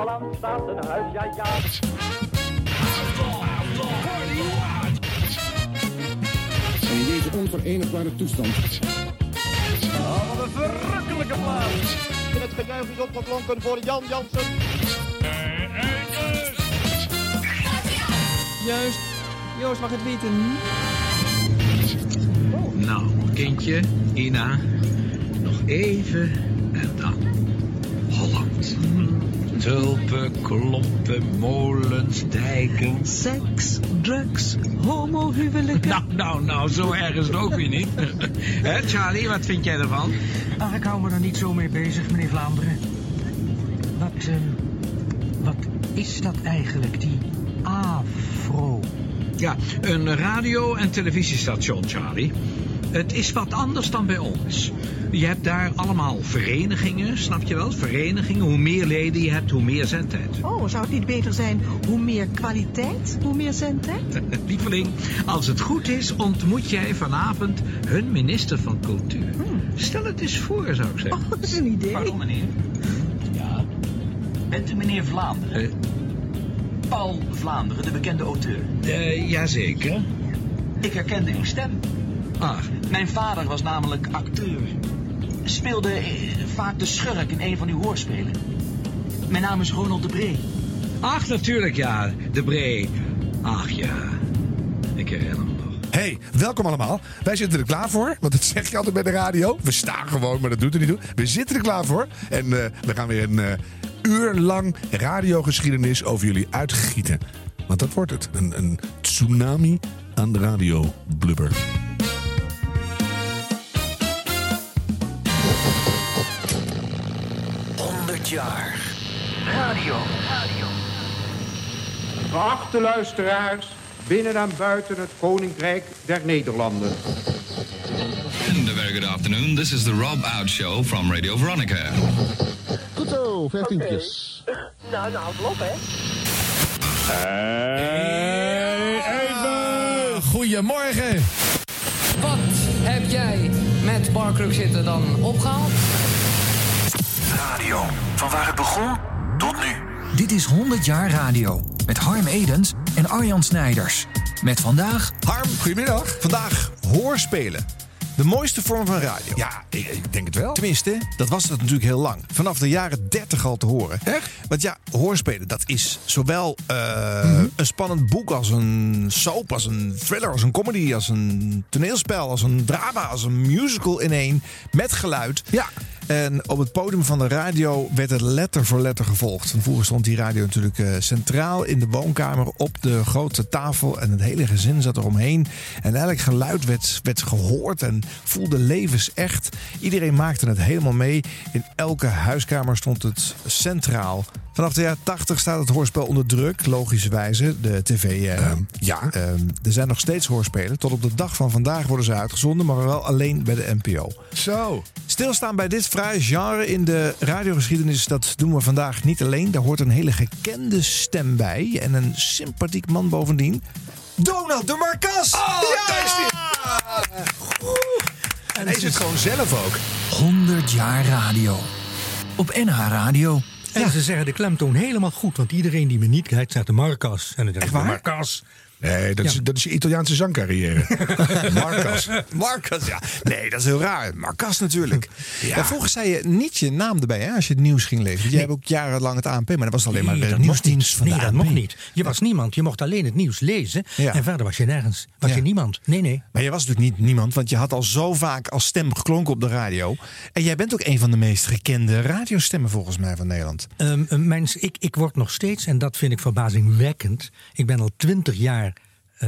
Holland staat een huis, ja ja. In deze onverenigbare toestand Oh, wat een verrukkelijke plaats. En het gejuich is opgeklonken voor Jan Jansen. Juist. Joost mag het weten. Nou, kindje, Ina, nog even en dan. Tulpen, klompen, molens, dijken. Seks, drugs, homohuwelijken. Nou, nou, nou, zo erg is het ook weer niet. Hè, Charlie, wat vind jij ervan? Ach, ik hou me er niet zo mee bezig, meneer Vlaanderen. Wat, eh, wat is dat eigenlijk, die afro? Ja, een radio- en televisiestation, Charlie. Het is wat anders dan bij ons. Je hebt daar allemaal verenigingen, snap je wel? Verenigingen, hoe meer leden je hebt, hoe meer zendtijd. Oh, zou het niet beter zijn hoe meer kwaliteit, hoe meer zendtijd? Lieveling, als het goed is, ontmoet jij vanavond hun minister van Cultuur. Stel het eens voor, zou ik zeggen. Oh, dat is een idee. Pardon, meneer. Ja. Bent u meneer Vlaanderen? Eh, Paul Vlaanderen, de bekende auteur. eh, jazeker. Ik herkende uw stem. Ah, Mijn vader was namelijk acteur. Speelde eh, vaak de schurk in een van uw hoorspelen. Mijn naam is Ronald de Bree. ach, natuurlijk ja, de Bree. Ach ja, ik herinner me nog. Hey, welkom allemaal. Wij zitten er klaar voor, want dat zeg je altijd bij de radio. We staan gewoon, maar dat doet er niet toe. We zitten er klaar voor. En eh, we gaan weer een eh, uur lang radiogeschiedenis over jullie uitgieten. Want dat wordt het. Een, een tsunami aan de radio blubber. Geachte luisteraars, binnen en buiten het Koninkrijk der Nederlanden. And a very good afternoon. This is the Rob Out Show from Radio Veronica. Goed zo, vijftientjes. Nou, nou, klopt hè. Even! Goedemorgen! Wat heb jij met Barkruk zitten dan opgehaald? Radio. Van waar het begon tot nu. Dit is 100 jaar radio met Harm Edens en Arjan Snijders. Met vandaag Harm, goedemiddag. Vandaag hoorspelen. De mooiste vorm van radio. Ja, ik, ik denk het wel. Tenminste, dat was het natuurlijk heel lang. Vanaf de jaren 30 al te horen. Echt? Want ja, hoorspelen, dat is zowel eh, Mhm. een spannend boek als een soap, als een thriller, als een comedy, als een toneelspel, als een drama, als een musical in één. Met geluid. Ja. En op het podium van de radio werd het letter voor letter gevolgd. Vroeger stond die radio natuurlijk eh, centraal in de woonkamer op de grote tafel. En het hele gezin zat eromheen. En elk geluid werd, werd gehoord en voelde levensecht. Iedereen maakte het helemaal mee. In elke huiskamer stond het centraal. Vanaf de jaren 80 staat het hoorspel onder druk, logischerwijze. De tv. eh, ja. ehm, er zijn nog steeds hoorspelen. Tot op de dag van vandaag worden ze uitgezonden, maar wel alleen bij de NPO. Zo. Stilstaan bij dit fraaie genre in de radiogeschiedenis, dat doen we vandaag niet alleen. Daar hoort een hele gekende stem bij en een sympathiek man bovendien. Donald de Marcas! Oh, daar is En hij is het gewoon zelf ook. 100 jaar radio. Op NH Radio. En ze zeggen de klemtoon helemaal goed, want iedereen die me niet kijkt, zegt de Marcas. En dan denk ik? Marcas. Nee, dat, is, Ja. dat is je Italiaanse zangcarrière. Marcas. Marcas, ja. Nee, dat is heel raar. Marcas natuurlijk. Ja. vroeger zei je niet je naam erbij hè, als je het nieuws ging lezen. Jij hebt ook jarenlang het ANP, maar dat was alleen maar de nieuwsdienst van Nee, de dat mocht niet. Je was niemand. Je mocht alleen het nieuws lezen. Ja. En verder was je nergens. Was Ja. je niemand. Nee, nee. Maar jij was natuurlijk niet niemand, want je had al zo vaak als stem geklonken op de radio. En jij bent ook een van de meest gekende radiostemmen volgens mij van Nederland. Mijn, ik, ik word nog steeds, en dat vind ik verbazingwekkend. Ik ben al twintig jaar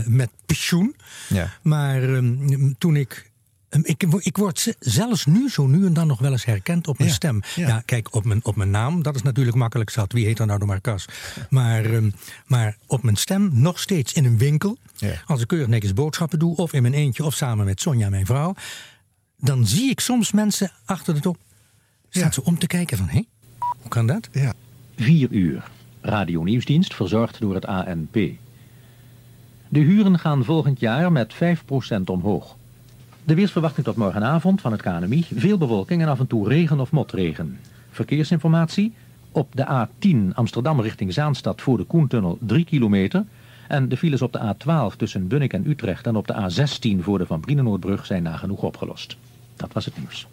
met pensioen. Ja. Maar ehm, toen ik. ehm, Ik, ik word ze- zelfs nu zo nu en dan nog wel eens herkend op mijn Ja, stem. ja. Ja. kijk, op mijn, op mijn naam, dat is natuurlijk makkelijk zat. Wie heet er nou de Marcas? Maar, ehm, maar op mijn stem nog steeds in een winkel. Ja. Als ik keurig netjes boodschappen doe, of in mijn eentje, of samen met Sonja, mijn vrouw. Dan zie ik soms mensen achter de top. Staan Ja. ze om te kijken van, hé, hoe kan dat? Ja. 4 uur. Radio Nieuwsdienst verzorgd door het ANP. De huren gaan volgend jaar met 5% omhoog. De weersverwachting tot morgenavond van het KNMI. Veel bewolking en af en toe regen of motregen. Verkeersinformatie. Op de A10 Amsterdam richting Zaanstad voor de Koentunnel 3 kilometer. En de files op de A12 tussen Bunnik en Utrecht en op de A16 voor de Van Brienenoordbrug zijn nagenoeg opgelost. Dat was het nieuws.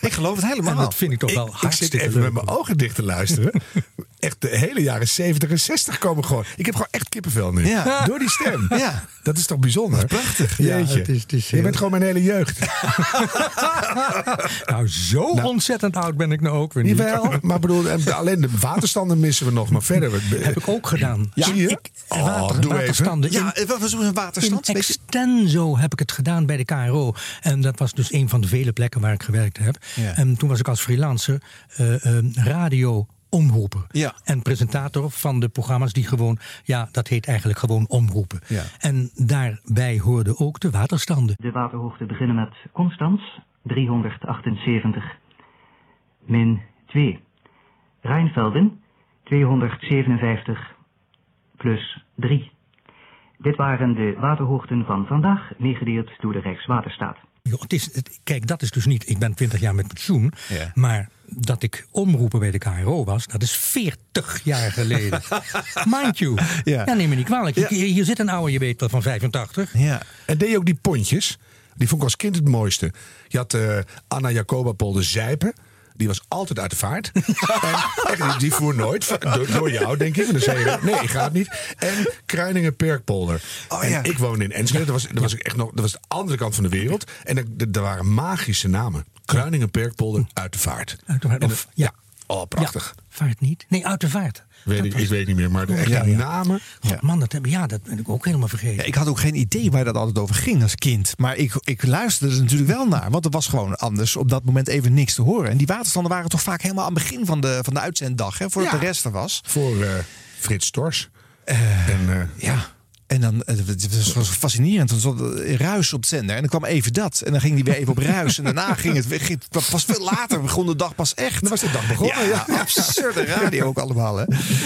Ik geloof het helemaal. En dat vind ik toch wel Ik zit hartstikke even leuk. met mijn ogen dicht te luisteren. echt de hele jaren 70 en 60 komen gewoon. Ik heb gewoon echt kippenvel nu. Ja. Door die stem. Ja. Dat is toch bijzonder? prachtig. Ja, Jeetje. het is- het is Je heel- bent gewoon mijn hele jeugd. Nou, zo ontzettend oud ben ik nou ook weer niet. Jawel, maar bedoel, en alleen de waterstanden missen we nog. Maar verder. Heb ik ook gedaan. Zie je? Ik, Oh, water, doe even. waterstanden. Ja, wat een waterstand? in extenso heb ik het gedaan bij de KRO. En dat was dus een van de vele plekken waar ik gewerkt heb. Ja. En toen was ik als freelancer eh, eh, radio omroeper. Ja. En presentator van de programma's die gewoon, ja, dat heet eigenlijk gewoon omroepen. Ja. En daarbij hoorden ook de waterstanden. De waterhoogte beginnen met Constans, 378, min 2. Rijnvelden, 257, plus 3. Dit waren de waterhoogten van vandaag, meegedeeld door de Rijkswaterstaat. Joh, het is, het- kijk, dat is dus niet. Ik ben 20 jaar met pensioen. Ja. Maar dat ik omroepen bij de KRO was, dat is 40 jaar geleden. Mind you. Ja. Ja. neem me niet kwalijk. Ja. Hier, hier zit een oude, je weet wel, van 85. Ja. En deed je ook die pontjes? Die vond ik als kind het mooiste. Je had eh, Anna Jacoba Polder Zijpen. Die was altijd uit de vaart. en, echt, die- voer nooit. Door, door jou, denk ik. En dan zei je, nee, ik ga het niet. En Kruiningen Perkpolder. Oh, en ja. ik woonde in Enschede. Dat was, dat was ik echt nog, dat was de andere kant van de wereld. En er, er waren magische namen. Kruiningen Perkpolder uit de vaart. Uit de vaart, of- ja. Oh, prachtig. Ja, vaart niet? Nee, uit de vaart. Weet ik, ik weet niet meer, maar de echte Ja, ja. namen. God, man, dat, heb, ja, dat ben ik ook helemaal vergeten. Ja, ik had ook geen idee waar dat altijd over ging als kind. Maar ik, ik luisterde er natuurlijk wel naar. Want er was gewoon anders op dat moment even niks te horen. En die waterstanden waren toch vaak helemaal aan het begin van de, van de uitzenddag. Hè, voordat Ja. de rest er was. Voor eh, Frits Tors. en, eh, Ja. En dan, eh, het was, fascinerend. Dan er ruis op het zender. En dan kwam even dat. En dan ging die weer even op ruis. En daarna ging het, ging het pas veel later. begon de dag pas echt. dan was de dag begonnen. Ja, Ja. absurde radio ook allemaal. Hè.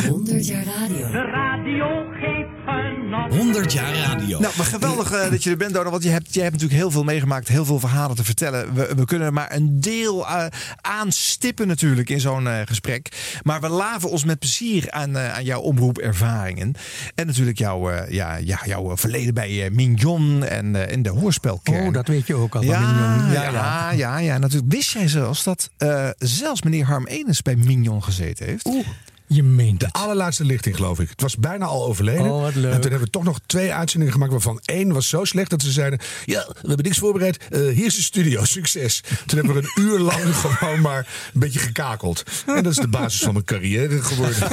100 jaar radio. De radio geeft genot. 100 jaar radio. Nou, maar geweldig eh, dat je er bent, Donald. Want je hebt, je hebt natuurlijk heel veel meegemaakt, heel veel verhalen te vertellen. We, we kunnen er maar een deel eh, aanstippen natuurlijk in zo'n eh, gesprek. Maar we laven ons met plezier aan, aan jouw omroepervaringen. En natuurlijk jouw, eh, ja, ja, jouw verleden bij Mignon en in de hoorspelkern. Oh, dat weet je ook al. Ja, Mignon. ja, ja, ja, ja, natuurlijk. Wist jij zelfs dat eh, zelfs meneer Harm Enes bij Mignon gezeten heeft? Je meent De het. allerlaatste lichting, geloof ik. Het was bijna al overleden. Oh, wat leuk. En toen hebben we toch nog twee uitzendingen gemaakt... waarvan één was zo slecht dat ze zeiden... ja, we hebben niks voorbereid. Eh, hier is de studio, succes. Toen hebben we een uur lang gewoon maar een beetje gekakeld. En dat is de basis van mijn carrière geworden.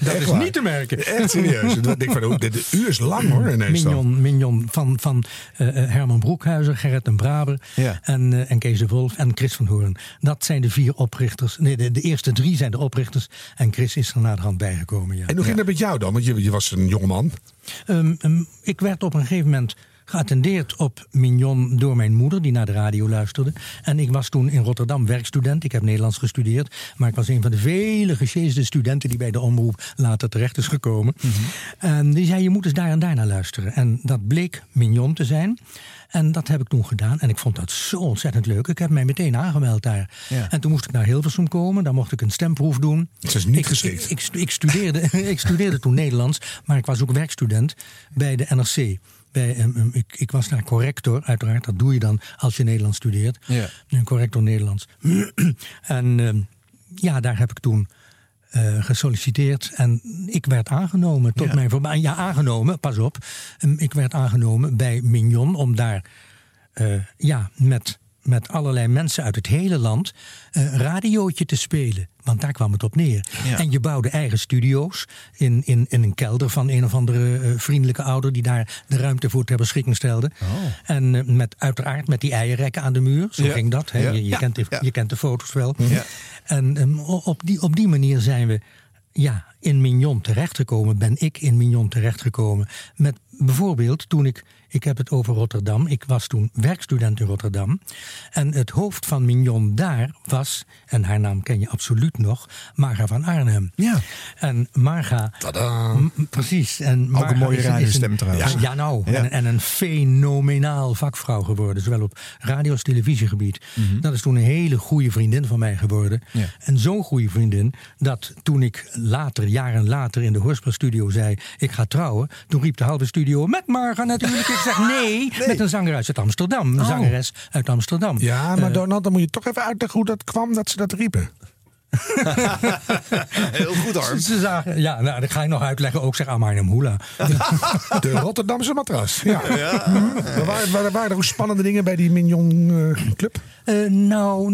Dat is niet te merken. Echt serieus. Ik denk van, oh, de, de uur is lang hoor ineens dan. Mignon, Mignon van, van eh, eh, Herman Broekhuizer, Gerrit en Braber Ja. en, eh, en Kees de Wolf en Chris van Hoorn. Dat zijn de vier oprichters. Nee, de, de eerste drie zijn de oprichters en Chris is er naderhand bijgekomen. Ja. En hoe ging dat met jou dan? Want je, je was een jongeman. Ehm, ik werd op een gegeven moment geattendeerd op Mignon door mijn moeder, die naar de radio luisterde. En ik was toen in Rotterdam werkstudent. Ik heb Nederlands gestudeerd. Maar ik was een van de vele gesjeesde studenten die bij de omroep later terecht is gekomen. En die zei: Je moet eens daar en daar naar luisteren. En dat bleek Mignon te zijn. En dat heb ik toen gedaan. En ik vond dat zo ontzettend leuk. Ik heb mij meteen aangemeld daar. Ja. En toen moest ik naar Hilversum komen. Daar mocht ik een stemproef doen. Het is niet ik, geschikt. Ik, ik studeerde, ik studeerde toen Nederlands, maar ik was ook werkstudent bij de NRC. Bij, ehm, ehm, ik, ik was daar corrector, uiteraard. Dat doe je dan als je Nederlands studeert. Ja. Een corrector Nederlands. en ehm, ja, daar heb ik toen eh, gesolliciteerd. En ik werd aangenomen. Tot Ja. mijn verbazing. Ja, aangenomen, pas op. Ehm, ik werd aangenomen bij Mignon om daar eh, ja, met, met allerlei mensen uit het hele land eh radiootje te spelen. Want daar kwam het op neer. Ja. En je bouwde eigen studio's in, in, in een kelder van een of andere eh, vriendelijke ouder die daar de ruimte voor ter beschikking stelde. En eh, met, uiteraard met die eierrekken aan de muur. Zo Ja. ging dat. Ja. Je, kent de, je kent de foto's wel. Ja. En ehm, op, die, op die manier zijn we ja, in Mignon terechtgekomen, ben ik in Mignon terechtgekomen. Met bijvoorbeeld toen ik, ik heb het over Rotterdam, ik was toen werkstudent in Rotterdam. En het hoofd van Mignon daar was, en haar naam ken je absoluut nog, Marga van Arnhem. Ja. En Marga. M- Precies. En Ook Marga een mooie radiostem trouwens. Ja, nou. Ja. En, en een fenomenaal vakvrouw geworden. Zowel op radio- als televisiegebied. Mhm. Dat is toen een hele goede vriendin van mij geworden. Ja. En zo'n goede vriendin dat toen ik later, jaren later in de hoorspelstudio zei: Ik ga trouwen. Toen riep de halve studio: Met Marga natuurlijk. Ik zeg nee, met een zangeres uit Amsterdam. Een Oh. zangeres uit Amsterdam. Ja, maar Eh, Donald, dan moet je toch even uitleggen hoe dat kwam dat ze dat riepen. Heel goed, Harm. Ze zagen, ja, nou, dat ga ik nog uitleggen. Ook zeg Amarnem Hula. De Rotterdamse matras. Ja. Maar waren, waren, waren er ook spannende dingen bij die Mignon eh, Club? Eh, nou,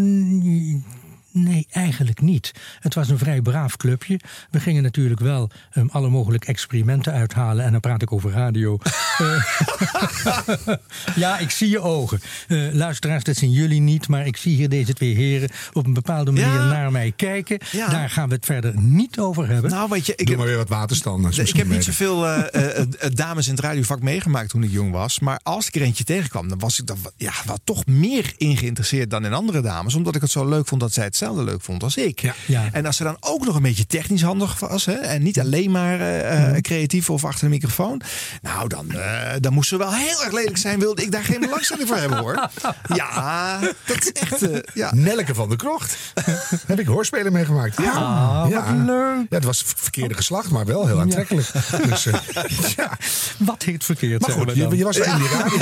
nee, eigenlijk niet. Het was een vrij braaf clubje. We gingen natuurlijk wel ehm, alle mogelijke experimenten uithalen. En dan praat ik over radio. Eh, ja, ik zie je ogen. Eh, luisteraars, dat zien jullie niet. Maar ik zie hier deze twee heren op een bepaalde manier Ja. naar mij kijken. Ja. Daar gaan we het verder niet over hebben. Nou, weet je, ik Doe heb, maar weer wat waterstand. ik heb niet zoveel eh, dames in het radiovak meegemaakt toen ik jong was. Maar als ik er eentje tegenkwam, dan was ik dan, ja, wel toch meer in geïnteresseerd dan in andere dames. Omdat ik het zo leuk vond dat zij hetzelfde leuk vond als ik. Ja. En als ze dan ook nog een beetje technisch handig was. Hè, en niet alleen maar eh, Mhm. eh, creatief of achter de microfoon. Nou, dan, eh, dan moest ze wel heel erg lelijk zijn. Wilde ik daar geen belangstelling voor hebben hoor. Ja, dat is echt... ja. Nelke van de Krocht. Heb ik hoorspelen meegemaakt. Ja. Ah, ja. wat leuk. Ja, het was verkeerde geslacht, maar wel heel aantrekkelijk. Dus, ja. Wat heet verkeerd, Maar goed, je, je was in die radio,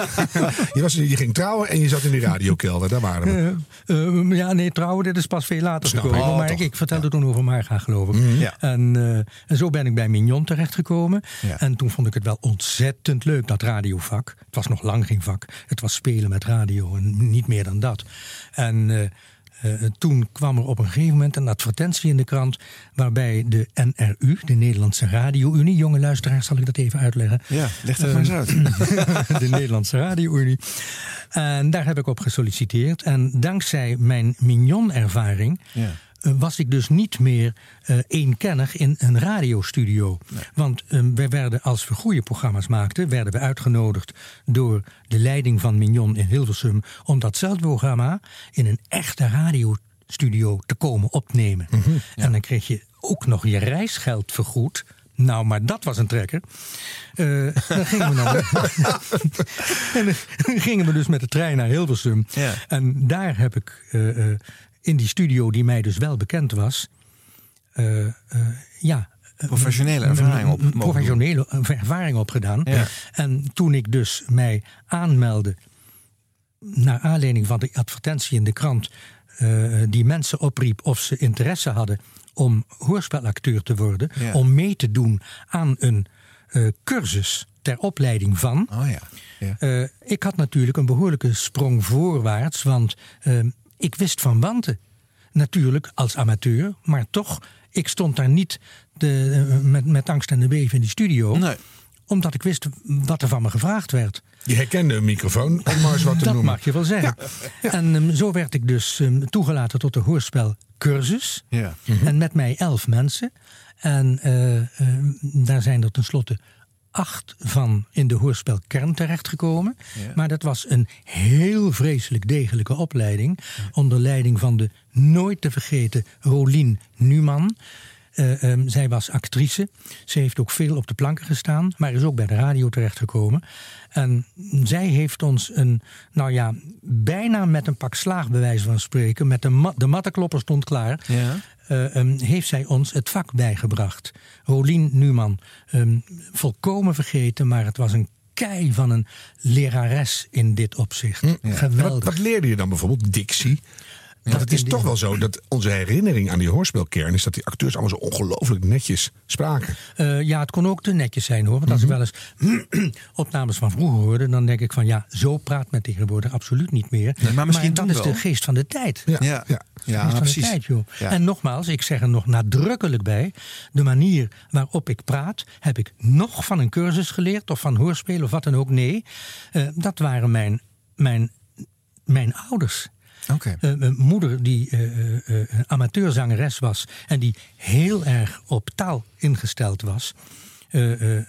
je, was, je ging trouwen en je zat in die radiokelder. Daar waren we. Ja, nee, trouwen, dit is pas veel later Snap gekomen. Oh, maar toch. ik, vertelde toen over Marga, geloof ik. Ja. En, eh, en zo ben ik bij Mignon terechtgekomen. Ja. En toen vond ik het wel ontzettend leuk, dat radiovak. Het was nog lang geen vak. Het was spelen met radio en niet meer dan dat. En eh, toen kwam er op een gegeven moment een advertentie in de krant... waarbij de NRU, de Nederlandse Radio-Unie... jonge luisteraars, zal ik dat even uitleggen... Ja, leg dat maar eens uit. de Nederlandse Radio-Unie. En daar heb ik op gesolliciteerd. En dankzij mijn Mignon-ervaring Ja. Was ik dus niet meer eh eenkennig in een radiostudio. Want eh, wij werden, als we goede programma's maakten, werden we uitgenodigd door de leiding van Mignon in Hilversum om datzelfde programma in een echte radiostudio te komen opnemen. En dan kreeg je ook nog je reisgeld vergoed. Nou, maar dat was een trekker. Eh, dan gingen we dan. en dan gingen we dus met de trein naar Hilversum. Ja. En daar heb ik eh, in die studio, die mij dus wel bekend was, eh, eh, ja. eh, Professionele ervaring op Professionele ervaring opgedaan. Ja. En toen ik dus mij aanmeldde, naar aanleiding van de advertentie in de krant, die mensen opriep of ze interesse hadden om hoorspelacteur te worden, Ja. om mee te doen aan een cursus ter opleiding van. Oh ja. ja. Ik had natuurlijk een behoorlijke sprong voorwaarts, want eh, ik wist van wanten. Natuurlijk als amateur, maar toch, ik stond daar niet de, eh, met, met angst en de beven in die studio. Nee. Omdat ik wist wat er van me gevraagd werd. Je herkende een microfoon, om maar eens wat te Dat noemen. mag je wel zeggen. En ehm, zo werd ik dus ehm, toegelaten tot de hoorspelcursus. Ja. En met mij elf mensen. En eh, ehm, daar zijn er tenslotte acht van in de hoorspelkern terechtgekomen. Ja. Maar dat was een heel vreselijk degelijke opleiding. Onder leiding van de nooit te vergeten Rolien Numan. Eh, ehm, zij was actrice. Ze heeft ook veel op de planken gestaan, maar is ook bij de radio terechtgekomen. En zij heeft ons een, nou ja, bijna met een pak slaag bij wijze van spreken, met de, ma de mattenklopper stond klaar, Ja. eh, ehm, heeft zij ons het vak bijgebracht. Rolien Numan, ehm, volkomen vergeten, maar het was een kei van een lerares in dit opzicht. Ja. Wat, Geweldig. wat leerde je dan bijvoorbeeld? Dictie? Want het is toch wel zo dat onze herinnering aan die hoorspelkern is dat die acteurs allemaal zo ongelooflijk netjes spraken. Eh, ja, het kon ook te netjes zijn hoor. Want als ik wel eens opnames van vroeger hoorde, dan denk ik van ja, zo praat men tegenwoordig absoluut niet meer. Nee, maar misschien dat toen is wel. de geest van de tijd. Ja, Ja. ja. Ja, precies. de tijd, joh. Ja. En nogmaals, ik zeg er nog nadrukkelijk bij: de manier waarop ik praat, heb ik nog van een cursus geleerd, of van hoorspelen of wat dan ook. Nee, eh, dat waren mijn, mijn, mijn ouders. Uh, mijn moeder, die uh, uh, amateurzangeres was en die heel erg op taal ingesteld was.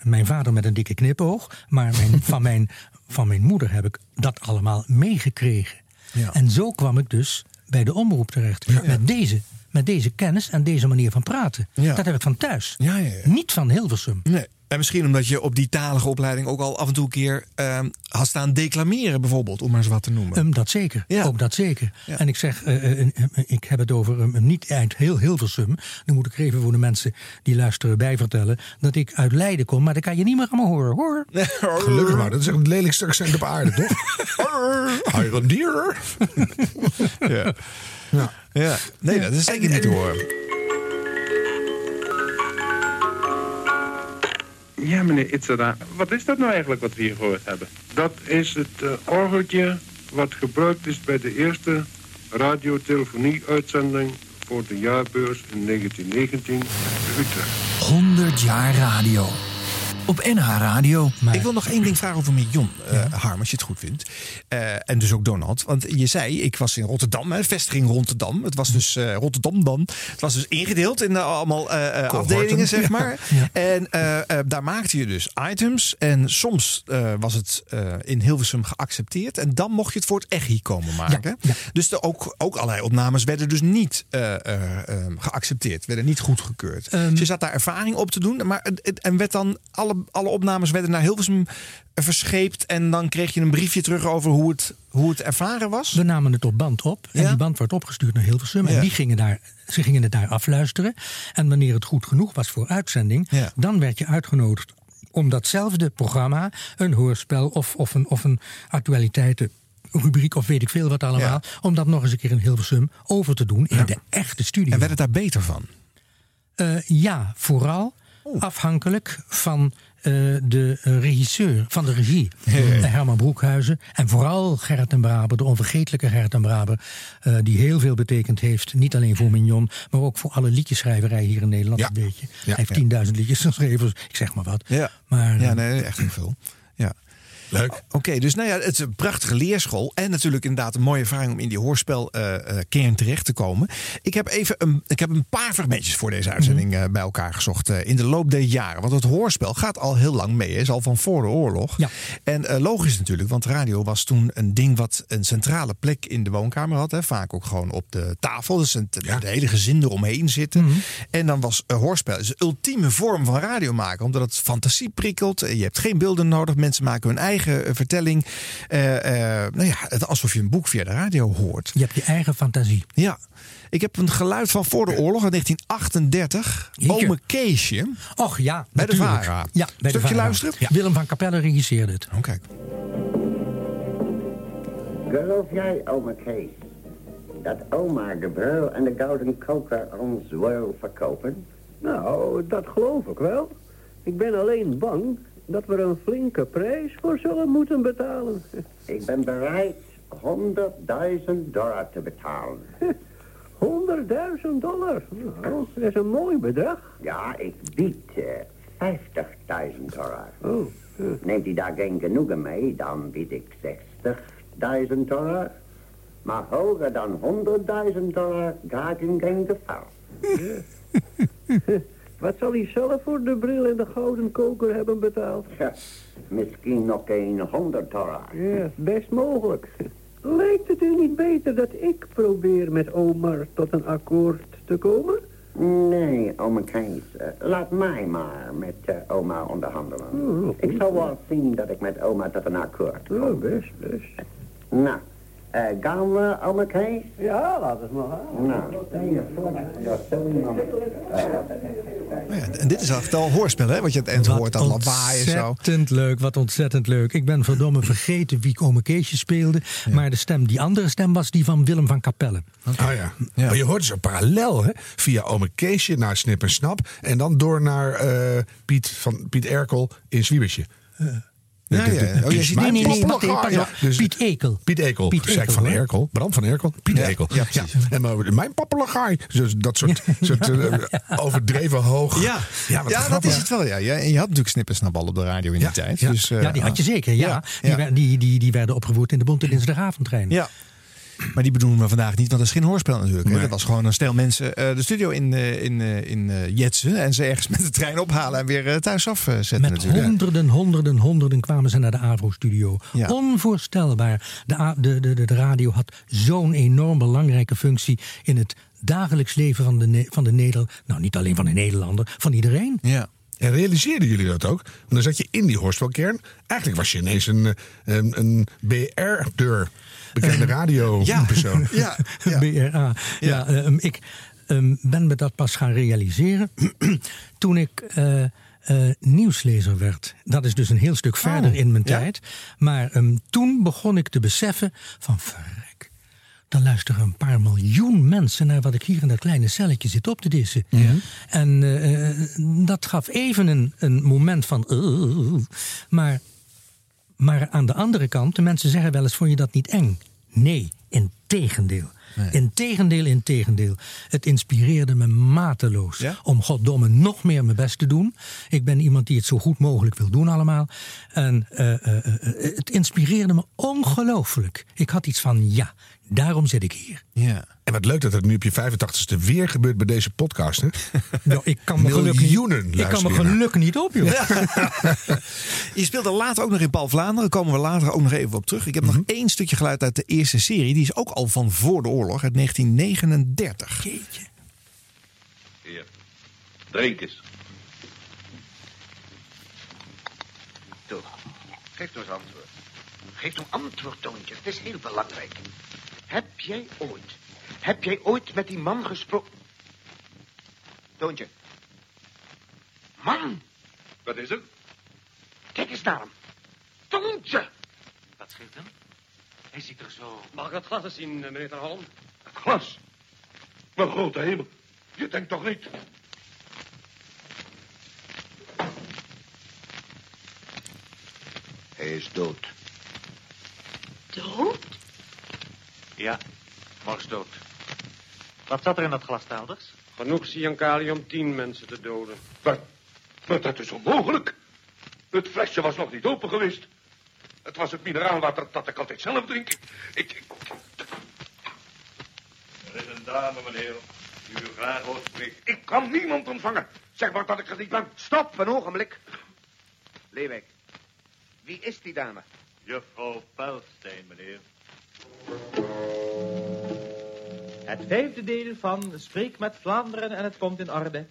mijn vader met een dikke knipoog, maar mijn, van, mijn, van mijn moeder heb ik dat allemaal meegekregen. Ja. En zo kwam ik dus bij de omroep terecht. Ja. Met, deze, met deze kennis en deze manier van praten. Ja. Dat heb ik van thuis. Niet van Hilversum. Nee. En misschien omdat je op die talige opleiding ook al af en toe een keer uh, had staan declameren, bijvoorbeeld, om maar eens wat te noemen. Um, dat zeker. Ja. Ook dat zeker. Ja. En ik zeg, uh, uh, ik heb het over um, niet eind heel Hilversum. Dan moet ik even voor de mensen die luisteren bijvertellen dat ik uit Leiden kom, maar dat kan je niet meer allemaal horen, hoor. Gelukkig maar, dat is echt het lelijkste accent op aarde, toch? Highlandier. ja. Ja. ja. Nee, dat is zeker niet te horen. Ja, meneer Itzada, wat is dat nou eigenlijk wat we hier gehoord hebben? Dat is het uh, orgeltje wat gebruikt is bij de eerste radiotelefonie-uitzending voor de jaarbeurs in 1919 Utrecht. 100 jaar radio op NH Radio. Ik wil nog één ding vragen over Jon uh, Harm, als je het goed vindt. Uh, en dus ook Donald. Want je zei, ik was in Rotterdam, hè, vestiging Rotterdam. Het was dus uh, Rotterdam dan. Het was dus ingedeeld in allemaal afdelingen, zeg maar. Ja. En daar maakte je dus items. En soms was het in Hilversum geaccepteerd. En dan mocht je het voor het EGI komen maken. Ja. Dus de, ook, ook allerlei opnames werden dus niet geaccepteerd. Werden niet goedgekeurd. Um, dus je zat daar ervaring op te doen. Maar, en werd dan alle alle, opnames werden naar Hilversum verscheept. En dan kreeg je een briefje terug over hoe het, hoe het ervaren was? We namen het op band op. En die band werd opgestuurd naar Hilversum. En die gingen daar, ze gingen het daar afluisteren. En wanneer het goed genoeg was voor uitzending, dan werd je uitgenodigd om datzelfde programma, een hoorspel of, of, een, of een actualiteiten rubriek of weet ik veel wat allemaal. Om dat nog eens een keer in Hilversum over te doen in de echte studio. En werd het daar beter van? Uh, ja, vooral afhankelijk van uh, de regisseur, van de regie. Hey. Herman Broekhuizen. En vooral Gerrit en Braber, de onvergetelijke Gerrit en Braber. Uh, die heel veel betekend heeft. Niet alleen voor Mignon, maar ook voor alle liedjeschrijverij hier in Nederland. Ja. Een beetje. Ja, Hij heeft 10.000 liedjes geschreven. Ik zeg maar wat. Ja, maar, ja nee, echt heel veel. Ja. Leuk. Oké, dus nou ja, het is een prachtige leerschool. En natuurlijk inderdaad een mooie ervaring om in die hoorspelkern uh, uh, terecht te komen. Ik heb even een, ik heb een paar fragmentjes voor deze uitzending uh, bij elkaar gezocht in de loop der jaren. Want het hoorspel gaat al heel lang mee. Is al van voor de oorlog. Ja. En logisch natuurlijk, want radio was toen een ding wat een centrale plek in de woonkamer had. Hè. Vaak ook gewoon op de tafel. Dus het, ja. de hele gezin eromheen zitten. Mm -hmm. En dan was hoorspel dus de ultieme vorm van radio maken. Omdat het fantasie prikkelt. Je hebt geen beelden nodig. Mensen maken hun eigen eigen vertelling. Uh, uh, nou ja, het alsof je een boek via de radio hoort. Je hebt je eigen fantasie. Ja. Ik heb een geluid van voor de oorlog, in 1938. Jeetje. Ome Keesje. Och ja, bij natuurlijk. de VARA. Ja, bij Stukje de VARA. luisteren? Ja. Willem van Capelle regisseerde het. Oh, kijk. Geloof jij, ome Kees, dat oma de en de Gouden Koker ons wel verkopen? Nou, dat geloof ik wel. Ik ben alleen bang dat we een flinke prijs voor zullen moeten betalen. Ik ben bereid 100.000 dollar te betalen. 100.000 dollar? Nou, dat is een mooi bedrag. Ja, ik bied uh, 50.000 dollar. Oh, uh. Neemt u daar geen genoegen mee, dan bied ik 60.000 dollar. Maar hoger dan 100.000 dollar ga ik in geen geval. Wat zal hij zelf voor de bril en de gouden koker hebben betaald? Ja, misschien nog een 100 dollar. Ja, best mogelijk. Lijkt het u niet beter dat ik probeer met Omar tot een akkoord te komen? Nee, oma Kees. Uh, laat mij maar met uh, oma onderhandelen. Oh, ik zal wel zien dat ik met oma tot een akkoord kom. Oh, best, best. Nou, uh, gaan we, Kees? Ja, laat het maar gaan. Nou, ja, zo iemand. Nou ja, en dit is echt al hoorspel, hè? Wat je het eind hoort, dat lawaai en zo. Ontzettend leuk, wat ontzettend leuk. Ik ben verdomme vergeten wie Ome Keesje speelde. Maar de stem, die andere stem was die van Willem van Capelle. Ah ja. ja. Maar je hoort zo parallel, hè? Via Ome Keesje naar Snip en Snap. En dan door naar uh, Piet, van, Piet Erkel in Zwiebersje. Uh. Ja, ja. Oh, je ziet nee, nee, nee, wacht even, ja. dus, Piet Ekel. Piet Ekel, Piet Ekel van Erkel. Bram van Erkel, Piet ja, Ekel. Ja, precies. Ja. En maar mijn papelagaai. Dus dat soort, soort uh, overdreven hoog. Ja, ja, ja dat is het wel. Ja. En je had natuurlijk snippersnap al op de radio in die tijd. Dus, uh, ja, die had je zeker. Ja. Die, die, die, die werden opgevoerd in de Bonte Dinsdagavondtrein. Ja. Maar die bedoelen we vandaag niet, want dat is geen hoorspel natuurlijk. Nee. Dat was gewoon een stel mensen eh, de studio in, eh, in, eh, in eh, jetsen. En ze ergens met de trein ophalen en weer eh, thuis afzetten Met natuurlijk. honderden, honderden, honderden kwamen ze naar de AVRO-studio. Ja. Onvoorstelbaar. De, de, de, de, radio had zo'n enorm belangrijke functie in het dagelijks leven van de, van de Nederlander. Nou, niet alleen van de Nederlander, van iedereen. Ja. En realiseerden jullie dat ook? Want dan zat je in die hoorspelkern. Eigenlijk was je ineens een, een, een BR-deur. Bekende radiopersoon. Ja, ja. BRA. Ja, ehm, ik ehm, ben me dat pas gaan realiseren toen ik eh, eh, nieuwslezer werd. Dat is dus een heel stuk verder in mijn ja. tijd. Maar ehm, toen begon ik te beseffen van verrek. Dan luisteren een paar miljoen mensen naar wat ik hier in dat kleine celletje zit op te dissen. En eh, eh, dat gaf even een, een moment van. Maar maar aan de andere kant, de mensen zeggen wel eens: vond je dat niet eng? Nee, in tegendeel. In tegendeel, in tegendeel. Het inspireerde me mateloos om goddomme nog meer mijn best te doen. Ik ben iemand die het zo goed mogelijk wil doen allemaal. En eh, eh, eh, het inspireerde me ongelooflijk. Ik had iets van, ja, daarom zit ik hier. Ja. En wat leuk dat het nu op je 85ste weer gebeurt bij deze podcast. Hè? Nou, ik kan me gelukkig niet- Ik kan me gelukkig niet op, joh. Je speelde later ook nog in Paul Vlaanderen. Daar komen we later ook nog even op terug. Ik heb nog één stukje geluid uit de eerste serie. Die is ook al van voor de oorlog, uit 1939. Hier, drink eens. Toe, geef eens antwoord. Geef nou antwoord, Toontje. Het is heel belangrijk. Heb jij ooit, heb jij ooit met die man gesproken? Toontje. Man, Wat is er? kijk eens naar hem. Toontje. Wat scheelt hem? Hij ziet er zo... Mag ik het glas eens zien, eh, meneer Ter Holm? Glas. Mijn grote hemel. Je denkt toch niet... Hij is dood. Dood? Ja, morgens dood. Wat zat er in dat glas, Telders? Genoeg cyankali om tien mensen te doden. Maar, maar dat is onmogelijk. Het flesje was nog niet open geweest. Het was het mineraalwater dat ik altijd zelf drink. Ik, ik... Er is een dame, meneer, die u graag hoort spreken. Ik kan niemand ontvangen. Zeg maar dat ik er niet ben. Stop, een ogenblik. Leewijk, wie is die dame? Juffrouw Pelstein, meneer. Het vijfde deel van Spreek met Vlaanderen en het komt in orde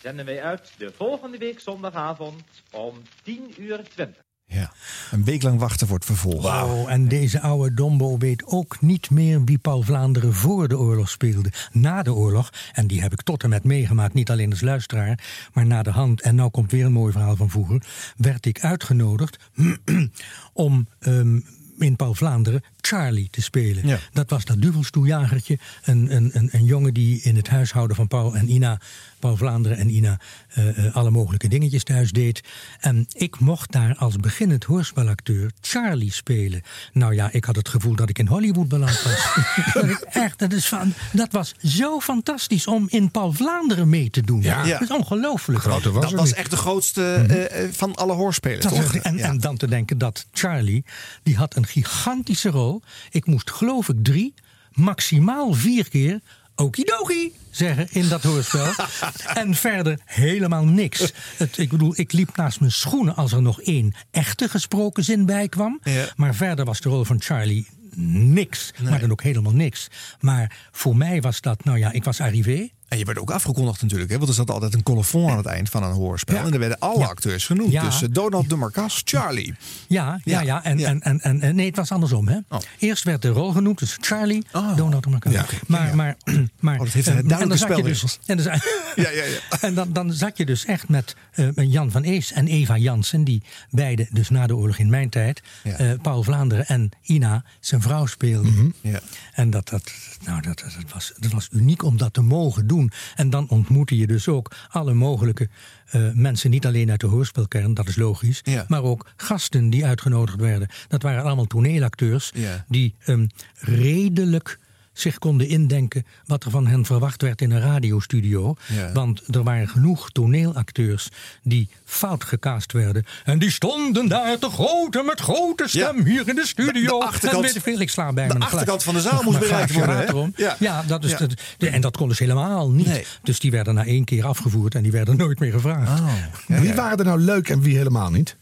zenden wij uit de volgende week zondagavond om 10 uur 20. Ja. Een week lang wachten voor het vervolg. Oh, en deze oude Dombo weet ook niet meer wie Paul Vlaanderen voor de oorlog speelde. Na de oorlog, en die heb ik tot en met meegemaakt, niet alleen als luisteraar, maar na de hand, en nou komt weer een mooi verhaal van vroeger, werd ik uitgenodigd om ehm, in Paul Vlaanderen Charlie te spelen. Ja. Dat was dat duvelstoeljagertje, een, een, een, een jongen die in het huishouden van Paul en Ina, Paul Vlaanderen en Ina, eh, eh, alle mogelijke dingetjes thuis deed. En ik mocht daar als beginnend hoorspelacteur Charlie spelen. Nou ja, ik had het gevoel dat ik in Hollywood beland was. dat, ik echt, dat, is van, dat was zo fantastisch om in Paul Vlaanderen mee te doen. Ja. Dat is ongelooflijk. dat was echt de grootste eh, eh, van alle hoorspelers, Dat was toch? echt- en, en dan te denken dat Charlie, die had een gigantische rol. Ik moest geloof ik drie, maximaal vier keer okidoki zeggen in dat hoorspel. en verder helemaal niks. Het, ik bedoel, ik liep naast mijn schoenen als er nog één echte gesproken zin bij kwam. Maar verder was de rol van Charlie niks. Maar dan ook helemaal niks. Maar voor mij was dat, nou ja, ik was arrivé. En je werd ook afgekondigd natuurlijk, hè? want er zat altijd een colofon aan het eind van een hoorspel. En er werden alle Ja. acteurs genoemd. Ja. Dus eh, Donald de Marcas, Charlie. Ja, ja, Ja. En. En, en, en, nee, het was andersom. Hè? Eerst werd de rol genoemd, dus Charlie, Donald de Marcus. Maar, maar, maar, dat heeft een eh, en duidelijke dan zat je dus, en, Ja, ja, ja. en dan, dan zat je dus echt met eh, Jan van Ees en Eva Jansen, die beide, dus na de oorlog in mijn tijd, Paul Vlaanderen en Ina, zijn vrouw speelden. Mhm. Ja. En dat, dat, nou, dat, dat was, dat was uniek om dat te mogen doen. En dan ontmoette je dus ook alle mogelijke eh, mensen, niet alleen uit de hoorspelkern, dat is logisch, Ja. maar ook gasten die uitgenodigd werden. Dat waren allemaal toneelacteurs Ja. die ehm, redelijk zich konden indenken wat er van hen verwacht werd in een radiostudio. Ja. Want er waren genoeg toneelacteurs die fout gecast werden. En die stonden daar te grote met grote stem hier in de studio. De- de achterkant- en weet ik veel, ik sla bij de mijn achterkant van de zaal moest bereikt worden. Ja. Ja, dat is Ja. Dat, de- en dat konden ze helemaal niet. Nee. Dus die werden na één keer afgevoerd en die werden nooit meer gevraagd. Wie waren er nou leuk en wie helemaal niet?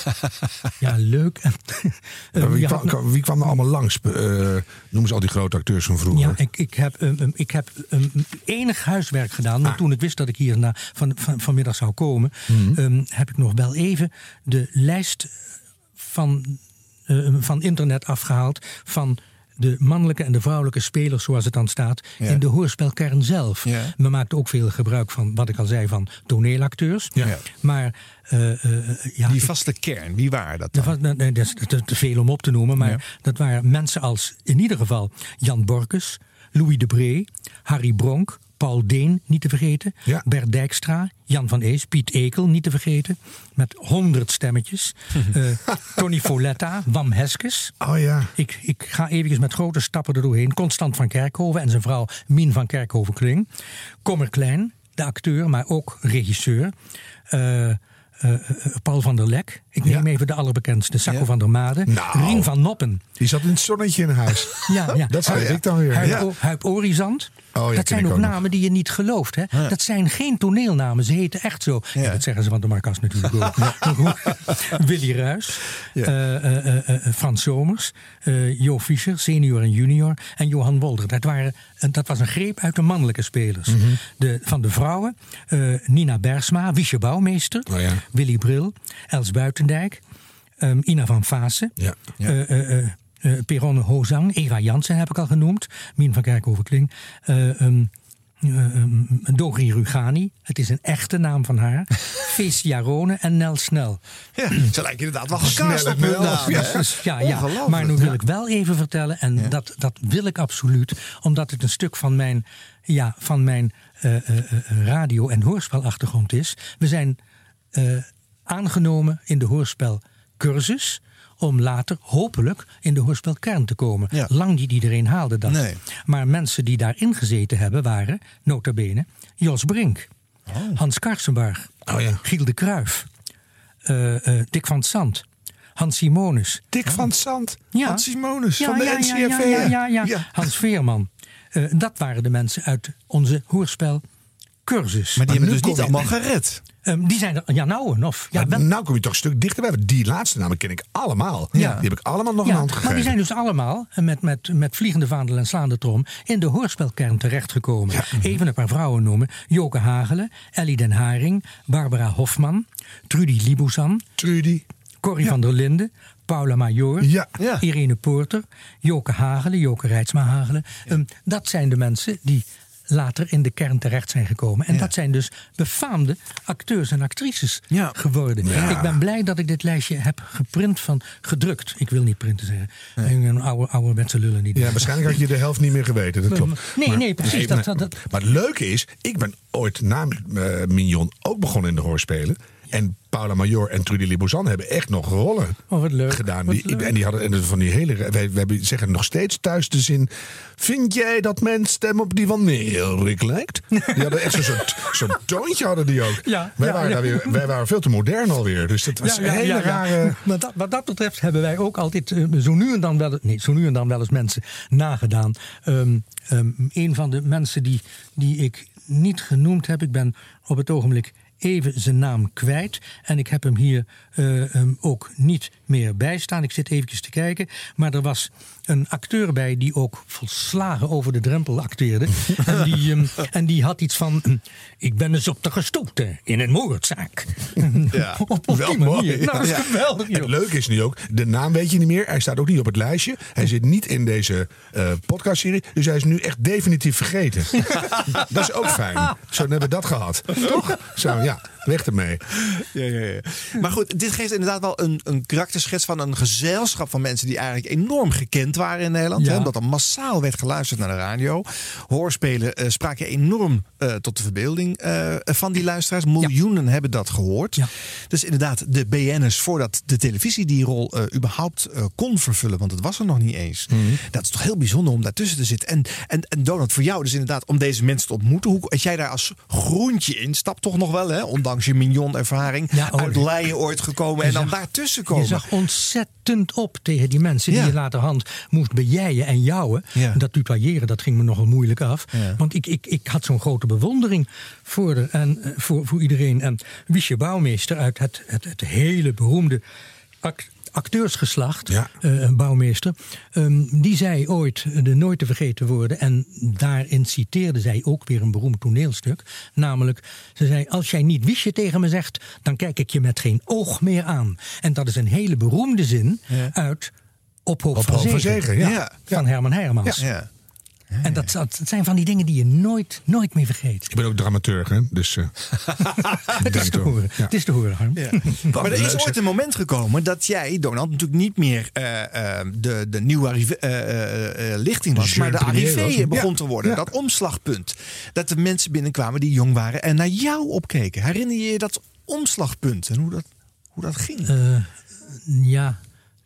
Ja, leuk. Maar wie, kwam, kwam- wie kwam er allemaal langs? Eh, noem eens al die grote acteurs van vroeger. Ja, ik, ik heb, um, um, ik heb um, enig huiswerk gedaan. Maar toen ik wist dat ik hier na, van, van, vanmiddag zou komen, Mhm. um, heb ik nog wel even de lijst van, uh, van internet afgehaald. Van de mannelijke en de vrouwelijke spelers, zoals het dan staat, Ja. in de hoorspelkern zelf. Ja. Men maakt ook veel gebruik van, wat ik al zei, van toneelacteurs. Ja. Maar uh, uh, ja, Die ik- vaste kern, wie waren dat dat dan? was, nee, dat is te, te veel om op te noemen. Maar Ja. dat waren mensen als in ieder geval Jan Borkes, Louis de Bree, Harry Bronk, Paul Deen, niet te vergeten. Ja. Bert Dijkstra, Jan van Ees, Piet Ekel, niet te vergeten. Met honderd stemmetjes. Eh, Tony Foletta, Wam Heskes. Oh ja. Ik, ik ga eventjes met grote stappen er doorheen. Constant van Kerkhoven en zijn vrouw Mien van Kerkhoven-Kling. Kommer Klein, de acteur, maar ook regisseur. Eh, eh, Paul van der Lek. Ik neem even de allerbekendste. Sacco Ja. van der Made. Nou. Rien van Noppen. Die zat in het zonnetje in huis. Ja, ja. Dat zei ik dan weer. Huip, Huip Orizant. Oh, dat zijn ook nog. namen die je niet gelooft. Hè? Dat zijn geen toneelnamen. Ze heten echt zo. Dat zeggen ze van de Marcas natuurlijk ook. Willy Ruys. Ja. eh, eh, eh, Frans Somers. Jo Fischer, senior en junior. En Johan Wolder. Dat, waren, dat was een greep uit de mannelijke spelers. Mhm. de, van de vrouwen. Nina Bersma. Wiesje Bouwmeester. Oh. Willy Bril. Els Buitendijk. ehm, Ina van Vaassen. Ja. Eh, eh, eh, Peronne Hozang, Eva Jansen heb ik al genoemd. Mien van Kerkhoven-Kling. eh, ehm, eh, ehm, Dogri Rugani, het is een echte naam van haar. Fees Jarone en Nel Snel. Ja, ze lijken inderdaad wel Snelle op. Ja. hè? Dus ja, ja. Maar nu wil ik wel even vertellen, en dat, dat wil ik absoluut, omdat het een stuk van mijn, ja, van mijn radio- en hoorspelachtergrond is. We zijn aangenomen in de hoorspelcursus om later hopelijk in de hoorspelkern te komen. Ja. Lang niet iedereen haalde dat. Nee. Maar mensen die daarin gezeten hebben waren, nota bene, Jos Brink, Hans Karsenbarg, Oh ja. Giel de Kruif, eh, eh, Dick van Sant, Hans Simonus. Dick van het Zand. Ja. Hans Simonus Ja, van de ja. Ja. Hans Veerman. Eh, dat waren de mensen uit onze hoorspelcursus. Maar die hebben dus niet allemaal gered. Ehm, die zijn er, ja nou of. Ja, wel- nou kom je toch een stuk dichterbij. Die laatste namen ken ik allemaal. Ja. Die heb ik allemaal nog ja, een hand maar gegeven. die zijn dus allemaal eh, met, met, met vliegende vaandel en slaande trom in de hoorspelkern terechtgekomen. Even een paar vrouwen noemen. Joke Hagelen, Ellie den Haring, Barbara Hofman, Trudy Libouzan, Trudy. Corrie van der Linden, Paula Major, Ja. Ja. Irene Poorter, Joke Hagelen, Joke Rijtsma Hagelen. Ehm, dat zijn de mensen die later in de kern terecht zijn gekomen. En Ja. dat zijn dus befaamde acteurs en actrices Ja. geworden. Ja. Ik ben blij dat ik dit lijstje heb geprint van gedrukt. Ik wil niet printen zeggen. Een oude, ouderwetse lullen niet. Ja, waarschijnlijk had je de helft niet meer geweten. Dat klopt. Nee, Maar- nee, precies. maar, dat, dat, dat- maar het leuke is, ik ben ooit na eh, Mignon ook begonnen in de hoorspelen. En Paula Major en Trudy Libouzan hebben echt nog rollen oh, wat leuk. gedaan. Wat Die, leuk. en die hadden en van die hele. Wij, wij zeggen nog steeds thuis de zin. Vind jij dat mijn stem op die van Neelrik lijkt? Die hadden echt zo'n soort zo'n toontje hadden die ook. Ja, wij, ja, waren ja. Daar weer, wij waren veel te modern alweer. Dus dat was een hele rare. Wat, dat, wat dat betreft hebben wij ook altijd eh, zo nu en dan wel, nee, zo nu en dan wel eens mensen nagedaan. Ehm, ehm, een van de mensen die, die ik niet genoemd heb, ik ben op het ogenblik even zijn naam kwijt. En ik heb hem hier eh, ook niet meer bij staan. Ik zit eventjes te kijken. Maar er was een acteur bij die ook volslagen over de drempel acteerde. en, die, ehm, en die had iets van... hm, ik ben eens op de gestoten in een moordzaak. Ja, op, die mooi. manier. Nou, dat is geweldig. Het joh. leuke is nu ook, de naam weet je niet meer. Hij staat ook niet op het lijstje. Hij zit niet in deze eh podcastserie. Dus hij is nu echt definitief vergeten. dat is ook fijn. Zo hebben we dat gehad. Toch? Zo, ja. Ja, weg ermee. Ja, ja, ja. Maar goed, dit geeft inderdaad wel een, een karakterschets van een gezelschap van mensen die eigenlijk enorm gekend waren in Nederland. Ja. Hè, omdat er massaal werd geluisterd naar de radio. Hoorspelen eh, spraken enorm eh, tot de verbeelding eh, van die luisteraars. Miljoenen hebben dat gehoord. Dus inderdaad, de BN'ers voordat de televisie die rol überhaupt kon vervullen, want het was er nog niet eens. Dat is toch heel bijzonder om daartussen te zitten. En, en, en Donald, voor jou dus inderdaad om deze mensen te ontmoeten. Hoe, als jij daar als groentje in stapt, toch nog wel, hè? ondanks je mignon ervaring. oh, uit Leien ooit gekomen en dan daartussen komen. Je zag ontzettend op tegen die mensen die Ja. je laterhand moest bejijen en jouwen. Ja. Dat tutoyeren, dat ging me nogal moeilijk af. Ja. Want ik, ik, ik had zo'n grote bewondering voor, de, en, eh, voor, voor iedereen. En Wiesje Bouwmeester uit het, het, het hele beroemde ac- acteursgeslacht, eh, Bouwmeester, ehm, die zei ooit de nooit te vergeten woorden. En daarin citeerde zij ook weer een beroemd toneelstuk. Namelijk, ze zei: Als jij niet Wiesje tegen me zegt, dan kijk ik je met geen oog meer aan. En dat is een hele beroemde zin uit Op Hoog van Zegen, ja. van Herman Hermans. Ja. En dat, dat zijn van die dingen die je nooit, nooit meer vergeet. Ik ben ook dramaturg, hè? Dus. eh, Het is te horen. Het is te horen, Harm. Ja. Maar er is ooit een moment gekomen dat jij, Donald, natuurlijk niet meer eh, eh, de, de nieuwe arrive- eh, eh, eh, lichting was, De maar de jeune premier arrivé was. begon Ja. te worden. Ja. Dat omslagpunt. Dat de mensen binnenkwamen die jong waren en naar jou opkeken. Herinner je je dat omslagpunt en hoe dat, hoe dat ging? Eh, ja,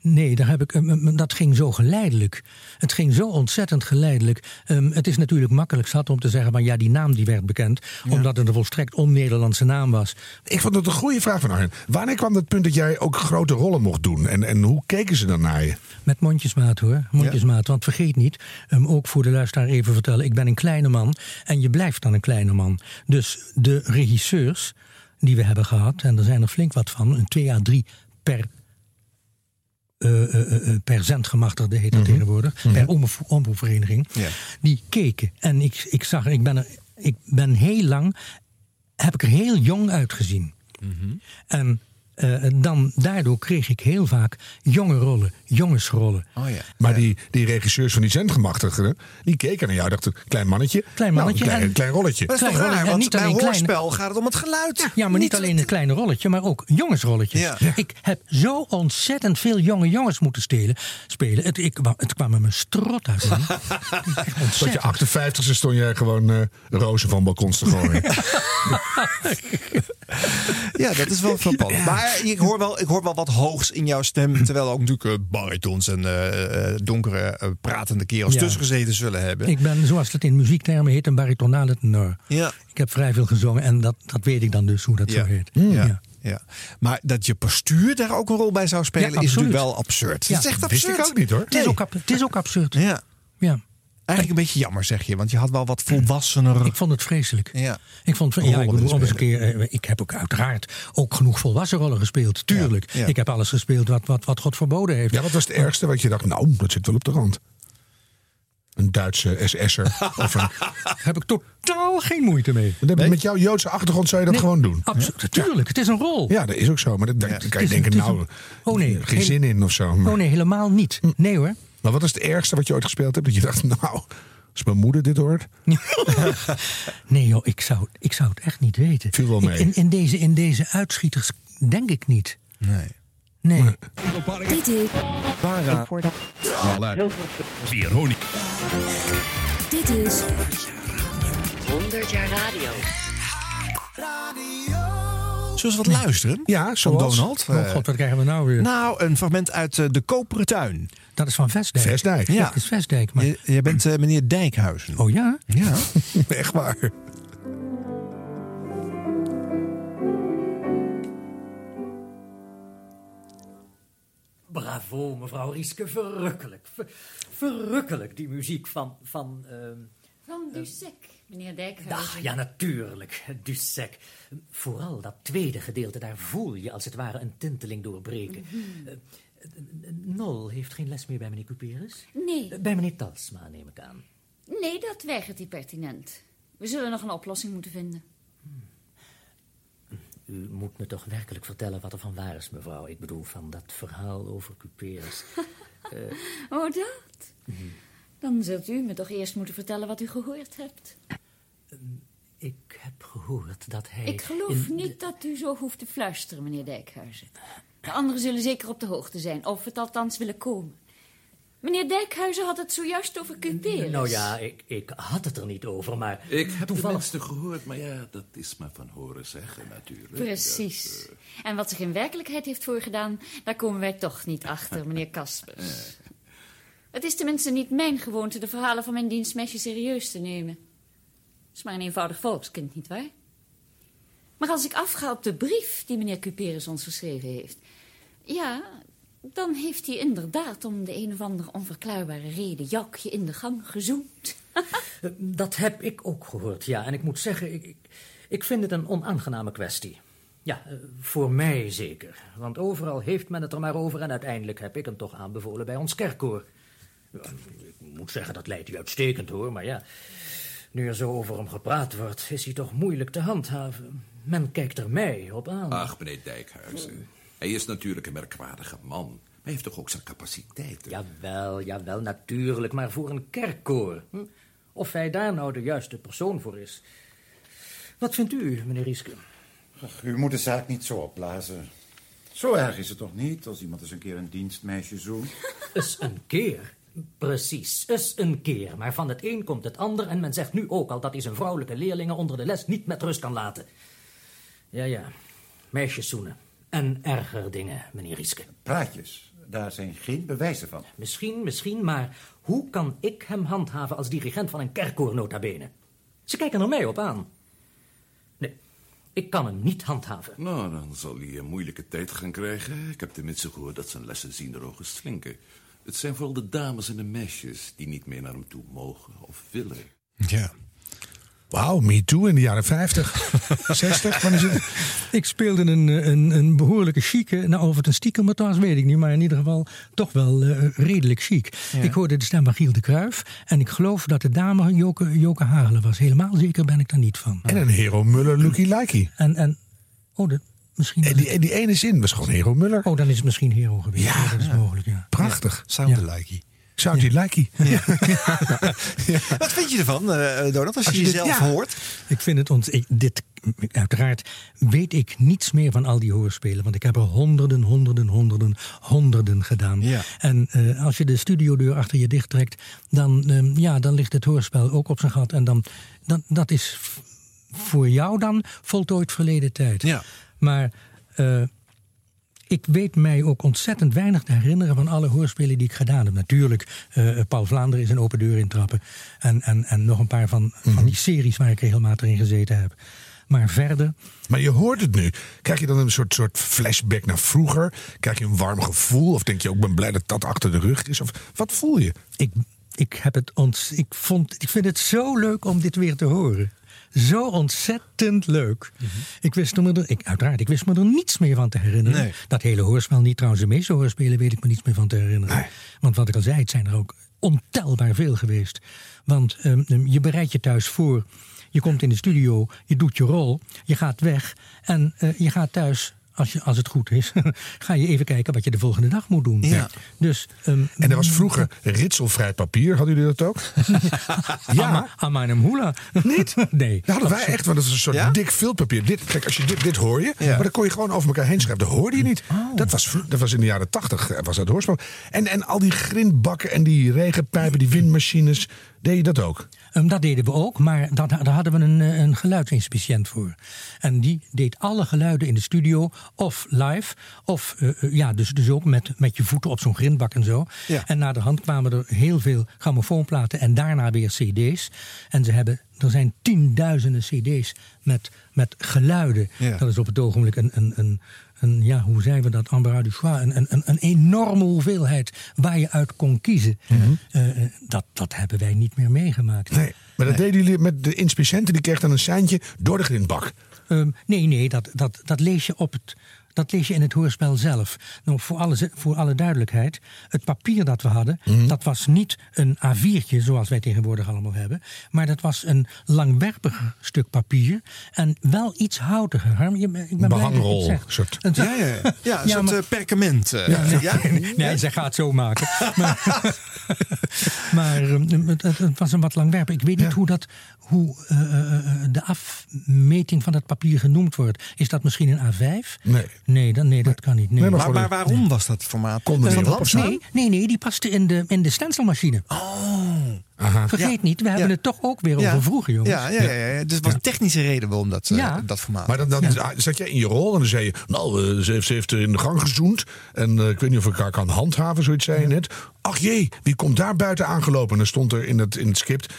nee, daar heb ik, eh, dat ging zo geleidelijk. Het ging zo ontzettend geleidelijk. Ehm, het is natuurlijk makkelijk zat om te zeggen, maar ja, die naam die werd bekend. Omdat het een volstrekt on-Nederlandse naam was. Ik vond het een goede vraag van Arjen. Wanneer kwam het punt dat jij ook grote rollen mocht doen? En, en hoe keken ze dan naar je? Met mondjesmaat hoor, mondjesmaat. Want vergeet niet, um, ook voor de luisteraar even vertellen... ik ben een kleine man en je blijft dan een kleine man. Dus de regisseurs die we hebben gehad... en er zijn er flink wat van, een 2 à 3 per... eh, eh, per zendgemachtigde heet dat tegenwoordig, per omroep- omroepvereniging. Ja. Die keken en ik, ik zag, ik ben, er, ik ben heel lang, heb ik er heel jong uitgezien. En eh, dan, daardoor kreeg ik heel vaak jonge rollen, jongensrollen. Oh ja. Maar die, die regisseurs van die zendgemachtigden, die keken naar jou. Dachten, klein mannetje. Klein mannetje Nou, een klein, en- klein rolletje. Dat is toch Klein raar, rolletje, want niet bij alleen kleine- hoorspel gaat het om het geluid. Ja, maar niet, alleen een kleine rolletje, maar ook jongensrolletjes. Ja. Ik heb zo ontzettend veel jonge jongens moeten stelen, spelen. Het, ik, het kwam me mijn strot uit. Tot je 58 e stond jij gewoon eh, rozen van balkons te gooien. Ja, dat is wel frappant. Maar ik hoor, wel, ik hoor wel wat hoogs in jouw stem. Terwijl er ook natuurlijk eh, baritons en eh, eh, donkere pratende kerels Ja. tussen gezeten zullen hebben. Ik ben, zoals het in muziektermen heet, een baritonale tenor. Ja. Ik heb vrij veel gezongen en dat, dat weet ik dan dus hoe dat Ja. zo heet. Ja. Ja. Maar dat je postuur daar ook een rol bij zou spelen, Ja, is natuurlijk wel absurd. Ja. Dat is echt Wist absurd. ik ook niet hoor. Het, is ook, ab- het is ook absurd. Ja. Ja. Eigenlijk een beetje jammer, zeg je. Want je had wel wat volwassener. Ik vond het vreselijk. Ja. Ik vond, ja, ik bedoel, eens een keer, eh, ik heb ook uiteraard ook genoeg volwassen rollen gespeeld. Tuurlijk. Ja, ja. Ik heb alles gespeeld wat, wat, wat God verboden heeft. Ja, wat was het ergste wat je dacht, nou, dat zit wel op de rand? Een Duitse SS'er. of een, heb ik totaal geen moeite mee. Met jouw Joodse achtergrond zou je dat Nee, gewoon doen. Absoluut, tuurlijk. Het is een rol. Ja, dat is ook zo. Maar dat, kan je denken, nou, een- Oh, nee. geen zin in of zo. Maar, Oh nee, helemaal niet. Nee hoor. Maar wat is het ergste wat je ooit gespeeld hebt? Dat je dacht, nou, als mijn moeder dit hoort. Nee joh, ik zou, ik zou het echt niet weten. Viel wel Ik- mee. in, in, deze, in deze uitschieters denk ik niet. Nee. Nee. Dit is, Para. Veronica. dit is 100 jaar radio. Zullen we wat luisteren? Ja, Van zoals? Donald. Oh god, wat krijgen we nou weer? nou, een fragment uit eh, De Koperen Tuin. Dat is van Vestdijk. Vestdijk. Ja. Dat is Vestdijk. Maar... Je- Jij bent eh, meneer Dijkhuizen. Oh ja? Ja. Echt waar. Bravo, mevrouw Rieske, verrukkelijk. Ver- verrukkelijk, die muziek van... van ehm, Van Dussek, meneer Dijkhuizen. Ach, ja, natuurlijk, Dussek. Vooral dat tweede gedeelte, daar voel je als het ware een tinteling doorbreken. Mhm. Eh, eh, Nol heeft geen les meer bij meneer Couperus? Nee. Bij meneer Talsma, neem ik aan. Nee, dat weigert hij pertinent. We zullen nog een oplossing moeten vinden. U moet me toch werkelijk vertellen wat er van waar is, mevrouw. Ik bedoel, van dat verhaal over Couperus. Eh, Oh, dat? Dan zult u me toch eerst moeten vertellen wat u gehoord hebt. Ik heb gehoord dat hij... Ik geloof niet dat u zo hoeft te fluisteren, meneer Dijkhuizen. De anderen zullen zeker op de hoogte zijn, of het althans willen komen. Meneer Dijkhuizen had het zojuist over Cuperus. Nou ja, ik, ik had het er niet over, maar... Ik heb toevallig... de mensen gehoord, maar ja, dat is maar van horen zeggen natuurlijk. Precies. Dat, eh, En wat zich in werkelijkheid heeft voorgedaan, daar komen wij toch niet achter, meneer Eh. Kaspers. Het is tenminste niet mijn gewoonte de verhalen van mijn dienstmeisje serieus te nemen. Het is maar een eenvoudig volkskind, nietwaar? Maar als ik afga op de brief die meneer Cuperus ons geschreven heeft... ja, dan heeft hij inderdaad om de een of andere onverklaarbare reden... Joukje in de gang gezoend. Dat heb ik ook gehoord, ja. En ik moet zeggen, ik, ik, ik vind het een onaangename kwestie. Ja, eh, voor mij zeker. Want overal heeft men het er maar over... en uiteindelijk heb ik hem toch aanbevolen bij ons kerkkoor. Ik moet zeggen, dat leidt u uitstekend, hoor. Maar ja, nu er zo over hem gepraat wordt... is hij toch moeilijk te handhaven. Men kijkt er mij op aan. Ach, meneer Dijkhuizen. Hij is natuurlijk een merkwaardige man. Maar hij heeft toch ook zijn capaciteiten? Jawel, jawel, natuurlijk. Maar voor een kerkkoor. Hm? Of hij daar nou de juiste persoon voor is. Wat vindt u, meneer Rieske? Ach, u moet de zaak niet zo opblazen. Zo erg is het toch niet als iemand eens een keer een dienstmeisje zoekt? Eens een keer. Precies, eens een keer. Maar van het een komt het ander en men zegt nu ook al dat hij zijn vrouwelijke leerlingen onder de les niet met rust kan laten. Ja, ja. Meisjes zoenen. En erger dingen, meneer Rieske. Praatjes, daar zijn geen bewijzen van. Misschien, misschien, maar hoe kan ik hem handhaven als dirigent van een kerkkoor nota bene? Ze kijken er mij op aan. Nee, ik kan hem niet handhaven. Nou, dan zal hij een moeilijke tijd gaan krijgen. Ik heb tenminste gehoord dat zijn lessen zien er ogen slinken. Het zijn vooral de dames en de meisjes die niet meer naar hem toe mogen of willen. Ja. Wauw, Me Too in de jaren 50, 60, wanneer is het? Ik speelde een, een, een behoorlijke chique. Nou, of het een stiekem was, weet ik niet. Maar in ieder geval toch wel eh, redelijk chic. Ja. Ik hoorde de stem van Giel de Kruif. En ik geloof dat de dame Joke, Joke Hagelen was. Helemaal zeker ben ik daar niet van. En een Hero Muller, Lucky Likey. En, en oh, de, misschien... En die, en die ene zin was gewoon Hero Muller. Oh, dan is het misschien Hero geweest. Ja, dat is mogelijk, ja. Prachtig. Sound likey. Sound die likey. Wat vind je ervan, eh Donald, als je Als je dit- jezelf hoort? Ik vind het. Ik, dit, uiteraard weet ik niets meer van al die hoorspelen. Want ik heb er honderden, honderden, honderden, honderden gedaan. Ja. En eh, als je de studiodeur achter je dicht trekt... Dan, eh, ja, dan ligt het hoorspel ook op zijn gat. En dan, dan, dat is voor jou dan voltooid verleden tijd. Ja. Maar... eh, ik weet mij ook ontzettend weinig te herinneren van alle hoorspelen die ik gedaan heb. Natuurlijk, eh, Paul Vlaanderen is een open deur intrappen. En, en, en nog een paar van, van die series waar ik regelmatig in gezeten heb. Maar verder. Maar je hoort het nu. Krijg je dan een soort, soort flashback naar vroeger? Krijg je een warm gevoel? Of denk je ook, ik ben blij dat dat achter de rug is? Of wat voel je? Ik, ik, heb het ont, ik, vond, ik vind het zo leuk om dit weer te horen. Zo ontzettend leuk. Ik wist me er, ik, uiteraard, ik wist me er niets meer van te herinneren. Nee. Dat hele hoorspel niet. Trouwens, de meeste hoorspelen weet ik me niets meer van te herinneren. Want wat ik al zei, het zijn er ook ontelbaar veel geweest. Want ehm, ehm, je bereidt je thuis voor. Je komt in de studio, je doet je rol, je gaat weg en eh, je gaat thuis. Als, je, als het goed is, ga je even kijken wat je de volgende dag moet doen. Ja. Dus, ehm, En er was vroeger ritselvrij papier. Hadden jullie dat ook? ja. Amanum hula. Niet? Nee. Dat hadden wij echt, want dat is een soort Ja? dik viltpapier. Dit, kijk, als je dit, dit hoor je, Ja. maar dan kon je gewoon over elkaar heen schrijven. Dat hoorde je niet. Dat, was, dat was in de jaren tachtig, eh, was dat hoorspel. En, en al die grindbakken en die regenpijpen, die windmachines, deed je dat ook? Ehm, dat deden we ook, maar dat, daar hadden we een, eh, een geluidsinspiciënt voor. En die deed alle geluiden in de studio, of live, of eh, eh, ja, dus, dus ook met, met je voeten op zo'n grindbak en zo. Ja. En na de hand kwamen er heel veel grammofoonplaten en daarna weer cd's. En ze hebben, er zijn tienduizenden cd's met, met geluiden. Ja. Dat is op het ogenblik een, een, een, een ja, hoe zeggen we dat, embarras du choix, een, een, een, enorme hoeveelheid waar je uit kon kiezen. Eh, eh, dat, dat hebben wij niet meer meegemaakt. Nee. Maar dat deden jullie met de inspiciënten, die kreeg dan een seintje door de grindbak. Ehm, nee, nee, dat, dat, dat lees je op het. Dat lees je in het hoorspel zelf. Nou, voor, alle, voor alle duidelijkheid, het papier dat we hadden, Mhm. dat was niet een A4'tje zoals wij tegenwoordig allemaal hebben, maar dat was een langwerpiger stuk papier en wel iets houtiger. Harm, je, ik ben blij dat je het Behangrol, soort. Een- Ja, ja, ja. ja een soort maar- eh, perkament. eh. ja, nee, ja? nee, zij gaat het zo maken. Maar, maar ehm, het, het- het was een wat langwerpig. Ik weet niet hoe, dat, hoe eh, de afmeting van dat papier genoemd wordt. Is dat misschien een A5? Nee. Nee, dan, nee dat kan niet. Nee. Maar, maar waarom was dat formaat? Kon er niet op nee, nee, nee, die paste in de, in de stencilmachine. Aha. Vergeet niet, we hebben Ja. het toch ook weer Ja. over vroeger, jongens. Ja, ja, ja, ja. dus het was een technische reden waarom dat, Ja. dat formaat. Maar dan, dan Ja. zat jij in je rol en dan zei je... Nou, eh, ze, heeft, ze heeft in de gang gezoend. En eh, ik weet niet of ik haar kan handhaven, zoiets zei je net. Ach jee, wie komt daar buiten aangelopen? En dan stond er in het, in het script...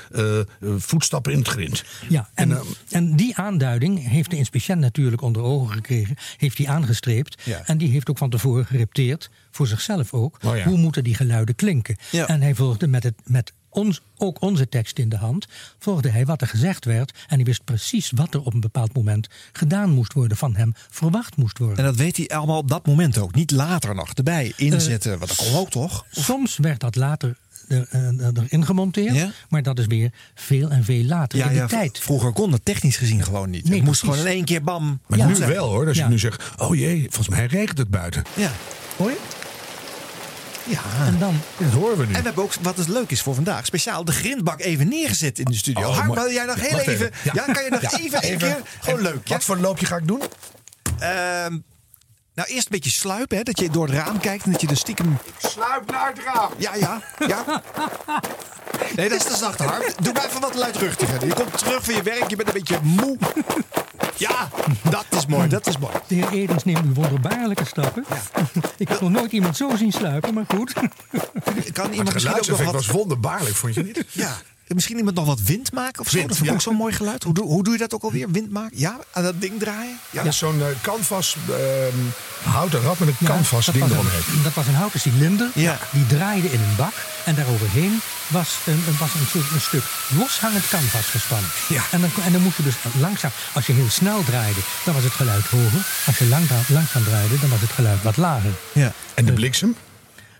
voetstappen in het grind. Ja, en, En, en, eh, die aanduiding heeft de inspiciënt natuurlijk onder ogen gekregen. Heeft die aangestreept. Ja. En die heeft ook van tevoren gerepteerd, voor zichzelf ook. Oh ja. Hoe moeten die geluiden klinken? Ja. En hij volgde met, het, met ons, ook onze tekst in de hand. Volgde hij wat er gezegd werd. En hij wist precies wat er op een bepaald moment gedaan moest worden. Van hem verwacht moest worden. En dat weet hij allemaal op dat moment ook. Niet later nog erbij inzetten. Want dat kon ook toch? Soms werd dat later er, eh, erin gemonteerd. Ja? Maar dat is weer veel en veel later in de tijd. Vroeger kon dat technisch gezien gewoon niet. Nee, het moest precies. gewoon in één keer bam. maar Ja. nu wel hoor. Als Ja. je nu zegt... Oh jee, volgens mij regent het buiten. Ja. Hoor je? Ja. En dan Dat horen we nu. En we hebben ook, wat dus leuk is voor vandaag, speciaal de grindbak even neergezet in de studio. Oh, Harm, wil jij nog heel even... even. Ja. kan je nog Ja, even, een even. keer... Gewoon En leuk, ja? Wat voor loopje ga ik doen? Ehm, nou, eerst een beetje sluipen, hè, dat je door het raam kijkt en dat je de stiekem... Sluip naar het raam. Ja, ja, ja. Nee, dat is te zacht, Harm. Doe maar even wat luidruchtiger. Je komt terug van je werk, je bent een beetje moe. Ja, dat is mooi, dat is mooi. De heer Edens neemt nu wonderbaarlijke stappen. Ik heb nog nooit iemand zo zien sluipen, maar goed. Kan Het iemand misschien ook nog wat... was wonderbaarlijk, vond je niet? Ja. Misschien iemand nog wat wind maken of zo? Wind, dat vind ik ja. ook zo'n mooi geluid. Hoe doe, hoe doe je dat ook alweer? Wind maken? Ja, aan dat ding draaien? Ja, dat is zo'n eh, canvas, ehm, houten rad met een canvas ding eromheen. een, dat was een houten cilinder. Ja. Die draaide in een bak. En daaroverheen was een, was een, soort, een stuk loshangend canvas gespannen. Ja. En, dan, en dan moest je dus langzaam... Als je heel snel draaide, dan was het geluid hoger. Als je lang, langzaam draaide, dan was het geluid wat lager. Ja. En de bliksem?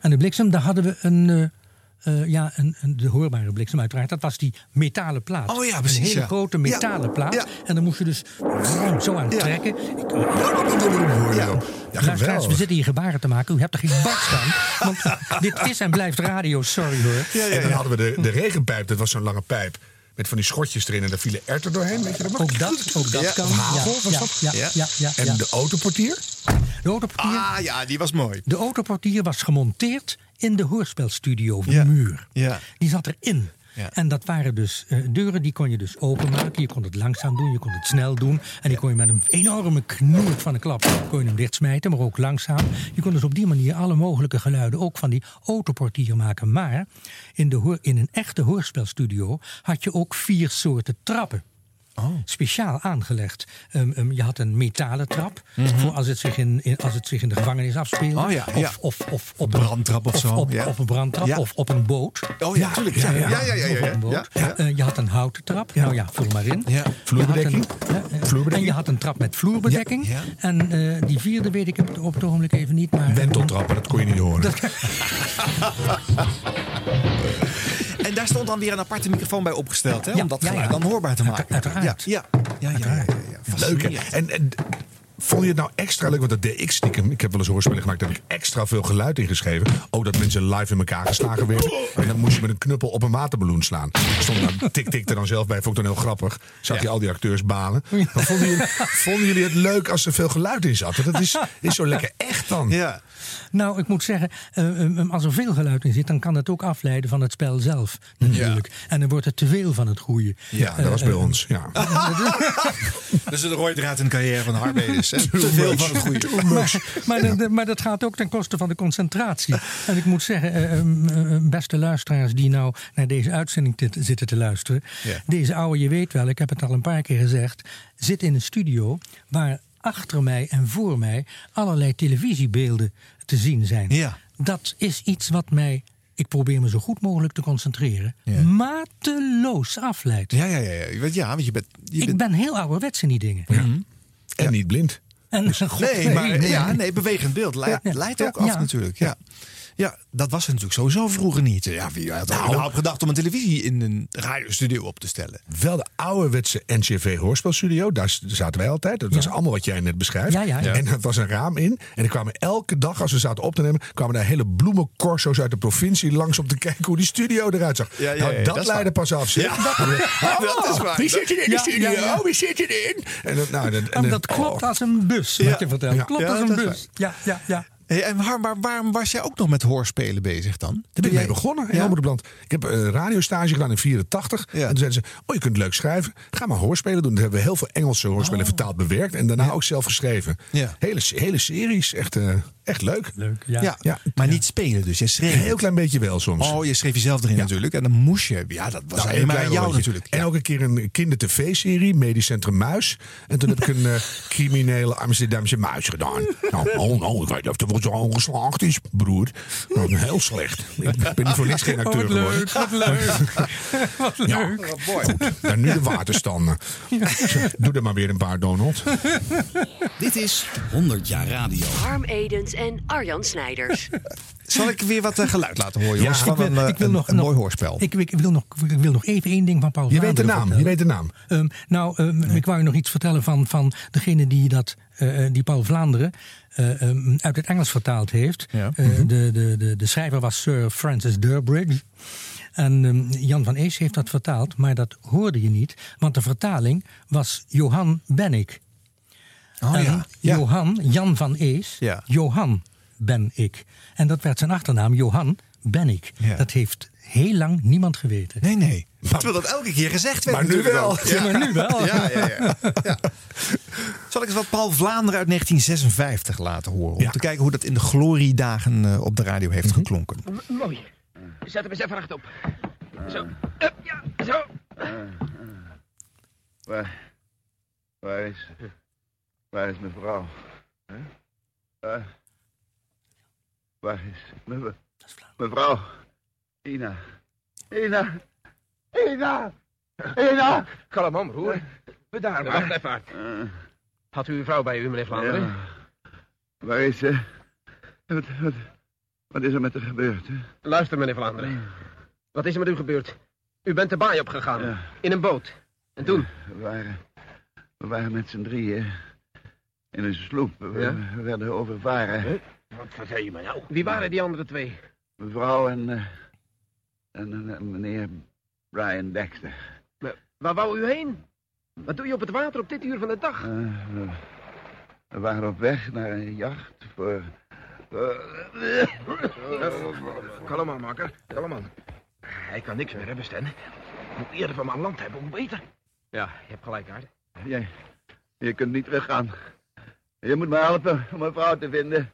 En de bliksem, daar hadden we een... eh, ja, een, een, de hoorbare bliksem uiteraard. Dat was die metalen plaat. Oh ja, precies, Een hele ja. grote metalen Ja, plaat. ja. En dan moest je dus zo aan trekken. Ik, Ja, Luisteraars, we zitten hier gebaren te maken. U hebt er geen barst aan. Want dit is en blijft radio, sorry hoor. En dan hadden we de, de regenpijp, dat was zo'n lange pijp. Met van die schotjes erin en daar vielen erwten doorheen, weet je dat? Ook dat, ook dat Ja, kan. hagel, ja, ja, dat? Ja, Ja. ja, En de autoportier? De autoportier, Ah ja, die was mooi. de autoportier was gemonteerd in de hoorspelstudio, de Ja. muur. Ja. Die zat erin. Ja. En dat waren dus eh, deuren die kon je dus openmaken. Je kon het langzaam doen, je kon het snel doen. En die kon je met een enorme knoert van een klap kon je hem dichtsmijten, maar ook langzaam. Je kon dus op die manier alle mogelijke geluiden ook van die autoportier maken. Maar in, de in een echte hoorspelstudio had je ook vier soorten trappen. Speciaal aangelegd. Ehm, ehm, je had een metalen trap. Voor als het, zich in, in- als het zich in de gevangenis afspeelde. Mhm. Oh ja, ja. Of, of, of op Brandtrap of zo, Op, ja. op een brandtrap of op een boot. Oh ja, tuurlijk. Ja, ja, ja. ja, een. Eh, je had een houten trap. Nou ja, vul maar in. Ja. Vloerbedekking? Je een- Vloerbedekking? En je had een trap met vloerbedekking. En eh, die vierde weet ik op, op het ogenblik even niet. Maar, Wenteltrappen, dat kon je niet horen. En daar stond dan weer een aparte microfoon bij opgesteld, hè? Om dat geluid dan hoorbaar te maken. Uiteraard. Ja, ja, ja. ja, ja. Leuk, en vond je het nou extra leuk? Want dat deed ik stiekem. Ik heb wel eens hoorspelen gemaakt. Daar heb ik extra veel geluid ingeschreven. Ook dat mensen live in elkaar geslagen werden. En dan moest je met een knuppel op een waterballoen slaan. Stond dan tik-tik er dan zelf bij. Vond ik dan heel grappig. Zag je al die acteurs balen. Maar vonden jullie, vonden jullie het leuk als er veel geluid in zat? Want Dat is, is zo lekker echt dan. Ja. Nou, ik moet zeggen, eh, eh, als er veel geluid in zit, dan kan het ook afleiden van het spel zelf. Natuurlijk. En dan wordt het te veel van het goede. Ja, dat was bij ons. Ja. Dat is de rode draad in de carrière van Harbedes. Te veel van het goede. Maar, maar, dat- maar dat gaat ook ten koste van de concentratie. En ik moet zeggen, eh, eh, eh, beste luisteraars die nou naar deze uitzending zitten te luisteren. Ja. Deze oude, je weet wel, ik heb het al een paar keer gezegd, zit in een studio waar achter mij en voor mij allerlei televisiebeelden te zien zijn. Ja. Dat is iets wat mij, ik probeer me zo goed mogelijk te concentreren, Ja. mateloos afleidt. Ja, ja, ja. ja. Ja, want je bent... Je Ik bent ben heel ouderwets in die dingen. En niet blind. En, God, nee, maar nee. ja, nee, bewegend beeld leidt, leidt ook af natuurlijk. Ja. Ja, dat was er natuurlijk sowieso vroeger niet. Ja, wie had er Nou. überhaupt gedacht om een televisie in een radiostudio op te stellen? Wel de ouderwetse NCV hoorspelstudio. Daar zaten wij altijd. Dat was allemaal wat jij net beschrijft. Ja, ja, ja. En er was een raam in. En er kwamen elke dag, als we zaten op te nemen... kwamen daar hele bloemencorso's uit de provincie langs om te kijken hoe die studio eruit zag. Ja, ja, nou, dat, dat leidde pas af. zeg. Ja, Oh, dat is waar. Wie zit er in de studio? ja, ja. Wie zit erin? En dat, nou, dat, En dat klopt als een bus, wat je vertelt. Ja. Klopt Ja, als dat een bus. Ja, ja, ja. Hey, en waar, waar- waarom was jij ook nog met hoorspelen bezig dan? Daar ben ik jij- mee begonnen in Ja? Ik heb een radiostage gedaan in 84. Ja. En toen zeiden ze, oh je kunt leuk schrijven. Ga maar hoorspelen doen. Toen hebben we heel veel Engelse hoorspelen vertaald bewerkt. En daarna ook zelf geschreven. Oh. Hele, hele series. Echt, eh, echt leuk. Leuk, Ja, ja. Ja. maar niet spelen dus. Je schreef Een heel klein beetje wel soms. Oh, je schreef jezelf erin natuurlijk. En dan moest je. Ja, dat was Nou, alleen maar klein aan jou rondje. natuurlijk. En ook een keer een kinder-tv-serie, Medisch Centrum Muis. En toen heb ik een eh, criminele Amsterdamse muis gedaan. Nou, oh, nou, ik weet niet of er wel zo geslaagd is, broer. Nou, heel slecht. Ik ben niet voor niks geen Oh, acteur wat geworden. leuk, wat leuk. wat Ja, leuk. goed. Dan nu de waterstanden. Doe er maar weer een paar, Donald. Dit is 100 jaar radio. Harm Edens en Arjan Snijders. Zal ik weer wat eh, geluid laten horen, jongens? Ja, van ik wil- een, eh, ik wil een- nog- een mooi hoorspel. Ik, ik, wil nog, ik wil nog even één ding van Paul Je weet de Vlaanderen naam, je weet de naam. Ehm, nou, ehm, ik wou je nog iets vertellen van, van degene die, dat, eh, die Paul Vlaanderen eh, ehm, uit het Engels vertaald heeft. Ja. Eh, de, de, de, de schrijver was Sir Francis Durbridge. En Jan van Ees heeft dat vertaald, maar dat hoorde je niet, want de vertaling was Johan Bennick. Oh En ja. ja. Johan, Jan van Ees, Ja. Johan ben ik. En dat werd zijn achternaam, Johan ben ik. Ja. Dat heeft heel lang niemand geweten. Nee, nee. Terwijl dat elke keer gezegd werd. Maar nu wel. Ja, maar nu wel. Ja, ja, ja. ja. Zal ik eens wat Paul Vlaanderen uit 1956 laten horen? Om Ja. te kijken hoe dat in de gloriedagen eh, op de radio heeft geklonken. M- mooi. Zet hem eens even rechtop. Zo. Up, ja, zo. Waar, waar is, waar is mijn vrouw? Waar, waar is mijn, mijn vrouw? Ina. Ina. Ina. Ina. Kalm aan, broer. Bedaar, wacht even. hard. Had u uw vrouw bij u, meneer Vlaanderen? Ja. Waar is ze? Wat, wat, wat is er met haar gebeurd? Hè? Luister, meneer Vlaanderen. Wat is er met u gebeurd? U bent de baai opgegaan. Ja. In een boot. En toen? We waren, we waren met z'n drieën in een sloep. We, Ja? werden overvaren. Wat vertel je mij nou? Wie waren die andere twee? Mevrouw en, eh, en, en- en meneer Brian Dexter. Waar wou u heen? Wat doe je op het water op dit uur van de dag? Eh, we, we waren op weg naar een jacht voor... voor- Kalm aan, makker. Kalm aan. Hij kan niks meer hebben, Stan. Moet eerder van mijn land hebben, hoe beter. Ja, je hebt gelijk, Aard. Jij, je kunt niet teruggaan. Je moet me helpen om mijn vrouw te vinden.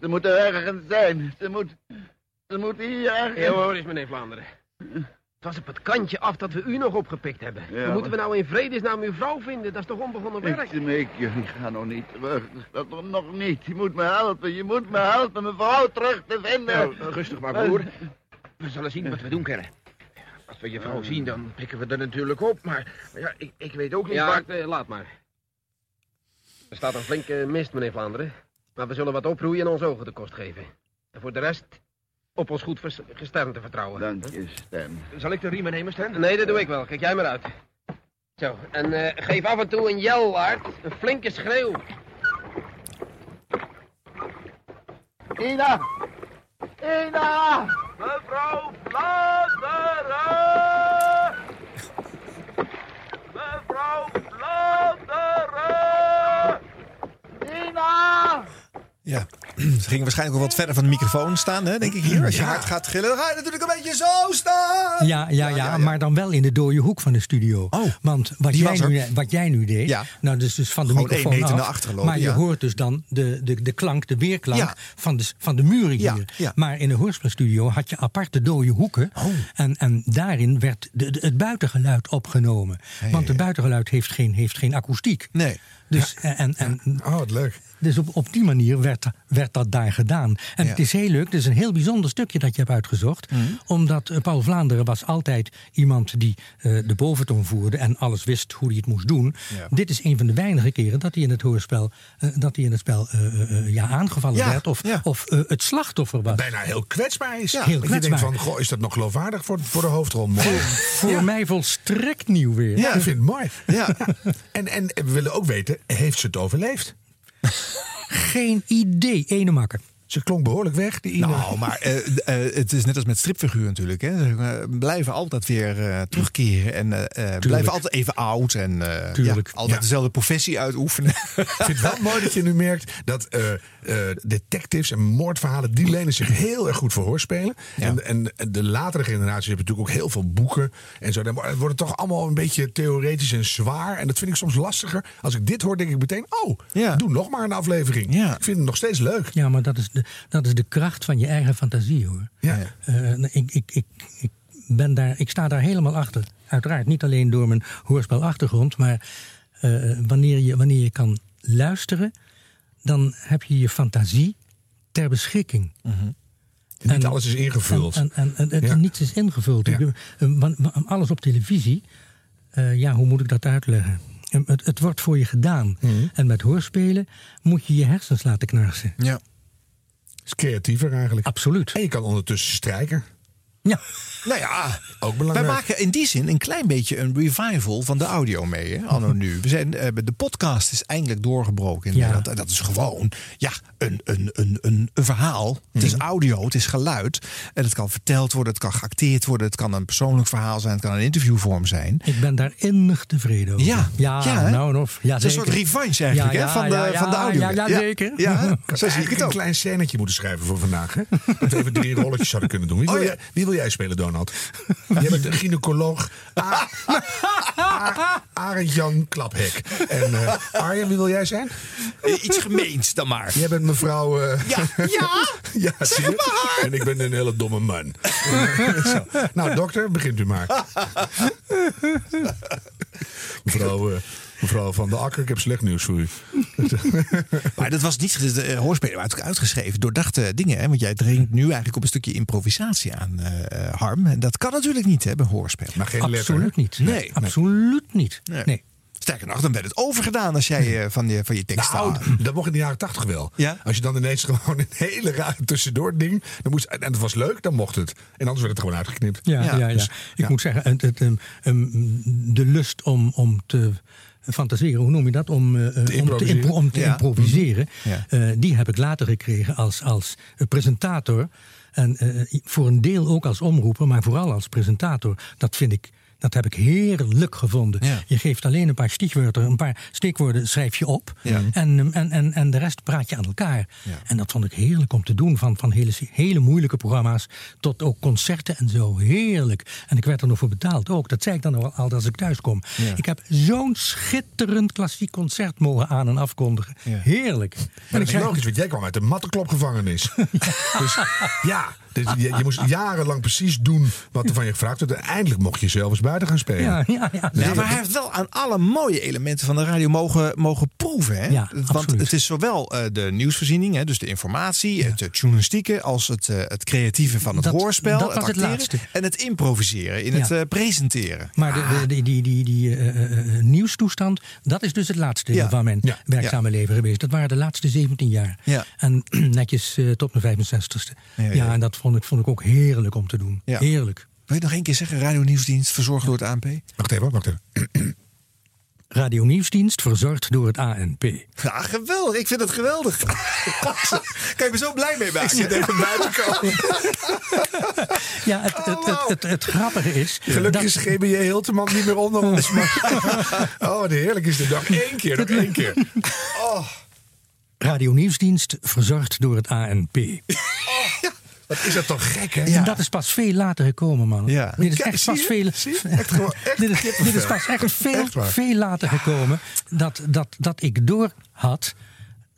Ze moet er ergens zijn. Ze moet... Ze moet hier ergens... Ja hoor eens, meneer Vlaanderen. Het was op het kantje af dat we u nog opgepikt hebben. Ja, Hoe moeten we nou in vredesnaam uw vrouw vinden? Dat is toch onbegonnen werk? Ik smeek je, ik ga nog niet terug. Dat nog niet. Je moet me helpen, je moet me helpen mijn vrouw terug te vinden. Nou, rustig maar, broer. We zullen zien wat we doen kunnen. Als we je vrouw zien, dan pikken we er natuurlijk op. Maar, maar ja, ik, ik weet ook niet Ja, waar... eh, laat maar. Er staat een flinke mist, meneer Vlaanderen. Maar we zullen wat oproeien en ons ogen de kost geven. En voor de rest op ons goed gesternte vertrouwen. Dank je, Stan. Zal ik de riemen nemen, Stan? Nee, dat doe ik wel. Kijk jij maar uit. Zo, en eh, geef af en toe een jel, Art. Een flinke schreeuw. Ina! Ina! Mevrouw Vlaanderen! Mevrouw Vlaanderen! Ina! Ja, ze gingen waarschijnlijk ook wat verder van de microfoon staan, hè, denk ik hier. Als je hard gaat gillen, dan ga je natuurlijk een beetje zo staan. Ja, ja, ja, maar dan wel in de dode hoek van de studio. Want wat, jij nu, wat jij nu deed, nou dus, dus van de Gewoon microfoon af, naar achteren lopen, maar je hoort dus dan de, de, de klank, de weerklank van, de, van de muren hier. ja. Maar in de hoorspelstudio had je aparte dode hoeken. Oh. En, en daarin werd de, de- het buitengeluid opgenomen. Want het buitengeluid heeft geen, heeft geen akoestiek. Nee. Dus, en, en, oh, wat leuk. Dus op, op die manier werd, werd dat daar gedaan. En Ja. het is heel leuk, het is een heel bijzonder stukje dat je hebt uitgezocht. Mhm. Omdat eh, Paul Vlaanderen was altijd iemand die eh, de boventoon voerde en alles wist hoe hij het moest doen. Ja. Dit is een van de weinige keren dat hij in het hoorspel, eh, dat hij in het spel ja, aangevallen Ja, werd of, of het slachtoffer was. Bijna heel kwetsbaar is. Ja, heel je denkt kwetsbaar. van, goh, is dat nog geloofwaardig voor, voor de hoofdrol? Mooi. Voor mij volstrekt nieuw weer. Ja, ik vind het mooi. Ja. En, en we willen ook weten, heeft ze het overleefd? Geen idee, ene makker. Ze klonk behoorlijk weg, die Ine. Nou, maar eh, eh, het is net als met stripfiguren natuurlijk. Hè. Ze eh, blijven altijd weer eh, terugkeren. En eh, eh, blijven altijd even oud. En eh, Tuurlijk. ja, altijd Ja. dezelfde professie uitoefenen. Ik vind het wel mooi dat je nu merkt dat eh, eh, detectives en moordverhalen... die lenen zich heel erg goed voor hoorspelen. En, en de latere generaties hebben natuurlijk ook heel veel boeken. En zo. Dan wordt- het wordt toch allemaal een beetje theoretisch en zwaar. En dat vind ik soms lastiger. Als ik dit hoor, denk ik meteen... oh, doe nog maar een aflevering. Ik vind het nog steeds leuk. Ja, maar dat is de, dat is de kracht van je eigen fantasie hoor. Ja. Eh, ik, ik, ik, ik, ben daar, ik sta daar helemaal achter. Uiteraard niet alleen door mijn hoorspelachtergrond, maar eh, wanneer, je, wanneer je kan luisteren, dan heb je je fantasie ter beschikking. Niet alles is ingevuld. En, en, en, en Ja. niets is ingevuld. Eh, alles op televisie, ja, hoe moet ik dat uitleggen? Het, het wordt voor je gedaan. Mhm. En met hoorspelen moet je je hersens laten knarsen. Ja. Is creatiever eigenlijk. Absoluut. En je kan ondertussen strijken. Ja. Nou ja, ook wij belangrijk. maken in die zin een klein beetje een revival van de audio mee. Hè, anno nu. We zijn, eh, de podcast is eindelijk doorgebroken in Ja. Nederland. En dat is gewoon ja, een, een, een, een, een verhaal. Het is audio, het is geluid. En het kan verteld worden, het kan geacteerd worden. Het kan een persoonlijk verhaal zijn, het kan een interviewvorm zijn. Ik ben daar innig tevreden over. Ja, ja, ja, nou, of, ja Het is zeker. een soort revanche eigenlijk, Ja, hè, van de- van de audio. Ja, zeker. ja, Zo zie ik het een ook. klein scènetje moeten schrijven voor vandaag. Hè? Dat we even drie rolletjes zouden kunnen doen. Wie wil, Oh, ja. jij, wie wil jij spelen, Donald? Jij bent een gynaecoloog. A- A- Arend Jan Klaphek. En eh, Arjen, wie wil jij zijn? Eh, Iets gemeens dan maar. Jij bent mevrouw... eh, Ja, ja, ja zie je? En ik ben een hele domme man. Zo. Nou, dokter, begint u maar. Mevrouw, mevrouw Van der Akker, ik heb slecht nieuws voor u. Maar dat was niet. De hoorspelen waren natuurlijk uitgeschreven. Doordachte dingen. Hè? Want jij dringt nu eigenlijk op een stukje improvisatie aan, eh, Harm. En dat kan natuurlijk niet hè, bij hoorspelen. Maar geen Absoluut niet. Nee. Absoluut niet. Nee. Nee. Sterker nog, dan werd het overgedaan als jij eh, van, je, van je tekst Nou, dat mocht in de jaren tachtig wel. Ja? Als je dan ineens gewoon een hele raar tussendoor ding... Dan moest, en het was leuk, dan mocht het. En anders werd het gewoon uitgeknipt. Ja, ja, ja. Dus, ik ja. moet zeggen, het, het, um, um, de lust om, om te fantaseren, hoe noem je dat? Om, uh, om te, improviseren. impro- om te Ja. improviseren. Ja. Uh, die heb ik later gekregen als, als presentator. En uh, voor een deel ook als omroeper, maar vooral als presentator. Dat vind ik. Dat heb ik heerlijk gevonden. Ja. Je geeft alleen een paar stichwoorden, een paar steekwoorden schrijf je op. Ja. En, en, en, en de rest praat je aan elkaar. Ja. En dat vond ik heerlijk om te doen. Van, van hele, hele moeilijke programma's tot ook concerten en zo. Heerlijk. En ik werd er nog voor betaald ook. Dat zei ik dan al, al als ik thuis kom. Ja. Ik heb zo'n schitterend klassiek concert mogen aan- en afkondigen. Ja. Heerlijk. Maar En dat ik is zei, logisch, want jij kwam uit de mattenklopgevangenis. Dus ja, dus je, je moest jarenlang precies doen wat er van je gevraagd werd. En eindelijk mocht je zelf eens buiten gaan spelen. ja, ja, ja. Ja, maar hij heeft wel aan alle mooie elementen van de radio mogen, mogen proeven. Hè? Ja, Want absoluut. het is zowel eh, de nieuwsvoorziening, hè, dus de informatie, het eh, journalistieke, als het, eh, het creatieve van het Dat- hoorspel, dat was het acteren laatste. en het improviseren in Ja. het eh, presenteren. Maar de, de, die, die, die, die nieuwstoestand, dat is dus het laatste van mijn Ja. werkzame leven geweest. Dat waren de laatste 17 jaar. Ja. En netjes eh, tot mijn 65ste. Ja, Ja, ja. en dat vond ik, vond ik ook heerlijk om te doen. Ja. Heerlijk. Wil je nog één keer zeggen, Radio Nieuwsdienst, verzorgd door het ANP? Wacht even, wacht even. Radio Nieuwsdienst, verzorgd door het ANP. Ja, geweldig. Ik vind het geweldig. je me zo blij mee maken? Ik zit even buiten komen. Ja, het, het, het, het, het grappige is... Gelukkig dat- is GBJ Hilteman niet meer onder ons. Maar, oh, de heerlijk is de dag. Eén keer, nog één keer. Oh, Radio Nieuwsdienst, verzorgd door het ANP. Wat is dat toch gek, hè? En dat is pas veel later gekomen, man. Ja. Dit is echt pas veel... Echt gewoon- echt dit, is, kippenvel. dit is pas echt veel, Echt veel later gekomen dat, dat, dat ik door had...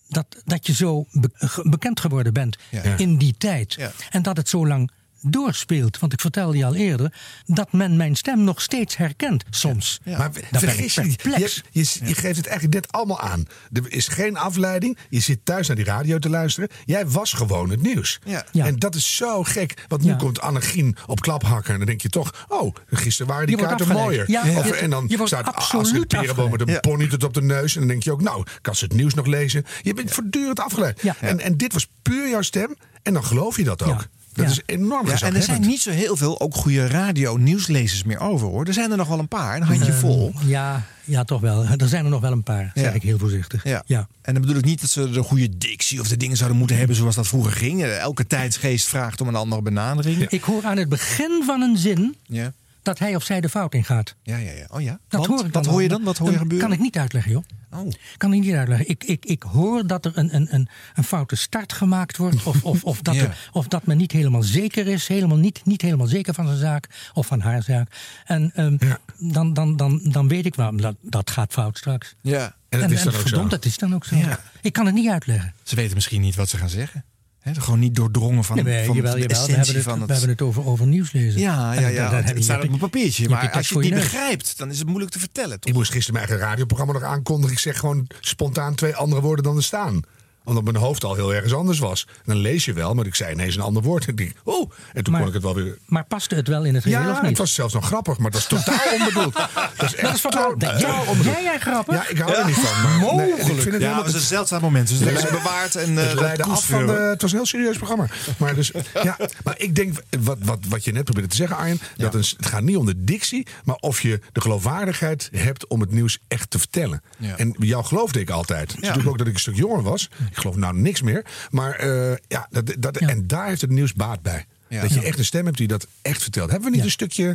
Dat, dat je zo be- bekend geworden bent in die tijd. En dat het zo lang doorspeelt. Want ik vertelde je al eerder dat men mijn stem nog steeds herkent, soms. Maar Dan vergis je niet, je, je, je geeft het eigenlijk net allemaal aan. Er is geen afleiding. Je zit thuis naar die radio te luisteren. Jij was gewoon het nieuws. Ja. Ja. En dat is zo gek. Want nu Ja. komt Annegien op klaphakken. En dan denk je toch... Oh, gisteren waren die kaarten afgeleid. mooier. Ja, Of, en dan staat absoluut Astrid Perenboom met een pony tot op de neus. En dan denk je ook... Nou, kan ze het nieuws nog lezen? Je bent voortdurend afgeleid. Ja. En, en dit was puur jouw stem. En dan geloof je dat ook. Dat Ja. is enorm Ja, en er zijn niet zo heel veel ook goede radio-nieuwslezers meer over hoor. Er zijn er nog wel een paar, een handje Ehm, vol. Ja, ja, toch wel. Er zijn er nog wel een paar, zeg Ja. ik heel voorzichtig. Ja. Ja. En dan bedoel ik niet dat ze de goede dictie of de dingen zouden moeten hebben zoals dat vroeger ging. Elke tijdsgeest vraagt om een andere benadering. Ik hoor aan het begin van een zin Ja, dat hij of zij de fout ingaat. ja, ja. ja. Oh ja? Dat Want? hoor ik dan Wat hoor je dan? Wat hoor je Dat gebeuren? Kan ik niet uitleggen, joh. Oh. Kan ik niet uitleggen. Ik, ik, ik hoor dat er een, een, een, een foute start gemaakt wordt. Of, of, of, dat Ja. er, of dat men niet helemaal zeker is. Helemaal niet, niet helemaal zeker van zijn zaak. Of van haar zaak. En ehm, dan, dan, dan, dan weet ik wel, dat, dat gaat fout straks. Ja. En dat is dan ook zo. verdomd, dat is dan ook zo. Ja. Ik kan het niet uitleggen. Ze weten misschien niet wat ze gaan zeggen. Gewoon niet doordrongen van, van jawel, de. We essentie hebben, het, van het... we hebben het over, over nieuws lezen. Ja, ja, ja. heb het staat op een hebt- papiertje. Maar als je het niet neus. begrijpt, dan is het moeilijk te vertellen. Toch? Ik moest gisteren mijn eigen radioprogramma nog aankondigen. Ik zeg gewoon spontaan twee andere woorden dan er staan. Omdat mijn hoofd al heel ergens anders was. En dan lees je wel, maar ik zei ineens een ander woord. En ik oh, en toen Maar- kon ik het wel weer... Maar paste het wel in het geheel Ja, of niet? het was zelfs nog grappig, maar dat is totaal onbedoeld. Dat is echt Dat is vooral- totaal Jij- onbedoeld. jij jij grappig? Ja, ik hou er niet van. Maar nee, ik vind het Ja, helemaal- het was een zeldzaam moment. Dus het is bewaard en eh het leidde af van de, het was een heel serieus programma. Maar, dus, ja, maar ik denk, wat, wat, wat je net probeerde te zeggen, Arjen, dat een, het gaat niet om de dictie, maar of je de geloofwaardigheid hebt om het nieuws echt te vertellen. Ja. En jou geloofde ik altijd. Het is natuurlijk ook dat ik een stuk jonger was. Ik geloof nou niks meer. Maar eh, ja, dat, dat, en daar heeft het nieuws baat bij. Ja. Dat je Ja. echt een stem hebt die dat echt vertelt. Hebben we niet Ja. een stukje...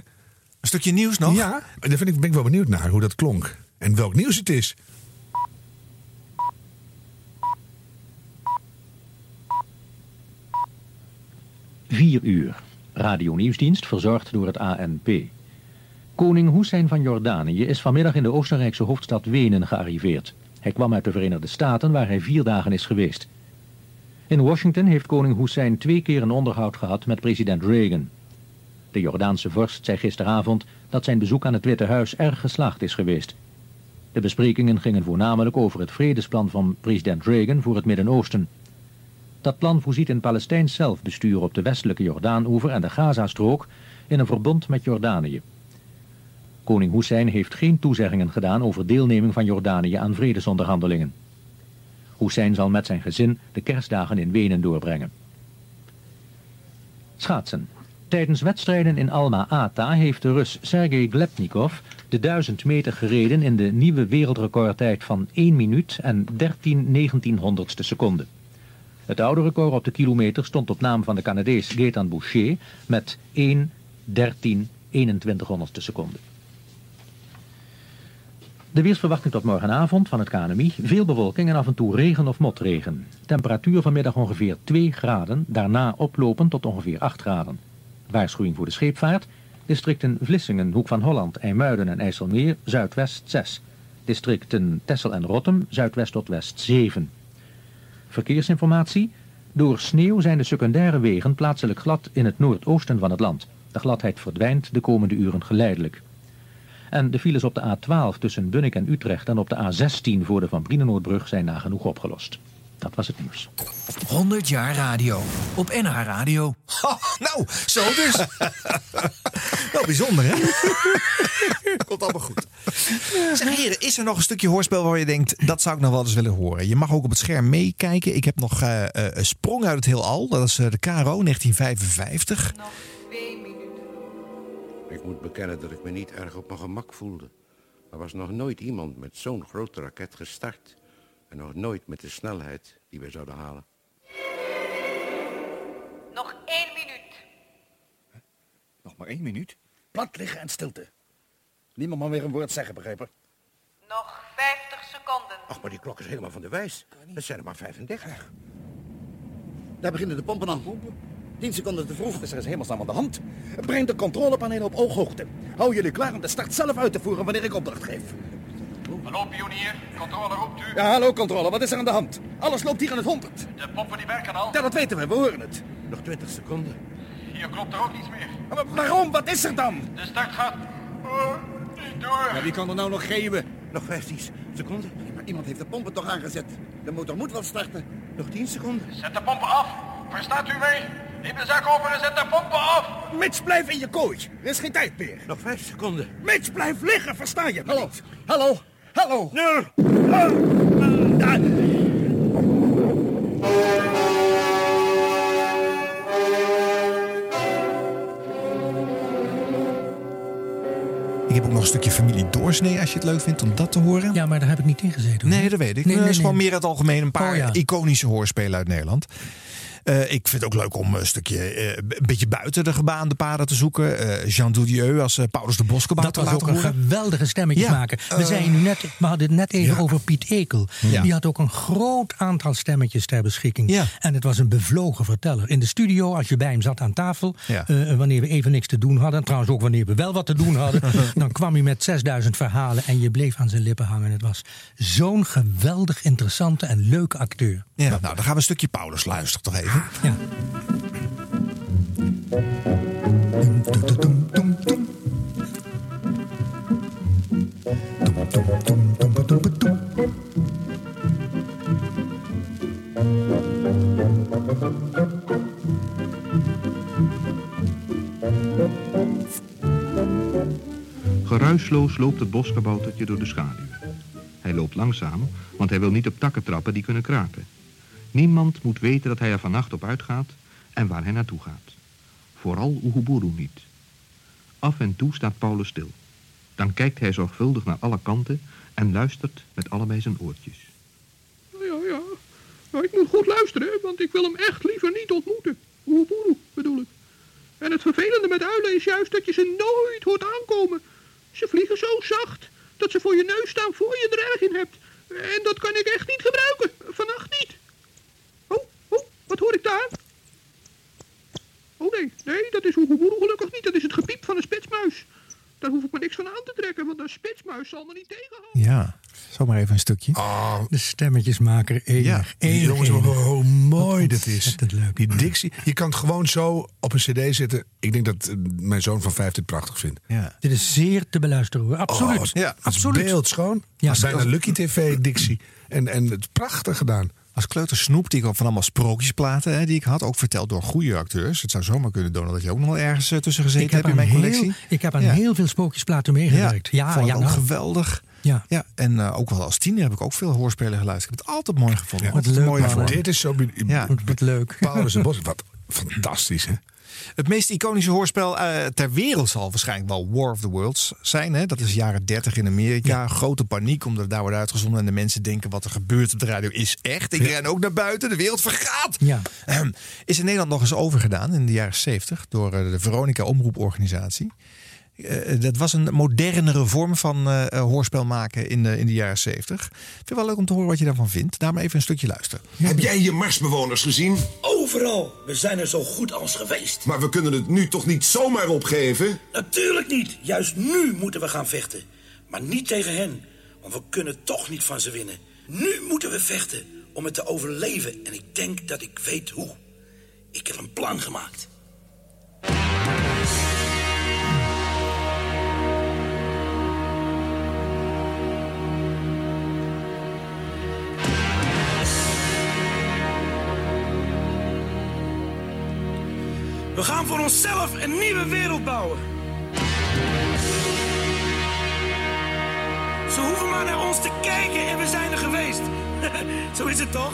Een stukje nieuws nog? Ja, daar vind ik, ben ik wel benieuwd naar hoe dat klonk. En welk nieuws het is. Vier uur. Radio-nieuwsdienst verzorgd door het ANP. Koning Hussein van Jordanië is vanmiddag in de Oostenrijkse hoofdstad Wenen gearriveerd. Hij kwam uit de Verenigde Staten waar hij vier dagen is geweest. In Washington heeft koning Hussein twee keer een onderhoud gehad met president Reagan. De Jordaanse vorst zei gisteravond dat zijn bezoek aan het Witte Huis erg geslaagd is geweest. De besprekingen gingen voornamelijk over het vredesplan van president Reagan voor het Midden-Oosten. Dat plan voorziet in Palestijns zelfbestuur op de westelijke Jordaanoever en de Gazastrook in een verbond met Jordanië. Koning Hussein heeft geen toezeggingen gedaan over deelneming van Jordanië aan vredesonderhandelingen. Hussein zal met zijn gezin de kerstdagen in Wenen doorbrengen. Schaatsen. Tijdens wedstrijden in Alma-Ata heeft de Rus Sergei Glebnikov de 1000 meter gereden in de nieuwe wereldrecordtijd van 1 minuut en 13 1900ste seconde. Het oude record op de kilometer stond op naam van de Canadees Gaetan Boucher met 1 13 2100ste seconde. De weersverwachting tot morgenavond van het KNMI. Veel bewolking en af en toe regen of motregen. Temperatuur vanmiddag ongeveer 2 graden, daarna oplopend tot ongeveer 8 graden. Waarschuwing voor de scheepvaart. Districten Vlissingen, Hoek van Holland, IJmuiden en IJsselmeer, zuidwest 6. Districten Tessel en Rottem, zuidwest tot west 7. Verkeersinformatie. Door sneeuw zijn de secundaire wegen plaatselijk glad in het noordoosten van het land. De gladheid verdwijnt de komende uren geleidelijk. En de files op de A12 tussen Bunnik en Utrecht en op de A16 voor de Van Brienenoordbrug zijn nagenoeg opgelost. Dat was het nieuws. 100 jaar radio. Op NH Radio. nou, zo dus. Wel bijzonder, hè? Komt allemaal goed. Zeg heren, is er nog een stukje hoorspel waar je denkt... dat zou ik nog wel eens willen horen? Je mag ook op het scherm meekijken. Ik heb nog eh, eh, een sprong uit het heelal. Dat is eh, de KRO 1955. Ik moet bekennen dat ik me niet erg op mijn gemak voelde. Er was nog nooit iemand met zo'n grote raket gestart. En nog nooit met de snelheid die we zouden halen. Nog één minuut. Nog maar één minuut. Plat liggen en stilte. Niemand mag weer een woord zeggen, begrepen? Nog 50 seconden. Ach, maar die klok is helemaal van de wijs. Dat zijn er maar 35. Daar beginnen de pompen aan. Tien seconden te vroeg, dus er is hemelsnaam aan de hand. Breng de controlepanelen op ooghoogte. Hou jullie klaar om de start zelf uit te voeren wanneer ik opdracht geef. Hallo, pionier. Controle roept u. Ja, hallo controle, wat is er aan de hand? Alles loopt hier aan het 100. De pompen die werken al. Ja, dat weten we, we horen het. Nog 20 seconden. Hier klopt er ook niets meer. Maar waarom? Wat is er dan? De start gaat... Oh, niet door. Ja, wie kan er nou nog geven? Nog 15 seconden. Maar iemand heeft de pompen toch aangezet. De motor moet wel starten. Nog 10 seconden. Zet de pompen af. Verstaat u mij? Neem de zak open en zet de pompen af. Mitch, blijf in je kooi. Er is geen tijd meer. Nog 5 seconden. Mitch, blijf liggen. Versta je? Hallo. Hallo. Hallo. Nul. Ik heb ook nog een stukje familie Doorsnee, als je het leuk vindt om dat te horen. Ja, maar daar heb ik niet in gezeten. hoor. Nee, dat weet ik. Nee, dat nee, is gewoon nee. meer uit het algemeen een paar Oh, ja. iconische hoorspelen uit Nederland. Eh, ik vind het ook leuk om een stukje, eh, een beetje buiten de gebaande paden te zoeken. Eh, Jean Doudieu als Paulus de Boskebouw Dat te was laten ook een geweldige stemmetjes Ja, maken. We, zijn nu net, we hadden het net even ja. over Piet Ekel. Ja. Die had ook een groot aantal stemmetjes ter beschikking. Ja. En het was een bevlogen verteller. In de studio, als je bij hem zat aan tafel... Wanneer we even niks te doen hadden... en trouwens ook wanneer we wel wat te doen hadden... dan kwam hij met 6000 verhalen en je bleef aan zijn lippen hangen. Het was zo'n geweldig interessante en leuke acteur. Ja, nou, dan gaan we een stukje Paulus luisteren toch even. Ja. Geruisloos loopt het boskaboutertje door de schaduw. Hij loopt langzaam, want hij wil niet op takken trappen die kunnen kraken. Niemand moet weten dat hij er vannacht op uitgaat en waar hij naartoe gaat. Vooral Oeguburu niet. Af en toe staat Paulus stil. Dan kijkt hij zorgvuldig naar alle kanten en luistert met allebei zijn oortjes. Ja, ja. Maar ik moet goed luisteren, want ik wil hem echt liever niet ontmoeten. Oeboeroe, bedoel ik. En het vervelende met uilen is juist dat je ze nooit hoort aankomen. Ze vliegen zo zacht dat ze voor je neus staan voor je er erg in hebt. En dat kan ik echt niet gebruiken. Vannacht niet. Oh, oh, wat hoor ik daar? Oh nee, nee, dat is Oeboeroe gelukkig niet. Dat is het gepiep van een spitsmuis. Daar hoef ik me niks van aan te trekken, want een spitsmuis zal me niet tegenhouden. Ja, zomaar even een stukje. De stemmetjesmaker enig. Ja, enig, jongens, enig. hoe mooi dat is. Ontzettend leuk. Die dictie. Je kan het gewoon zo op een cd zetten. Ik denk dat eh, mijn zoon van vijf dit prachtig vindt. Ja. Dit is zeer te beluisteren hoor. Absoluut. Oh, ja, Absoluut. beeldschoon. Ja, Ja, bijna Lucky TV dictie. En, en het is prachtig gedaan. Als kleuter snoep die ik ook van allemaal sprookjesplaten hè, die ik had, ook verteld door goede acteurs. Het zou zomaar kunnen doen dat je ook nog wel ergens eh, tussen gezeten Ik heb, hebt in mijn heel, collectie. ik heb aan Ja. heel veel spookjesplaten meegewerkt. Ja, vond ja, ik ook nou. geweldig. Ja. Ja, en eh, ook wel als tiener heb ik ook veel hoorspelen geluisterd. Ik heb het altijd mooi gevonden. Ja, Altijd leuk. Dit is zo... Ja. Wat leuk. Paulus en Bos, wat fantastisch, hè? Het meest iconische hoorspel eh, ter wereld zal waarschijnlijk wel War of the Worlds zijn. Hè? Dat is jaren 30 in Amerika. Grote paniek omdat het daar wordt uitgezonden. En de mensen denken wat er gebeurt op de radio is echt. Ik ren ook naar buiten, de wereld vergaat. Ja. Ehm, is in Nederland nog eens overgedaan in de jaren 70 door eh, de Veronica Omroeporganisatie. Eh, dat was een modernere vorm van eh, eh, hoorspel maken in de, in de jaren 70. Ik vind het wel leuk om te horen wat je daarvan vindt. Daar maar even een stukje luisteren. Heb jij je Marsbewoners gezien? Overal. We zijn er zo goed als geweest. Maar we kunnen het nu toch niet zomaar opgeven? Natuurlijk niet. Juist nu moeten we gaan vechten. Maar niet tegen hen. Want we kunnen toch niet van ze winnen. Nu moeten we vechten om het te overleven. En ik denk dat ik weet hoe. Ik heb een plan gemaakt. We gaan voor onszelf een nieuwe wereld bouwen. Ze hoeven maar naar ons te kijken en we zijn er geweest. Zo is het toch?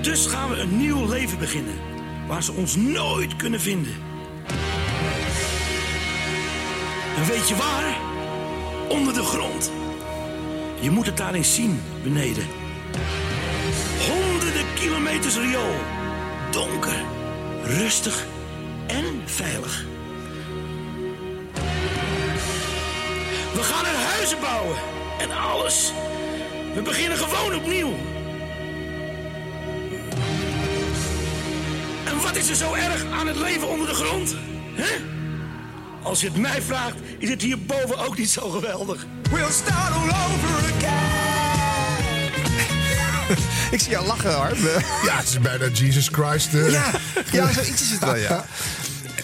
Dus gaan we een nieuw leven beginnen. Waar ze ons nooit kunnen vinden. En weet je waar? Onder de grond. Je moet het daar eens zien, beneden. Kilometers riool. Donker, rustig en veilig. We gaan er huizen bouwen en alles. We beginnen gewoon opnieuw. En wat is er zo erg aan het leven onder de grond? Hè? Als je het mij vraagt, is het hierboven ook niet zo geweldig. We'll start all over again. Ik zie jou lachen, Harm. Ja, het is bijna Jesus Christ. eh. Ja, ja, zoiets is het wel, ja.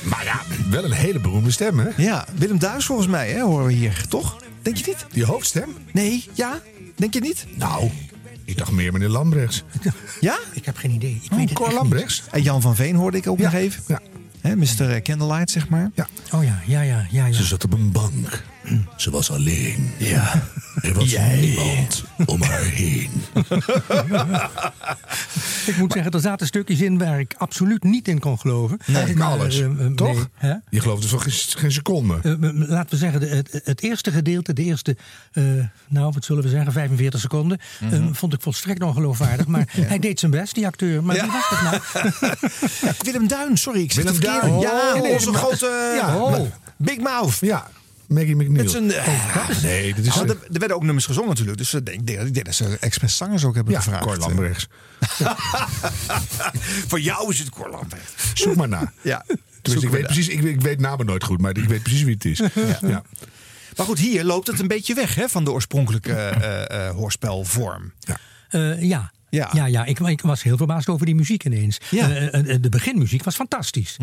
Maar ja, wel een hele beroemde stem, hè? Ja, Willem Duis volgens mij, hè, horen we hier, toch? Denk je niet? Die hoofdstem? Nee, ja? Denk je niet? Nou, ik dacht meer meneer Lambrechts. Ja? Ik heb geen idee. Ik Oh, weet het Cor echt Lambrechts? En Jan van Veen hoorde ik ook nog even. Ja. Hè, Mr. Candlelight, zeg maar. Ja. Oh ja, ja, ja, ja. ja. Ze zat op een bank. Ze was alleen. Ja. Er was Jij. niemand om haar heen. Ik moet zeggen, er zaten stukjes in waar ik absoluut niet in kon geloven. Nee, Maar, alles. eh, eh, Toch? nee, hè? Je gelooft dus geen, geen seconde. Eh, laten we zeggen, het, het eerste gedeelte, de eerste, eh, nou wat zullen we zeggen, 45 seconden, Mhm. vond ik volstrekt ongeloofwaardig. Maar hij deed zijn best, die acteur. Maar Ja. wie was dat nou? Ja, Willem Duin, sorry, ik zeg Willem. Duin. Ja, Oh, onze grote Ja, oh, Big Mouth. Ja, Maggie McNeil. Zijn, eh, nee, dit is... Er, er werden ook nummers gezongen natuurlijk. Dus ik denk, ik denk dat ze expres zangers ook hebben ja, gevraagd. Cor Lambrechts. Voor jou is het Cor Lambrecht. Zoek maar na. Ja, Dus zoeken ik we weet, precies, ik, ik weet namen nooit goed, maar ik weet precies wie het is. Ja. Maar goed, hier loopt het een beetje weg hè, van de oorspronkelijke eh, eh, hoorspelvorm. Eh, ja. Ja. Ja, ja, ik, ik was heel verbaasd over die muziek ineens. Ja. Eh, eh, de beginmuziek was fantastisch.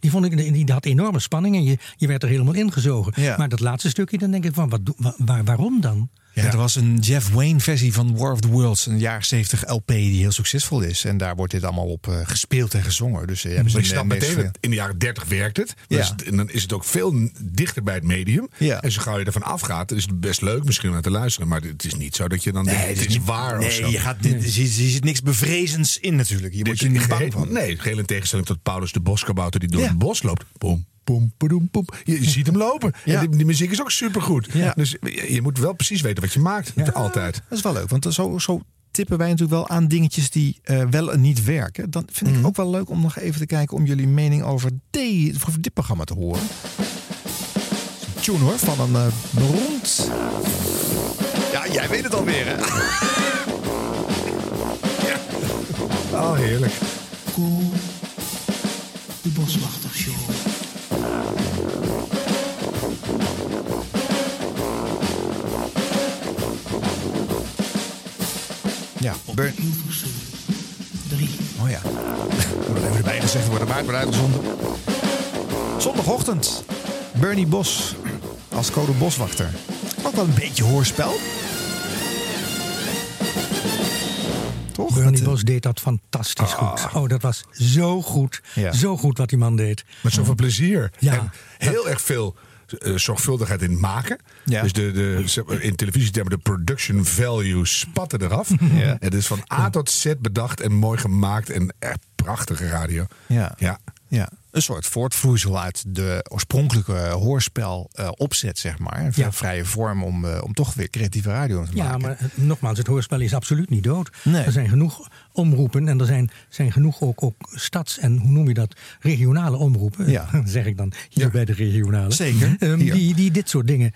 Die, vond ik, die, had enorme spanning en je, je werd er helemaal ingezogen. Ja. Maar dat laatste stukje, dan denk ik van, wat, waar, waarom dan? Ja, er was een Jeff Wayne versie van War of the Worlds, een jaren 70 LP die heel succesvol is. En daar wordt dit allemaal op eh, gespeeld en gezongen. Dus uh, Maar je snapt meteen, dat in de jaren 30 werkt het. Dus en dan is het ook veel dichter bij het medium. Ja. En zo gauw je ervan afgaat, is het best leuk misschien om naar te luisteren. Maar het is niet zo dat je dan denkt, het is waar of zo. Nee, je gaat, er zit- niks bevrezends in natuurlijk. Je wordt je niet bang van. Nee, geheel in tegenstelling tot Paulus de Boskabouter die door het bos loopt. Boom, boom, padoem, boom. Je, je ziet hem lopen. Ja. En die, die muziek is ook supergoed. Ja. Dus je, je moet wel precies weten wat je maakt. Altijd. Dat is wel leuk, want zo, zo tippen wij natuurlijk wel aan dingetjes die eh, wel en niet werken. Dan vind Mhm. ik ook wel leuk om nog even te kijken om jullie mening over, over dit programma te horen. Een tune hoor, van een eh, beroemd... Ja, jij weet het alweer hè? Oh, heerlijk. De Boswachtershow. Ja, Burn. Drie. Oh ja. Moet er even erbij gezegd worden, maar het wordt uitgezonden. Zondagochtend. Bernie Bos als code boswachter. Ook wel een beetje hoorspel. Toch? Bernie Dat, eh, Bos deed dat fantastisch goed. Oh, dat was zo goed. Ja. Zo goed wat die man deed. Met zoveel plezier. Ja. En heel erg veel eh, zorgvuldigheid in het maken. Ja. Dus de, de, in televisietermen de production value spatten eraf. Ja. Het is van A tot Z bedacht en mooi gemaakt. En echt prachtige radio. Ja. Ja. Ja, een soort voortvloeisel uit de oorspronkelijke hoorspel eh, opzet, zeg maar. Een Ja. vrije vorm om, eh, om toch weer creatieve radio te Ja, maken. maar het- nogmaals, het hoorspel is absoluut niet dood. Nee. Er zijn genoeg omroepen en er zijn, zijn genoeg ook, ook stads- en hoe noem je dat, regionale omroepen. Ja. zeg ik dan hier bij de regionale. Zeker, Ehm, die, die dit soort dingen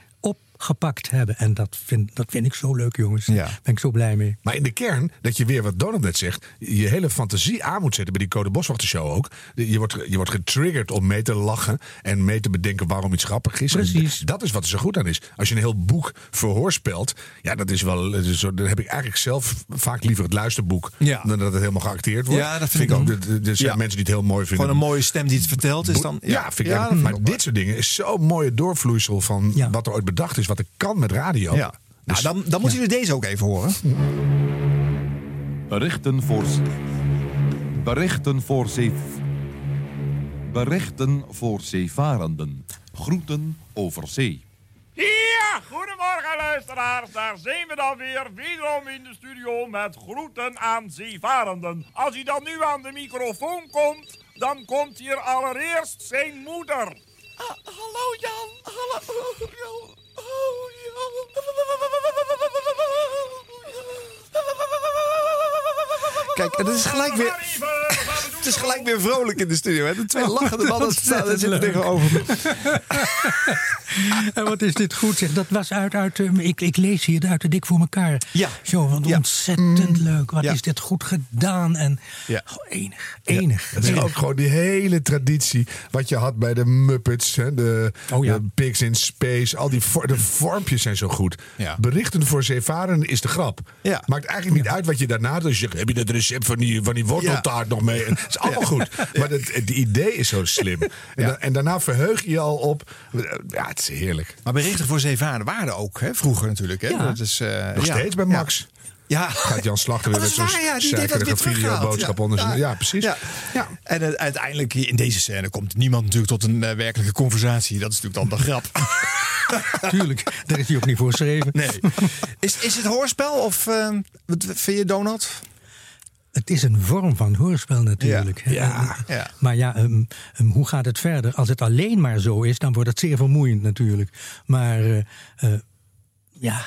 opgepakt hebben. En dat vind, dat vind ik zo leuk, jongens. Ja. Ben ik zo blij mee. Maar in de kern, dat je weer wat Donald net zegt, je hele fantasie aan moet zetten bij die Code Boswachter show ook. Je wordt, je wordt getriggerd om mee te lachen en mee te bedenken waarom iets grappig is. Precies. En dat is wat er zo goed aan is. Als je een heel boek verhoorspelt, ja, dat is wel. Dan heb ik eigenlijk zelf vaak liever het luisterboek Ja. dan dat het helemaal geacteerd wordt. Ja, dat vind ik ook. Er- zijn Ja. mensen die het heel mooi vinden. Gewoon een mooie stem die het vertelt is dan... Ja, vind ik Maar dit soort dingen is zo'n mooie doorvloeisel van wat er ooit bedacht is, wat er kan met radio. Ja. Nou, dan, dan moeten jullie deze ook even horen. Berichten voor... Berichten voor zee... Berichten voor zeevarenden. Groeten over zee. Ja, goedemorgen luisteraars. Daar zijn we dan weer, wederom in de studio met groeten aan zeevarenden. Als hij dan nu aan de microfoon komt, dan komt hier allereerst zijn moeder. hallo Jan, hallo Kijk, en dat is gelijk weer... Het is gelijk weer vrolijk in de studio. Hè? De twee lachende mannen staan er tegenover me. En wat is dit goed zeg. Dat was uit, uit eh, ik, ik lees hier uit de Dik voor elkaar. Ja. Zo, wat ontzettend leuk. Wat Ja. is dit goed gedaan. En Ja. oh, enig, enig. Het is ook gewoon die hele traditie wat je had bij de Muppets, hè, de, Oh de Pigs in Space. Al die vor- de vormpjes zijn zo goed. Berichten voor zeevarenden is de grap. Ja. Maakt eigenlijk niet uit wat je daarna doet. Als je heb je dat recept van die, van die worteltaart nog mee? Het is allemaal goed. Maar het, het idee is zo slim. En, da- en daarna verheug je je al op. Ja, het is heerlijk. Maar berichten voor zeevaarden waren ook, hè? vroeger natuurlijk. Hè? Ja. Dat is, eh, Nog ja. steeds bij Max. Ja. Gaat Jan Slachter weer Oh, zo'n waar, ja. Videoboodschap onder zijn... Ja, precies. Ja. En eh, uiteindelijk in deze scène komt niemand natuurlijk tot een eh, werkelijke conversatie. Dat is natuurlijk dan de grap. Tuurlijk, daar is hij ook niet voor geschreven. Nee. Is, is het hoorspel of eh, wat vind je Donald? Het is een vorm van hoorspel natuurlijk. Ja, ja. Maar ja, ehm, ehm, hoe gaat het verder? Als het alleen maar zo is, dan wordt het zeer vermoeiend natuurlijk. Maar eh, eh, ja,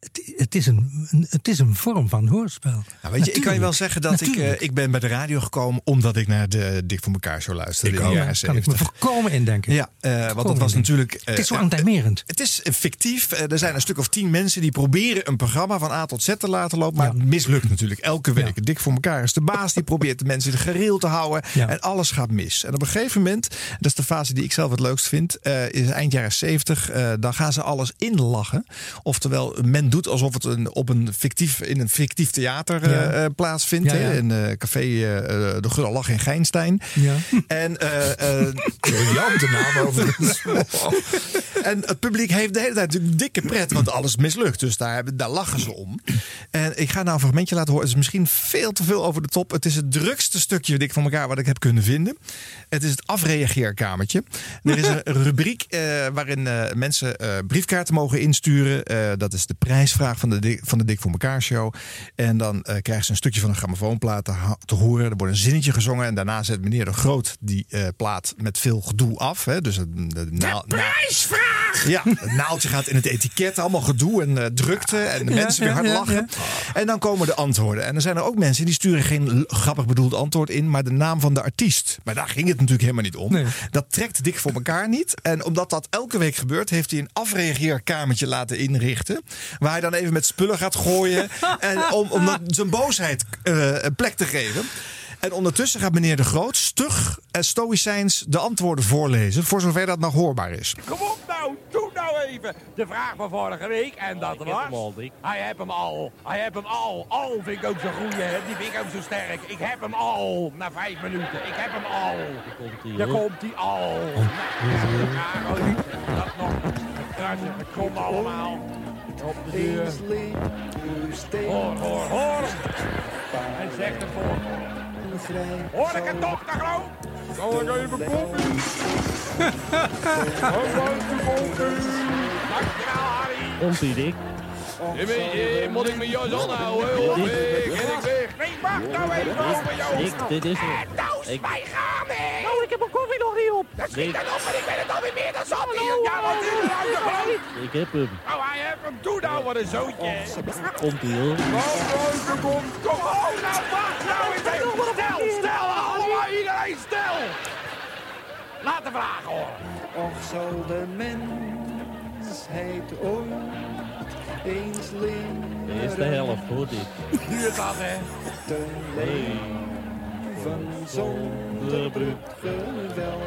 het, het, is een, het is een vorm van hoorspel. Nou, weet je, ik kan je wel zeggen dat ik, eh, ik ben bij de radio gekomen omdat ik naar de Dik voor elkaar show luisterde Ik in ook. jaren kan ik me 70. voorkomen indenken. Ja, want dat was natuurlijk. eh, Het is zo aantimerend. Het is fictief. Er zijn een stuk of tien mensen die proberen een programma van A tot Z te laten lopen. Maar het mislukt natuurlijk elke week. Dik voor elkaar is de baas. Die probeert de mensen in de gereel te houden. Ja. En alles gaat mis. En op een gegeven moment, dat is de fase die ik zelf het leukst vind, is eind jaren 70. eh, dan gaan ze alles inlachen. Oftewel, men doet alsof het een, op een fictief, in een fictief theater eh, Ja. eh, plaatsvindt. Ja, in eh, café De Gulle Lach in Geinstein. Ja. En eh, eh, Briljante naam overigens. en het publiek heeft de hele tijd natuurlijk dikke pret, want alles mislukt. Dus daar, hebben, daar lachen ze om. En ik ga nou een fragmentje laten horen. Het is misschien veel te veel over de top. Het is het drukste stukje dik van elkaar wat ik heb kunnen vinden. Het is het afreageerkamertje. Er is een rubriek eh, waarin eh, mensen eh, briefkaarten mogen insturen. Eh, dat is de prijsvraag van de, Dik- van de Dik voor elkaar show. En dan eh, krijgen ze een stukje van een grammofoonplaat te, horen. Er wordt een zinnetje gezongen. En daarna zet meneer de Groot die eh, plaat met veel gedoe af. Hè. Dus het, de, naal- naal- ja, het naaldje gaat in het etiket, allemaal gedoe en eh, drukte en de Ja, mensen weer hard lachen. En dan komen de antwoorden. En er zijn er ook mensen die sturen geen grappig bedoeld antwoord in, maar de naam van de artiest. Maar daar ging het natuurlijk helemaal niet om. Nee. Dat trekt dik voor elkaar niet. En omdat dat elke week gebeurt, heeft hij een afreageerkamertje laten inrichten. Waar hij dan even met spullen gaat gooien. en om, om dat- zijn boosheid eh, een plek te geven. En ondertussen gaat meneer De Groot stug en stoïcijns de antwoorden voorlezen. Voor zover dat nog hoorbaar is. Kom op nou, doe nou even. De vraag van vorige week en dat was... Hij heb hem al, hij heb hem al. Al vind ik ook zo goed, hè. Die vind ik ook zo sterk. Ik heb hem al, na vijf minuten. Ik heb hem al. Daar komt hij al. Nou, Karel, niet. dat nog. Komt allemaal. Op de deur. Hoor, hoor, hoor. En zeg het voor. Hoor ik het toch, groot? Zal ik even koffie? Dankjewel, Harry. Komt ie, Dick? moet ik mijn jas aanhouden? Of eh, ken ik weg? Nee, wacht nou even over, joh. Dick, dit is het. Ik- mij gaan, hè. Nou, ik heb mijn koffie nog niet op. Dat schiet dan op, maar ik ben het alweer meer dan zat hier. Ja, wat is er nou de? Ik heb hem. Nou, hij heeft hem. Doe nou, wat een zootje. Komt ie, hoor. Nou, grote kom. Kom op, nou, wacht nou eens even. Stel, stel, allemaal iedereen stil. Laat de vraag horen. Of zal de mensheid ooit eens leren... Dit is de helft, hoor, dit. Nu dat, hè. Te leven zonder bruut geweld.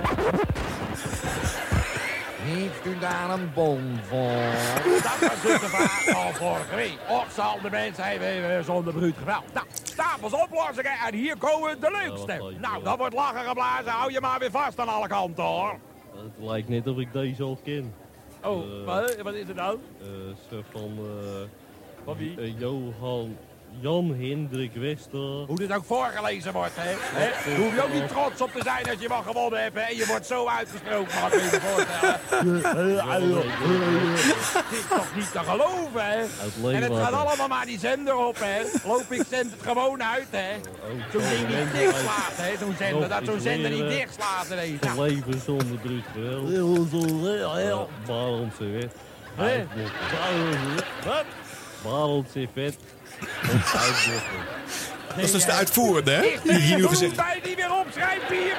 Heeft u daar een bon voor? Dat was dus de vraag van vorige week. Och, zal de mensen even zonder bruut geweld. Nou, stapels oplossingen en hier komen de leukste. Nou, dat wordt lachen geblazen. Hou je maar weer vast aan alle kanten, hoor. Het lijkt net of ik deze al ken. Oh, Eh, wat, wat is het nou? eh, zo van... eh, Van wie? Johan... Jan Hendrik Wester. Hoe dit ook voorgelezen wordt, hè? hè? Hoef je ook niet trots op te zijn als je wat gewonnen hebt, hè? En je wordt zo uitgesproken, mag ik even voorstellen. Het is toch niet te geloven, hè? En het gaat allemaal maar die zender op, hè? Loop ik zend het gewoon uit, hè? Zo'n ding niet dichtslaat, hè? Zo'n zender, dat zo'n zender niet dichtslaat ineens. Nou, Leven zonder bruut geweld. Ja, Barendse wet. Hè? Wat? Vet. Dat is dus de uitvoerende, hè? Ik Die hier nu gezegd. bij die weer opschrijft hier.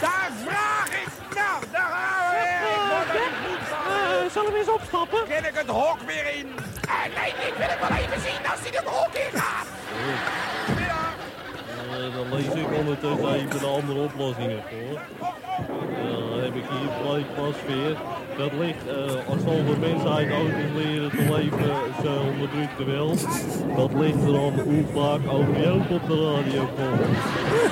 Daar vraag ik. Nou, daar gaan we weer. Ik word er niet goed van. Zullen we eens opstappen? Ken ik het hok weer in? Eh, nee, ik wil het wel even zien als hij het hok in gaat. Eh, dan lees ik ondertussen even de andere oplossingen voor. Ik hier pleegplasveer. Dat ligt, eh, als zal de mensheid ooit eens leren te leven, onderdrukte wel. Dat ligt er aan hoe vaak ook op de radio komt.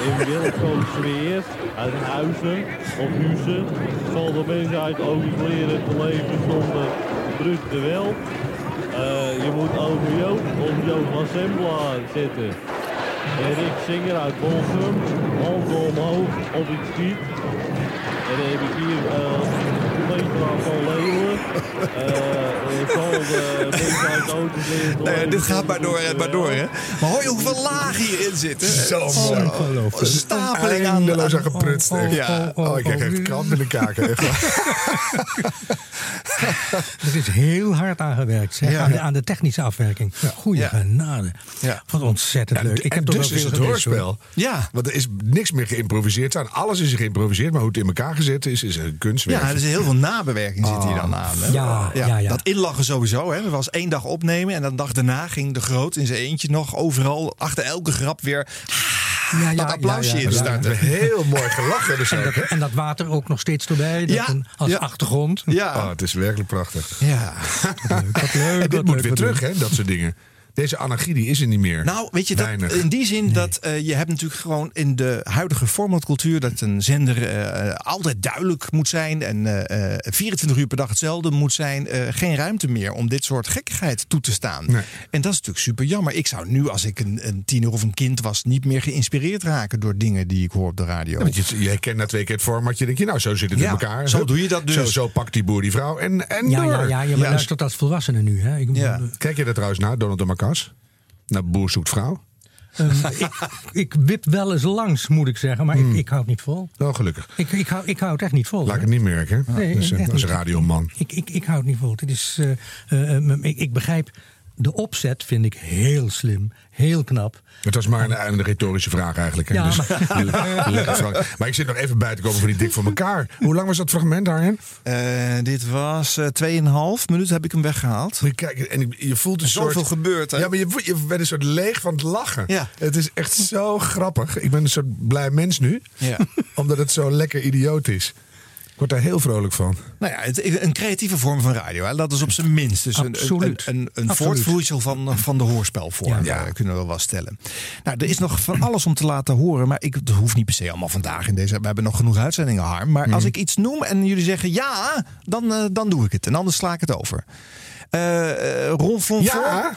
In welke sfeer, uit huizen of huizen, zal de mensheid ook leren te leven zonder druk geweld. Eh, je moet over Joop of Joop van Sembla zetten. En Rick Singer uit Bolsum, handen omhoog op het schiet. En dan heb ik hier uh, Petra van Leeuwen. Uh, de auto's Nee, dit gaat maar door en maar door, hè? Maar hoor je hoeveel lagen hierin zitten? Zo, Oh, zo. Een stapeling aan... Eindeloos aan geprutst. Ja. Oh, ik krijg echt kramp in de kaken. Er is heel hard aan gewerkt zeg, Ja. aan, de, aan de technische afwerking. Goeie Ja. genade. Ja. Wat ontzettend leuk. Ik en heb dus wel is het hoorspel. Ja. Want er is niks meer geïmproviseerd aan. Alles is geïmproviseerd, maar hoe het in elkaar gezet is, is een kunstwerk. Ja, er is heel veel nabewerking zit hier dan aan. Hè? Ja, ja, ja. Dat inlachen sowieso. Hè. Er was één dag opnemen en dan de dag daarna ging de groot in zijn eentje nog overal achter elke grap weer Ja, ja, dat applausje ja, ja, in ja. starten. Heel mooi gelachen. Dus En dat, en dat water ook nog steeds erbij. Dat Ja, een- als ja. achtergrond. Ja. Oh, het is werkelijk prachtig. ja. Wat leuk, En dit moet leuk, weer terug, leuk. hè, dat soort dingen. Deze anarchie die is er niet meer. Nou, weet je, dat, Weinig. in die zin dat eh, je hebt natuurlijk gewoon in de huidige formatcultuur dat een zender eh, altijd duidelijk moet zijn en eh, eh, 24 uur per dag hetzelfde moet zijn. eh, geen ruimte meer om dit soort gekkigheid toe te staan. Nee. En dat is natuurlijk super jammer. Ik zou nu, als ik een, een tiener of een kind was, niet meer geïnspireerd raken door dingen die ik hoor op de radio. Ja, want je, je herkent na twee keer het formatje. denk je, nou, zo zit het Ja, in elkaar. zo doe je dat dus. Zo, zo pakt die boer die vrouw en, en Ja, door. ja, ja, je Ja. luistert als volwassene nu. Hè? Ik, Ja. Kijk je daar trouwens naar, Donald de Macas? Naar Boer zoekt vrouw? Ehm, ik, ik wip wel eens langs, moet ik zeggen. Maar Hmm. ik, ik hou het niet vol. Wel gelukkig. Ik, ik, hou, ik hou het echt niet vol. Laat ik het niet merken. Nee, dus, dat is een niet. radioman. Ik, ik, ik hou het niet vol. Het is, eh, eh, ik, ik begrijp, de opzet vind ik heel slim, heel knap. Het was maar een, een retorische vraag eigenlijk. Hè? Ja, dus, maar- maar ik zit nog even bij te komen voor die dik voor elkaar. Hoe lang was dat fragment daarin? Eh, dit was eh 2,5 minuten heb ik hem weggehaald. Kijken, en ik- je voelt een Zoveel soort... gebeurt, hè? Ja, maar je, je bent een soort leeg van het lachen. Ja. Het is echt zo grappig. Ik ben een soort blij mens nu. Ja. Omdat het zo lekker idioot is. Ik word daar heel vrolijk van. Nou ja, het, een creatieve vorm van radio. Hè? Dat is op zijn minst. Dus een, een, een, een, een Absoluut. voortvloeisel van, van de hoorspelvorm. Ja. eh, kunnen we wel stellen. Nou, er is nog van alles om te laten horen. Maar ik, het hoeft niet per se allemaal vandaag in deze. We hebben nog genoeg uitzendingen, Harm. Maar Mhm. als ik iets noem en jullie zeggen ja, dan, eh, dan doe ik het. En anders sla ik het over. Eh eh Ron von Ja,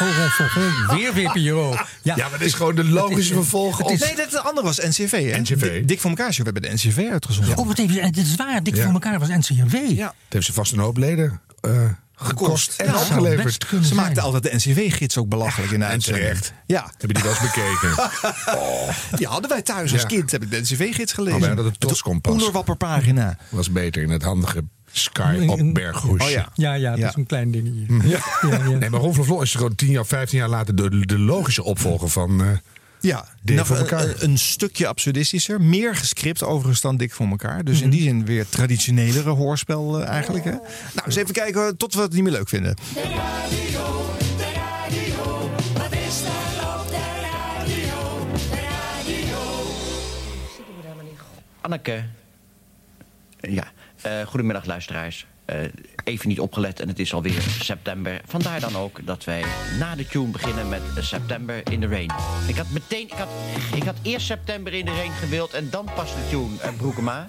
Oh, oh, oh, oh, weer VPRO. Ja, ja maar dat is gewoon de logische vervolg op... Nee, dat, de andere was NCV. Hè? NCV. Dik- voor elkaar. We hebben de NCV uitgezonden. Oh, wat even, het is waar. Dik Ja. voor elkaar was NCRW. Ja. Het heeft ze vast een hoop leden eh, gekost en opgeleverd. Ze zijn. maakten altijd de NCV-gids ook belachelijk in de En uitzending. terecht. Ja, Heb je die wel eens bekeken? die hadden wij thuis als Ja. kind. Heb ik de NCV-gids gelezen. Oh, de Toskompas. onderwapperpagina. Was beter in het handige Sky op Berghoesje. Oh ja. Ja, ja, dat Ja. is een klein dingetje. Hm. Ja, ja. Nee, maar Ron van Vlon is gewoon 10 jaar, 15 jaar later de, de logische opvolger van. eh, Ja, nog voor een, elkaar. een, een stukje absurdistischer. Meer gescript overigens dan dik voor elkaar. Dus Mhm. in die zin weer traditionelere hoorspel eh, eigenlijk. Hè? Nou, eens even kijken tot we het niet meer leuk vinden. Anneke. Ja, eh, goedemiddag luisteraars. Eh, even niet opgelet en het is alweer september. Vandaar dan ook dat wij na de tune beginnen met September in the Rain. Ik had meteen, ik had, ik had eerst September in the Rain gewild en dan pas de tune, uh, Broekema.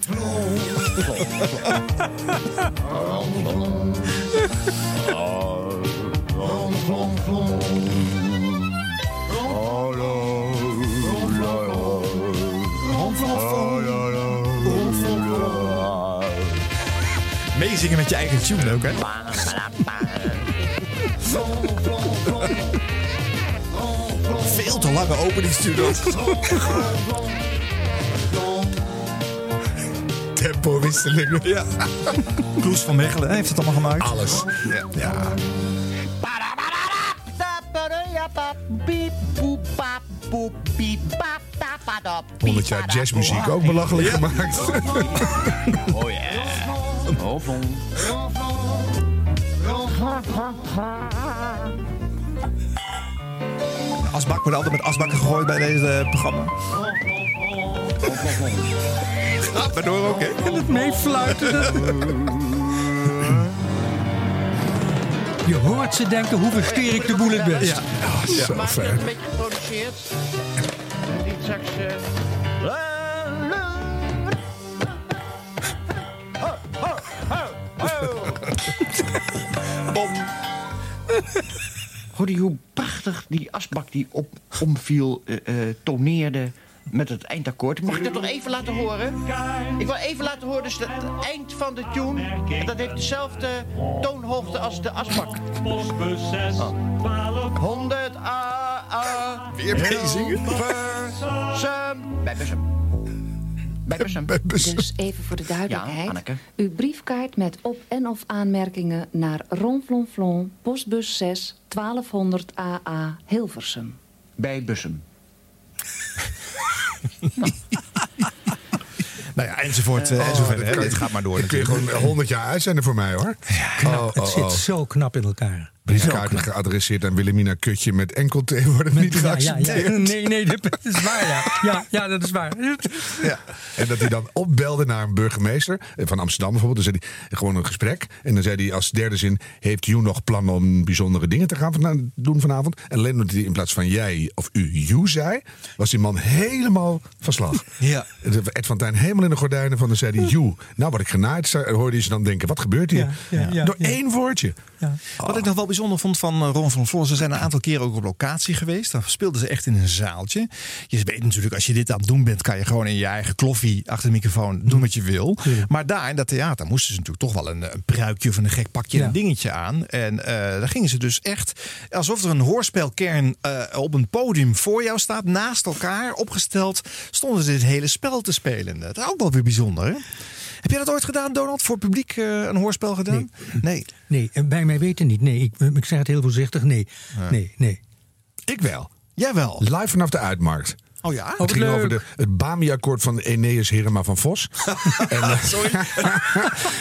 Meezingen met je eigen tune ook, hè? Veel te lange openingstune. Tempowisselingen. Ja. Kloes van Mechelen heeft het allemaal gemaakt. Alles. Ja. ja. 100 jaar jazzmuziek ook belachelijk gemaakt. Oh ja. Ronflon. Asbak wordt altijd met asbakken gegooid bij deze eh, programma. Gaat maar door ook, hè? En het meefluiten. Je hoort ze denken, hoe versteer ik de boel het best? Ja, zo Maak je fijn. het een beetje geproduceerd? Niet straks... Bom. Hoorde je hoe prachtig die asbak die op, omviel, eh, eh, toneerde met het eindakkoord? Mag ik dat nog even laten horen? Ik wil even laten horen, dus het eind van de tune. En dat heeft dezelfde toonhoogte als de asbak. Oh. 100 A, A. Weer meezingen? Hilversum. Bij Bussum. Bij Bussum. Dus even voor de duidelijkheid. Ja. Uw briefkaart met op- en of aanmerkingen naar Ronflonflon, postbus 6, 1200 AA, Hilversum. Bij Bussum. Nou ja, enzovoort, eh, enzovoort. hè. Dit gaat maar door. Ik kun je gewoon 100 jaar uitzenden voor mij hoor. Oh, Het zit zo knap in elkaar. Briefkaarten geadresseerd aan Wilhelmina Kutje met enkel T worden niet Ja, geaccepteerd. Nee, nee, dat is waar, ja. Ja, dat is waar. Ja. En dat hij dan opbelde naar een burgemeester eh, van Amsterdam bijvoorbeeld. Dan zei hij gewoon een gesprek. En dan zei hij als derde zin: Heeft u nog plannen om bijzondere dingen te gaan van, doen vanavond? En alleen omdat hij in plaats van jij of u you zei, was die man helemaal van slag. Ja. Ed van Tijn helemaal in de gordijnen van dan zei hij you. Nou, wat ik genaaid, hoorde je ze dan denken: wat gebeurt hier? Ja, ja, ja, Door één woordje. Wat ik nog wel bijzonder vond van eh, Ron van Vlos, ze zijn een aantal keren ook op locatie geweest. Dan speelden ze echt in een zaaltje. Je weet natuurlijk, als je dit aan het doen bent, kan je gewoon in je eigen kloffie achter de microfoon doen wat je wil. Maar daar in dat theater moesten ze natuurlijk toch wel een, een pruikje of een gek pakje, Ja. een dingetje aan. En eh, daar gingen ze dus echt, alsof er een hoorspelkern eh, op een podium voor jou staat, naast elkaar opgesteld, stonden ze dit hele spel te spelen. Dat is ook wel weer bijzonder, hè? Heb jij dat ooit gedaan, Donald? Voor publiek eh, een hoorspel gedaan? Nee. Nee, en bij mij weten niet. Nee, ik, ik zeg het heel voorzichtig. Nee, nee, nee. Ik wel. Jij wel. Live vanaf de uitmarkt. Oh ja? Het ging over de, het Bami-akkoord van Eneas Herema van Vos. en, eh,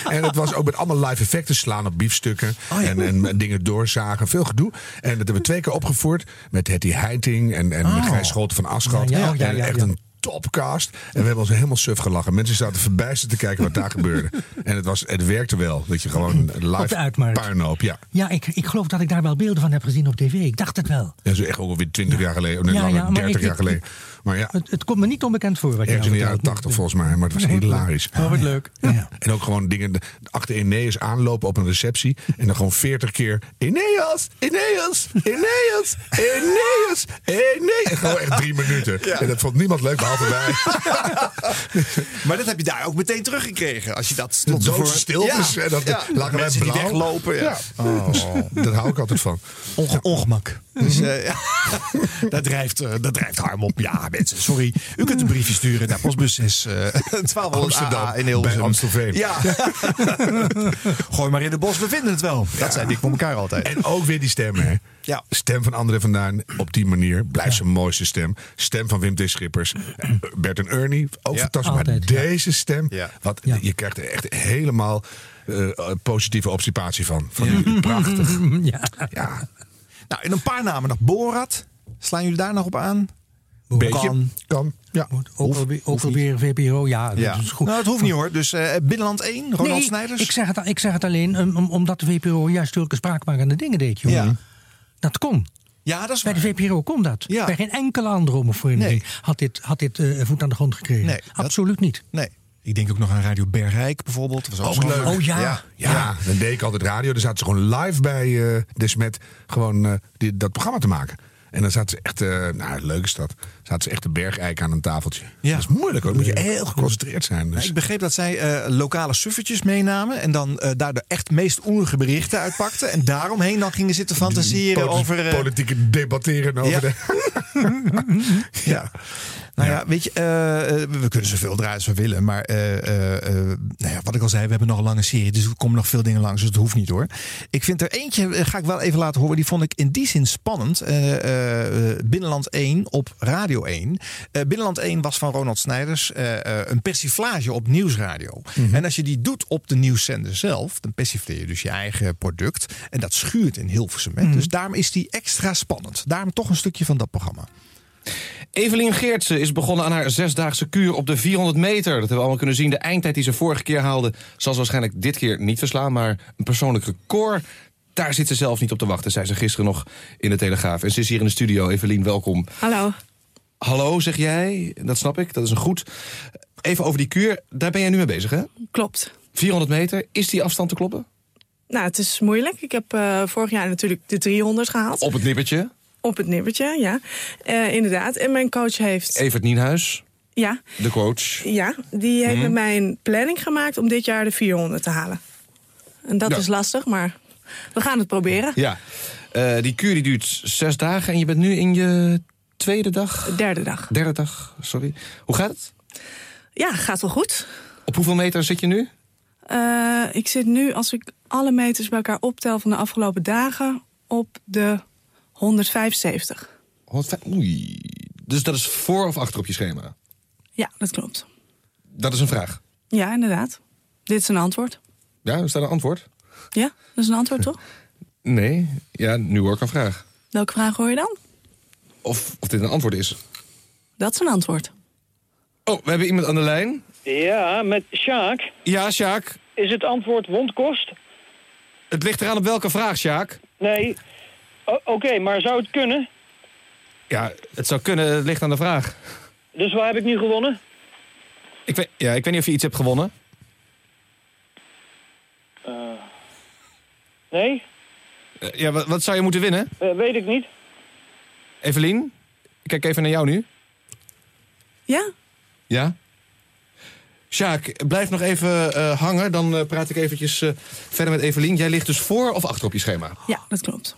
en het was ook met allemaal live effecten. Slaan op biefstukken. Oh ja. en, en dingen doorzagen. Veel gedoe. En dat hebben we twee keer opgevoerd. Met Hetty Heiting en, en Oh. Gijs Scholten van Aschat. Ja, ja, oh, ja, en ja, echt ja. een topcast. En we hebben ons helemaal suf gelachen. Mensen zaten verbijsterd te kijken wat daar gebeurde. En het, was, het werkte wel. Dat je gewoon live puinhoop. Ja. Ja, ik, ik geloof dat ik daar wel beelden van heb gezien op tv. Ik dacht het wel. Dat is echt ongeveer 20 jaar geleden. Of nee, Ja, langer, ja, maar 30 ik- jaar ik- geleden. Maar ja, Het, het komt me niet onbekend voor wat je ergens in nou de jaren. 80 volgens mij. Maar het was hilarisch. Oh, wat leuk. Ja. En ook gewoon dingen achter Eneas aanlopen op een receptie. En dan gewoon 40 keer Eneas, Eneas, Eneas, Eneas, Eneas. En gewoon echt drie minuten. En dat vond niemand leuk, behalve wij. Maar dat heb je daar ook meteen teruggekregen. Als je dat De tot voor- stiltes. Ja, En dat ja. lagen wij Mensen die blauw. weglopen. Ja. Ja. Oh, daar hou ik altijd van. Onge- ongemak. Dus eh, ja. dat, drijft, eh, dat drijft Harm op. Ja, mensen, sorry. U kunt een briefje sturen naar postbus 6 eh 1200 Amsterdam, AA in Hilversum. bij Amstelveen. Ja. Gooi maar in de bos, we vinden het wel. Dat zijn dik voor elkaar altijd. En ook weer die stem, hè? Ja. Stem van André vandaan op die manier. Blijft zijn mooiste stem. Stem van Wim T. Schippers. Eh, Bert en Ernie, ook Ja. fantastisch. Maar Altijd, ja. deze stem, Ja. wat, Ja. je krijgt er echt helemaal eh, positieve obstipatie van. van u. Prachtig. Ja. Ja, Nou, in een paar namen nog. Borat. Slaan jullie daar nog op aan? Beetje. Kan. Kan. Ja. Ook alweer, ook alweer VPRO, ja. Ja. Dat is goed. Nou, dat hoeft niet hoor. Dus eh, Binnenland 1, Ronald nee, Snijders. Ik zeg, het, ik zeg het alleen um, om- omdat de VPRO juist zulke spraakmakende dingen deed, jongen. Ja. Dat kon. Ja, dat is Bij de. VPRO kon dat. Ja. Bij geen enkele andere omroepvereniging Nee. had dit, had dit eh, voet aan de grond gekregen. Nee, dat- Absoluut niet. Nee. Ik denk ook nog aan Radio Bergrijk bijvoorbeeld. Dat was ook, leuk. Oh ja. Ja. Ja, dan deed ik altijd radio. Dan zaten ze gewoon live bij eh Desmet gewoon eh, die, dat programma te maken. En dan zaten ze echt, eh, nou leuk is dat, zaten ze echt de bergeik aan een tafeltje. Ja. Dat is moeilijk hoor, dan moet je heel geconcentreerd zijn. Dus. Ik begreep dat zij eh, lokale suffertjes meenamen. En dan eh, daar de echt meest oerige berichten uitpakten. En daaromheen dan gingen zitten fantaseren over... Politieke debatteren over Ja. de... ja. Nou ja, weet je, eh, eh, we kunnen zoveel draaien als we willen. Maar eh, nou ja, wat ik al zei, we hebben nog een lange serie. Dus er komen nog veel dingen langs, dus het hoeft niet hoor. Ik vind er eentje, ga ik wel even laten horen. Die vond ik in die zin spannend. Binnenland 1 op Radio 1. Eh, Binnenland 1 was van Ronald Snijders een persiflage op Nieuwsradio. En als je die doet op de nieuwszender zelf, dan persifleer je dus je eigen product. En dat schuurt in Hilversum. hè. Dus daarom is die extra spannend. Daarom toch een stukje van dat programma. Evelien Geertsen is begonnen aan haar zesdaagse kuur op de 400 meter. Dat hebben we allemaal kunnen zien. De eindtijd die ze vorige keer haalde... zal ze waarschijnlijk dit keer niet verslaan. Maar een persoonlijk record, daar zit ze zelf niet op te wachten. Zei ze gisteren nog in de Telegraaf. En ze is hier in de studio. Evelien, welkom. Hallo. Hallo, zeg jij. Dat snap ik, dat is een goed. Even over die kuur, daar ben jij nu mee bezig, hè? Klopt. 400 meter, is die afstand te kloppen? Nou, het is moeilijk. Ik heb eh, vorig jaar natuurlijk de 300 gehaald. Op het nippertje. Op het nippertje, ja. Eh, inderdaad. En mijn coach heeft... Evert Nienhuis, Ja, de coach. ja, die heeft Mhm. met mij een planning gemaakt om dit jaar de 400 te halen. En dat Ja. is lastig, maar we gaan het proberen. Ja, Eh, die kuur die duurt zes dagen en je bent nu in je tweede dag? Derde dag. Derde dag, sorry. Hoe gaat het? Ja, gaat wel goed. Op hoeveel meter zit je nu? Eh, ik zit nu, als ik alle meters bij elkaar optel van de afgelopen dagen, op de 175. 105 Oei. Dus dat is voor of achter op je schema? Ja, dat klopt. Dat is een vraag. Ja, inderdaad. Dit is een antwoord. Ja, is dat een antwoord? Ja, dat is een antwoord, toch? Nee. Ja, nu hoor ik een vraag. Welke vraag hoor je dan? Of, of dit een antwoord is. Dat is een antwoord. Oh, we hebben iemand aan de lijn. Ja, met Sjaak. Ja, Sjaak. Is het antwoord wondkost? Het ligt eraan op welke vraag, Sjaak. Nee. Oké, maar zou het kunnen? Ja, het zou kunnen. Het ligt aan de vraag. Dus waar heb ik nu gewonnen? Ik weet, ja, ik weet niet of je iets hebt gewonnen. Eh, nee, Eh, ja, wat, wat zou je moeten winnen? Eh, weet ik niet. Evelien? Ik kijk even naar jou nu. Ja? Ja? Sjaak, blijf nog even eh, hangen. Dan eh, praat ik eventjes eh, verder met Evelien. Jij ligt dus voor of achter op je schema? Ja, dat klopt.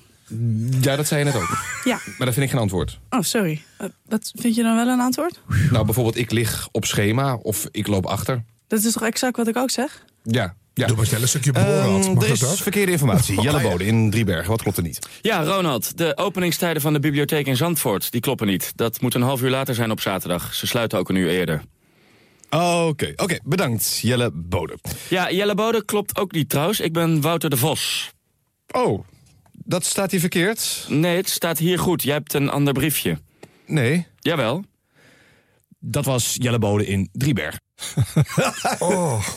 Ja, dat zei je net ook. Ja. Maar dat vind ik geen antwoord. Oh, sorry. Wat vind je dan wel een antwoord? Nou, bijvoorbeeld ik lig op schema of ik loop achter. Dat is toch exact wat ik ook zeg? Ja. ja. Doe maar snel een stukje Borat. Ehm, Mag er is dat verkeerde informatie. Jelle Bode in Driebergen. Wat klopt er niet? Ja, Ronald, de openingstijden van de bibliotheek in Zandvoort, die kloppen niet. Dat moet een half uur later zijn op zaterdag. Ze sluiten ook een uur eerder. Oké, oké. Bedankt, Jelle Bode. Ja, Jelle Bode klopt ook niet trouwens. Ik ben Wouter de Vos. Oh, dat staat hier verkeerd? Nee, het staat hier goed. Jij hebt een ander briefje. Nee. Jawel. Dat was Jelle Bode in Driebergen. Oh.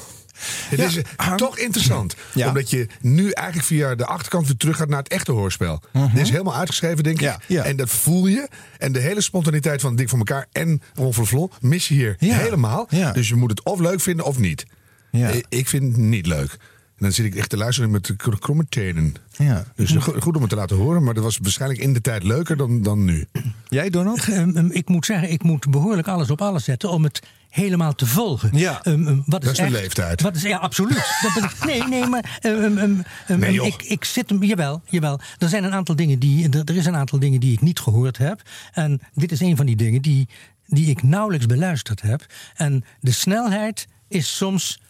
Het is eh, toch interessant. Omdat je nu eigenlijk via de achterkant weer terug gaat naar het echte hoorspel. Dit is helemaal uitgeschreven, denk ik. En dat voel je. En de hele spontaniteit van het ding voor elkaar en Ron Vervlon mis je hier helemaal. Dus je moet het of leuk vinden of niet. Ik- Ik vind het niet leuk. En dan zit ik echt te luisteren met de kr- kromme tenen. Ja. Dus go- goed om het te laten horen, maar dat was waarschijnlijk in de tijd leuker dan, dan nu. Jij, Donald? Ehm, ehm, ik moet zeggen, ik moet behoorlijk alles op alles zetten om het helemaal te volgen. Ja, Ehm, wat dat is de echt- leeftijd. Wat is, ja, absoluut. Dat ben ik- nee, nee, maar Nee, joh. ik, ik zit hem, jawel, jawel. Er zijn een aantal dingen die, er, er is een aantal dingen die ik niet gehoord heb. En dit is een van die dingen die, die ik nauwelijks beluisterd heb. En de snelheid is soms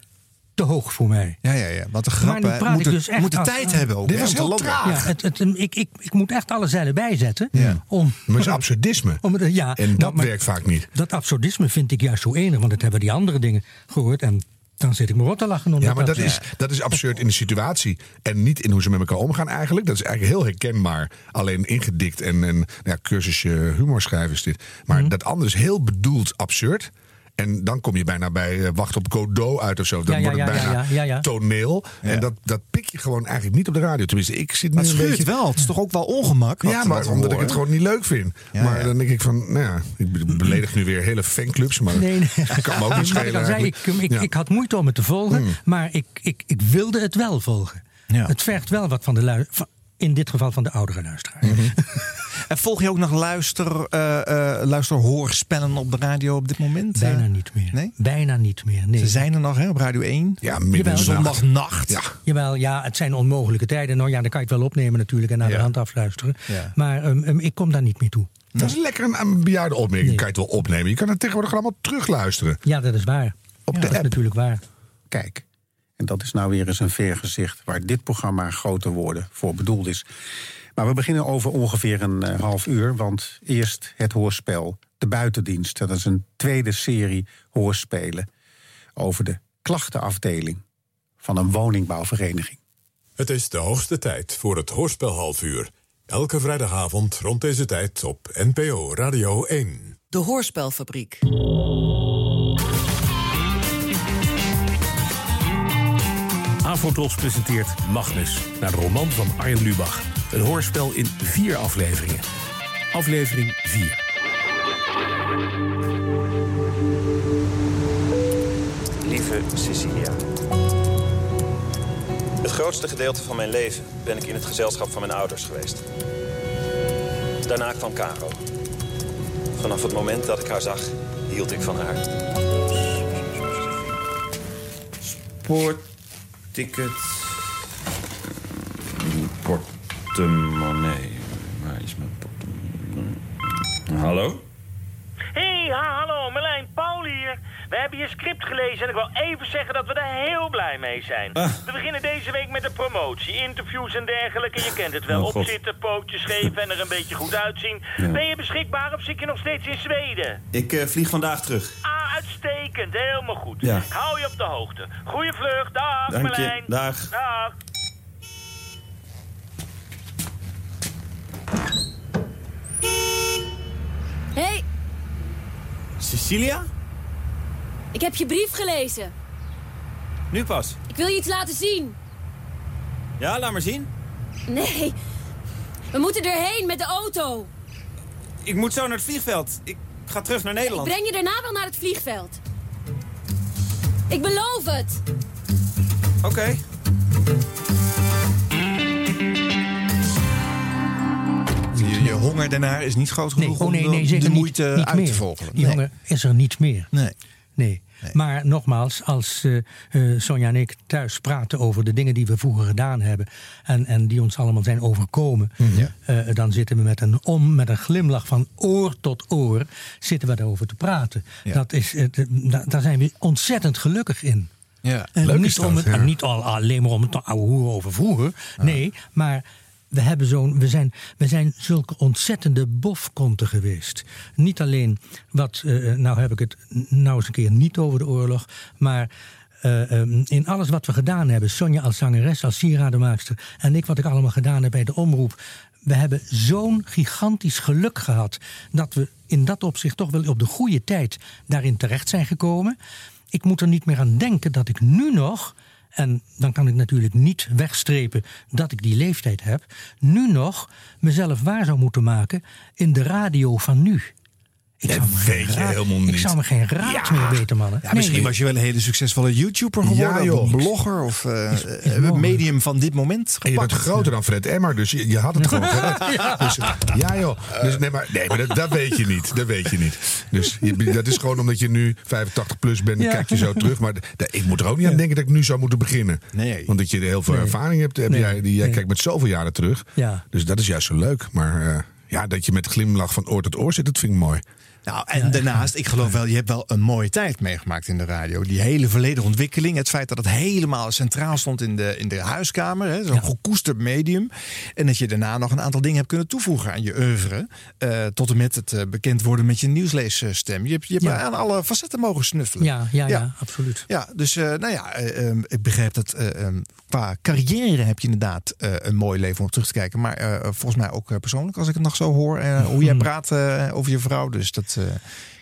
te hoog voor mij. Ja, ja, ja. De Maar nu grappen praat ik moeten, dus echt af- tijd hebben ook. Dit was heel traag. Ja, het, het, ik, ik, ik moet echt alle zeilen bijzetten. Ja. Om, Maar het is absurdisme. om, ja, En dat maar- werkt vaak niet. Dat absurdisme vind ik juist zo enig, want dat hebben die andere dingen gehoord. En dan zit ik me rot te lachen. Ja, maar dat is, dat is absurd in de situatie. En niet in hoe ze met elkaar omgaan eigenlijk. Dat is eigenlijk heel herkenbaar. Alleen ingedikt en, en nou ja, cursusje humor schrijven is dit. Maar Mhm. dat andere is heel bedoeld absurd. En dan kom je bijna bij eh, Wacht op Godot uit of zo. Dan Ja, ja, wordt het ja, bijna ja, ja, ja. toneel. En dat, dat pik je gewoon eigenlijk niet op de radio. Tenminste, ik zit nu een beetje... wel. Het is toch ook wel ongemak? wat- Ja, maar omdat ik het gewoon niet leuk vind. Ja, maar ja. dan denk ik van, nou ja, ik be- beledig nu weer hele fanclubs. Maar Nee, nee. kan me ook niet schelen ik al zei, ik, eigenlijk. ik, Ja. ik had moeite om het te volgen, Hmm. maar ik, ik, ik wilde het wel volgen. Het vergt wel wat van de lui, van- in dit geval van de oudere luisteraar. Mhm. En volg je ook nog luister, eh eh luisterhoorspellen op de radio op dit moment? Bijna Eh, niet meer. Nee? Bijna niet meer. Nee. Ze zijn er nog hè, op Radio 1. Ja, Jawel. Zondagnacht. Ja. Jawel, ja, het zijn onmogelijke tijden. Nou ja, dan kan je het wel opnemen natuurlijk en naar de hand afluisteren. Ja. Maar ehm, ehm, ik kom daar niet meer toe. Dat is lekker een, een bejaarde opmerking. Kan je het wel opnemen. Je kan het tegenwoordig allemaal terugluisteren. Ja, dat is waar. Op Ja, de dat is app. natuurlijk waar. Kijk, en dat is nou weer eens een vergezicht waar dit programma grote woorden voor bedoeld is. Maar we beginnen over ongeveer een eh, half uur, want eerst het hoorspel De Buitendienst. Dat is een tweede serie hoorspelen over de klachtenafdeling van een woningbouwvereniging. Het is de hoogste tijd voor het Hoorspel halfuur. Elke vrijdagavond rond deze tijd op NPO Radio 1. De Hoorspelfabriek. Avotros presenteert Magnus, naar de roman van Arjen Lubach. Een hoorspel in vier afleveringen. Aflevering 4. Lieve Cecilia. Het grootste gedeelte van mijn leven ben ik in het gezelschap van mijn ouders geweest. Daarna kwam Caro. Vanaf het moment dat ik haar zag, hield ik van haar. Spoorticket. Portemonnee. Waar is mijn portemonnee? Hallo? Hey, ha, hallo, Merlijn, Paul hier. We hebben je script gelezen en ik wil even zeggen dat we er heel blij mee zijn. Ah. We beginnen deze week met de promotie, interviews en dergelijke. Je kent het wel, Oh, opzitten, pootjes geven en er een beetje goed uitzien. Ja. Ben je beschikbaar of zit je nog steeds in Zweden? Ik eh, vlieg vandaag terug. Ah, uitstekend, helemaal goed. Ja. Ik hou je op de hoogte. Goeie vlucht, dag Dank je, Merlijn. dag. Dag. Hey, Cecilia? ik heb je brief gelezen. Nu pas. Ik wil je iets laten zien. Ja, laat maar zien. Nee, we moeten erheen met de auto. Ik moet zo naar het vliegveld. Ik ga terug naar Ik Nederland. breng je daarna wel naar het vliegveld. Ik beloof het. Oké. Honger daarnaar is niet groot genoeg oh om nee, zeker de moeite niet uit meer. te volgen. Die honger is er niet meer. Nee. Nee. Maar nogmaals, als eh, Sonja en ik thuis praten over de dingen die we vroeger gedaan hebben. en, en die ons allemaal zijn overkomen. Mhm. eh, dan zitten we met een, om, met een glimlach van oor tot oor. zitten we daarover te praten. Ja. Dat is, da- daar zijn we ontzettend gelukkig in. Ja, En niet, dat, om het, ja. en niet al, alleen maar om het te ouwe hoeren over vroeger. Nee, maar we, hebben zo'n, we, zijn, we zijn zulke ontzettende bofkonten geweest. Niet alleen wat, eh, nou heb ik het nou eens een keer niet over de oorlog, maar. eh, ehm, in alles wat we gedaan hebben, Sonja als zangeres, als sieradenmaakster en ik wat ik allemaal gedaan heb bij de omroep. We hebben zo'n gigantisch geluk gehad dat we in dat opzicht toch wel op de goede tijd daarin terecht zijn gekomen. Ik moet er niet meer aan denken dat ik nu nog, en dan kan ik natuurlijk niet wegstrepen dat ik die leeftijd heb, nu nog mezelf waar zou moeten maken in de radio van nu. Ik zou me geen weet je helemaal Ik niet. zou me geen raad Ja. meer weten, mannen. Ja, misschien was je wel een hele succesvolle YouTuber geworden. Ja, of blogger of Is- is een mogelijk. medium van dit moment. En je bent gepakt. groter dan Fred Emmer, dus je, je had het gewoon gered. Ja. Dus, ja joh, dus, nee, maar, nee, maar dat, dat weet je niet. Dat weet je niet. Dus je, dat is gewoon omdat je nu 85 plus bent, dan kijk je zo terug. Maar ik moet er ook niet aan denken dat ik nu zou moeten beginnen. Nee. Want dat je heel veel Nee. ervaring hebt. Heb Nee. jij, die, jij Nee. kijkt met zoveel jaren terug. Ja. Dus dat is juist zo leuk. Maar eh, ja, dat je met glimlach van oor tot oor zit, dat vind ik mooi. Nou, en daarnaast, ik geloof wel, je hebt wel een mooie tijd meegemaakt in de radio. Die hele verleden ontwikkeling. Het feit dat het helemaal centraal stond in de, in de huiskamer. hè, Zo'n gekoesterd medium. En dat je daarna nog een aantal dingen hebt kunnen toevoegen aan je oeuvre. eh, tot en met het eh, bekend worden met je nieuwsleesstem. Je hebt, je hebt Ja. aan alle facetten mogen snuffelen. Ja, ja, ja, absoluut. Ja, dus eh, nou ja, eh, ehm, ik begrijp dat eh, ehm, qua carrière heb je inderdaad een mooi leven om terug te kijken. Maar volgens mij ook persoonlijk, als ik het nog zo hoor. hoe jij praat over je vrouw. Dus dat eh,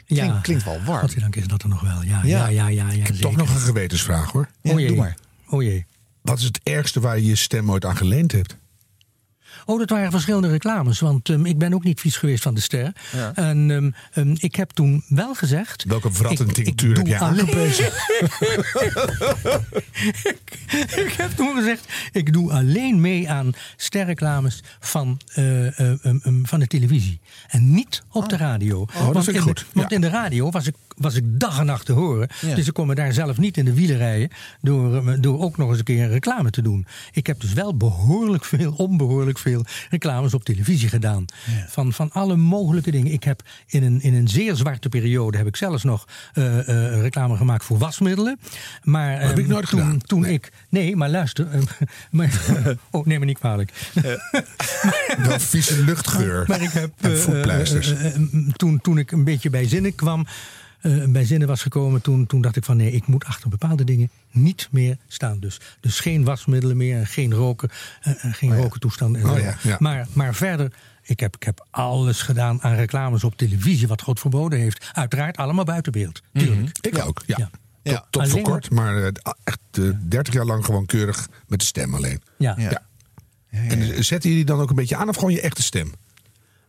klinkt, klinkt wel warm. Godzijdank is dat er nog wel. Ja, ja, ja, ja. ja, ik heb toch nog een gewetensvraag hoor. Ja, Oh jee. doe maar. Oh jee. Wat is het ergste waar je je stem ooit aan geleend hebt? Oh, dat waren verschillende reclames. Want ehm, ik ben ook niet vies geweest van de ster. Ja. En ehm, ehm, ik heb toen wel gezegd... Welke ik- ik tinctuur heb je alleen- aangeprezen? ik heb toen gezegd, ik doe alleen mee aan sterreclames van, eh, eh, van de televisie. En niet op de radio. dat vind ik in goed, De, want in de radio was ik was ik dag en nacht te horen. Ja. Dus ik kon me daar zelf niet in de wielen rijden door, eh, door ook nog eens een keer reclame te doen. Ik heb dus wel behoorlijk veel, onbehoorlijk veel reclames op televisie gedaan. Van, van alle mogelijke dingen. Ik heb in een, in een zeer zwarte periode heb ik zelfs nog eh, eh, reclame gemaakt voor wasmiddelen. Maar heb ik ehm, nooit toen, gedaan. toen ik. Nee, maar luister. ehm, maar, oh, neem me niet kwalijk. Wel vieze luchtgeur. Maar ik heb. Toen, toen ik een beetje bij zinnen kwam. Eh, bij zinnen was gekomen, toen, toen dacht ik van nee, ik moet achter bepaalde dingen niet meer staan. Dus, dus geen wasmiddelen meer, geen roken, eh, eh, geen roken toestanden. en Oh ja, ja. Maar, maar verder, ik heb, ik heb alles gedaan aan reclames op televisie wat God verboden heeft. Uiteraard allemaal buiten beeld. Tuurlijk. Ik ook, ja. Ja. Tot, voor kort, maar echt eh, 30 jaar lang gewoon keurig met de stem alleen. Ja. Ja. En zetten jullie dan ook een beetje aan of gewoon je echte stem?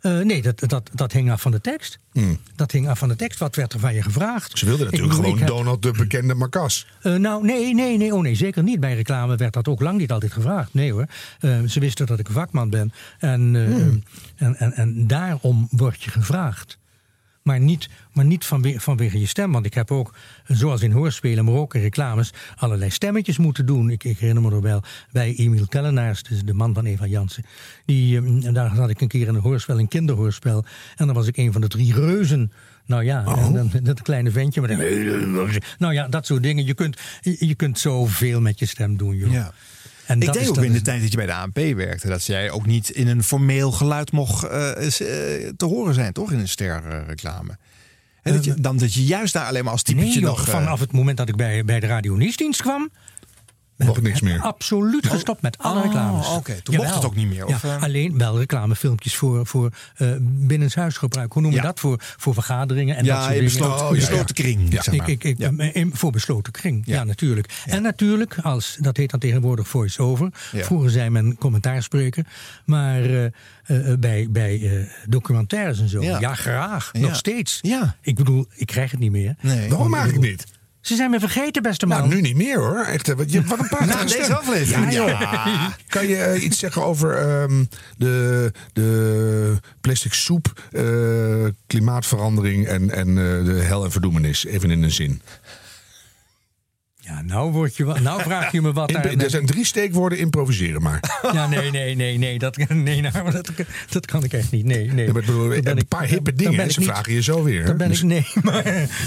Eh, nee, dat, dat, dat hing af van de tekst. Hmm. Dat hing af van de tekst. Wat werd er van je gevraagd? Ze wilden natuurlijk bedoel, gewoon heb- Donald de bekende Marcas. Eh, nou, nee, nee, nee, oh nee, zeker niet. Bij reclame werd dat ook lang niet altijd gevraagd. Nee hoor. Eh, ze wisten dat ik een vakman ben. En, Hmm. en, en, en daarom word je gevraagd. Maar niet, maar niet vanwege, vanwege je stem. Want ik heb ook, zoals in hoorspelen, maar ook in reclames, allerlei stemmetjes moeten doen. Ik, ik herinner me nog wel bij Emiel Kellenaars, dus de man van Eva Jansen. Die, eh, en daar had ik een keer in een hoorspel, een kinderhoorspel. En dan was ik een van de drie reuzen. Nou ja, en dan, dat kleine ventje met een... Nou ja, dat soort dingen. Je kunt, je kunt zoveel met je stem doen, joh. Ja. En ik is ook in de tijd dat je bij de ANP werkte, dat jij ook niet in een formeel geluid mocht eh, eh, te horen zijn, toch? In een sterreclame. En dat je, dan dat je juist daar alleen maar als typetje Nee, joh, nog... eh, vanaf het moment dat ik bij, bij de Radio Nieuwsdienst kwam... Nog niks meer. Absoluut gestopt met alle Oh, reclames. oké. Toen mocht het ook niet meer, of, Ja, eh? alleen wel reclamefilmpjes voor, voor eh binnenshuisgebruik. Hoe noem je Ja. dat? Voor, voor vergaderingen en Ja, dat soort in dingen. besloten- Oh, ja, besloten kring, Ja, zeg maar. ik, ik, ik, Ja. in- voor besloten kring, ja, natuurlijk. En natuurlijk, als, dat heet dan tegenwoordig voice-over. Ja. Vroeger zei men commentaarspreker. Maar eh, eh, bij, bij eh, documentaires en zo, Ja. ja, graag. Ja. Nog steeds. Ja. Ik bedoel, ik krijg het niet meer. Nee. Waarom eigenlijk niet? Ze zijn me vergeten, beste man. Nou, nu niet meer hoor. Echt, hè, wat, je, wat een prachtige Na deze aflevering. Ja. Kan je eh, iets zeggen over ehm, de, de plastic soep, eh, klimaatverandering en, en eh, de hel en verdoemenis? Even in een zin. Ja, nou, word je, nou vraag je me wat daar... er zijn drie steekwoorden, improviseren maar. Ja, nee, nee, nee, nee, dat, nee nou, dat, dat kan ik echt niet. Nee, nee. Ja, maar bedoel, een ik- paar hippe dingen, ik ze niet- vragen je zo weer. Daar ben Dus- ik, nee, maar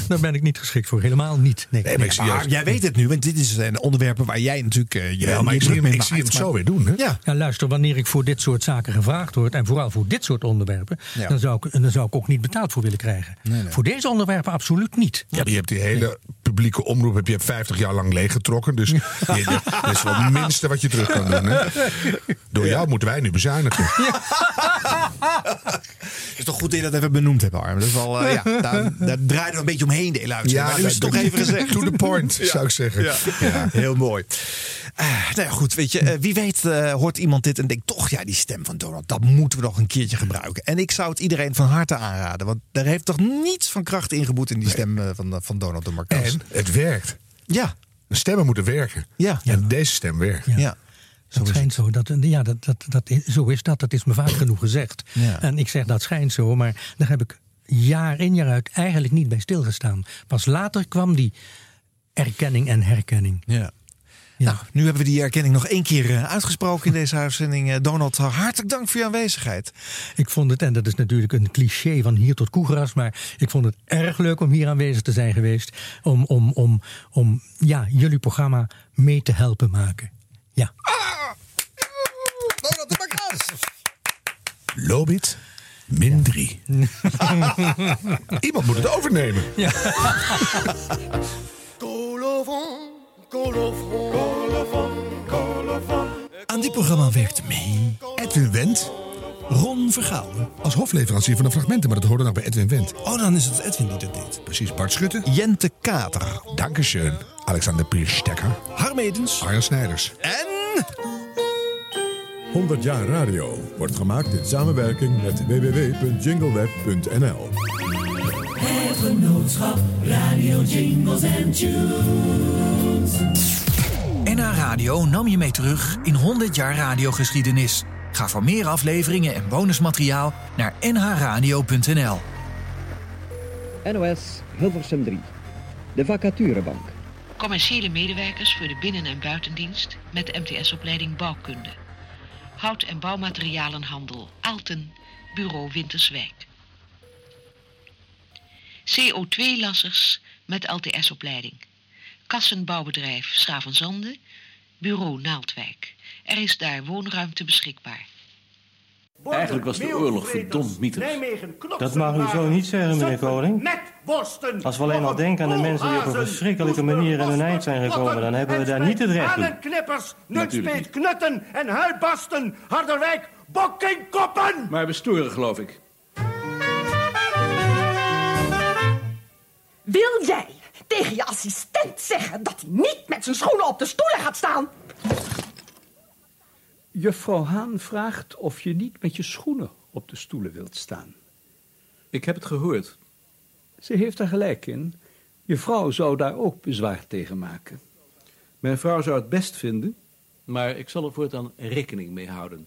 daar ben ik niet geschikt voor. Helemaal niet. Nee, Nee, maar jij weet het nu, want dit is een onderwerpen waar jij natuurlijk eh, je Ja, maar ik zie hem, ik zie hem zo weer doen. Hè? Ja, Ja, luister, wanneer ik voor dit soort zaken gevraagd word... en vooral voor dit soort onderwerpen... Ja. Dan, zou ik, dan zou ik ook niet betaald voor willen krijgen. Nee, nee. Voor deze onderwerpen absoluut niet. Ja, je hebt die hele publieke omroep heb je 50 jaar lang leeggetrokken. Dus je- dat is wel het minste wat je terug kan doen. Hè? Door jou moeten wij nu bezuinigen. Het is toch goed dat je dat even benoemd hebt, Arm. Dat is wel, eh, ja, daar, daar draaien we een beetje omheen, de hele uitzending. maar nu is het toch even gezegd. To the point, Ja. zou ik zeggen. Ja, heel mooi. Eh, nou ja, goed, weet je, eh, wie weet hoort iemand dit en denkt toch, ja, die stem van Donald, dat moeten we nog een keertje gebruiken. En ik zou het iedereen van harte aanraden, want daar heeft toch niets van kracht ingeboet in die stem van, van Donald de Marcas. En het werkt. Ja, De stemmen moeten werken. ja, En deze stem werkt. ja. Dat schijnt zo. Dat, ja, dat, dat, dat, is- zo is dat. Dat is me vaak genoeg gezegd. Ja. En ik zeg dat schijnt zo, maar daar heb ik jaar in jaar uit eigenlijk niet bij stilgestaan. Pas later kwam die erkenning en herkenning. ja. Nou, nu hebben we die erkenning nog één keer eh, uitgesproken in deze uitzending. Eh, Donald, hartelijk dank voor je aanwezigheid. Ik vond het, en dat is natuurlijk een cliché van hier tot koegras, maar ik vond het erg leuk om hier aanwezig te zijn geweest. Om, om, om, om ja, jullie programma mee te helpen maken. Ja. Donald de! Lobit, min 3. Iemand moet het overnemen. Aan dit programma werkte mee Edwin Wendt Ron Vergouwen. als hofleverancier van de fragmenten, maar dat hoorde nog bij Edwin Wendt. Oh, dan is het Edwin die dat deed. Precies, Bart Schutte. Jente Kater. Dankeschön. Alexander Pierstekker. Harm Edens. Arjan Snijders. En 100 jaar radio wordt gemaakt in samenwerking met www.jingleweb.nl. Het genootschap Radio Jingles and Tunes. NH Radio nam je mee terug in 100 jaar radiogeschiedenis. Ga voor meer afleveringen en bonusmateriaal naar nhradio.nl. NOS Hilversum 3. De vacaturebank. Commerciële medewerkers voor de binnen- en buitendienst met de MTS-opleiding Bouwkunde. Hout- en bouwmaterialenhandel Aalten, bureau Winterswijk. CO2-lassers met LTS-opleiding. Kassenbouwbedrijf Schavenzande, bureau Naaldwijk. Er is daar woonruimte beschikbaar. Eigenlijk was de oorlog verdomd mieters. Dat mag u zo niet zeggen, meneer Koning. Als we alleen al denken aan de mensen die op een verschrikkelijke manier aan hun eind zijn gekomen... dan hebben we daar niet het recht toe. knippers, nutspeet, knutten en. Harderwijk, bokkingkoppen! Maar we storen, geloof ik. Wil jij tegen je assistent zeggen dat hij niet met zijn schoenen op de stoelen gaat staan? Juffrouw Haan vraagt of je niet met je schoenen op de stoelen wilt staan. Ik heb het gehoord. Ze heeft er gelijk in. Je vrouw zou daar ook bezwaar tegen maken. Mijn vrouw zou het best vinden, maar ik zal er voortaan rekening mee houden.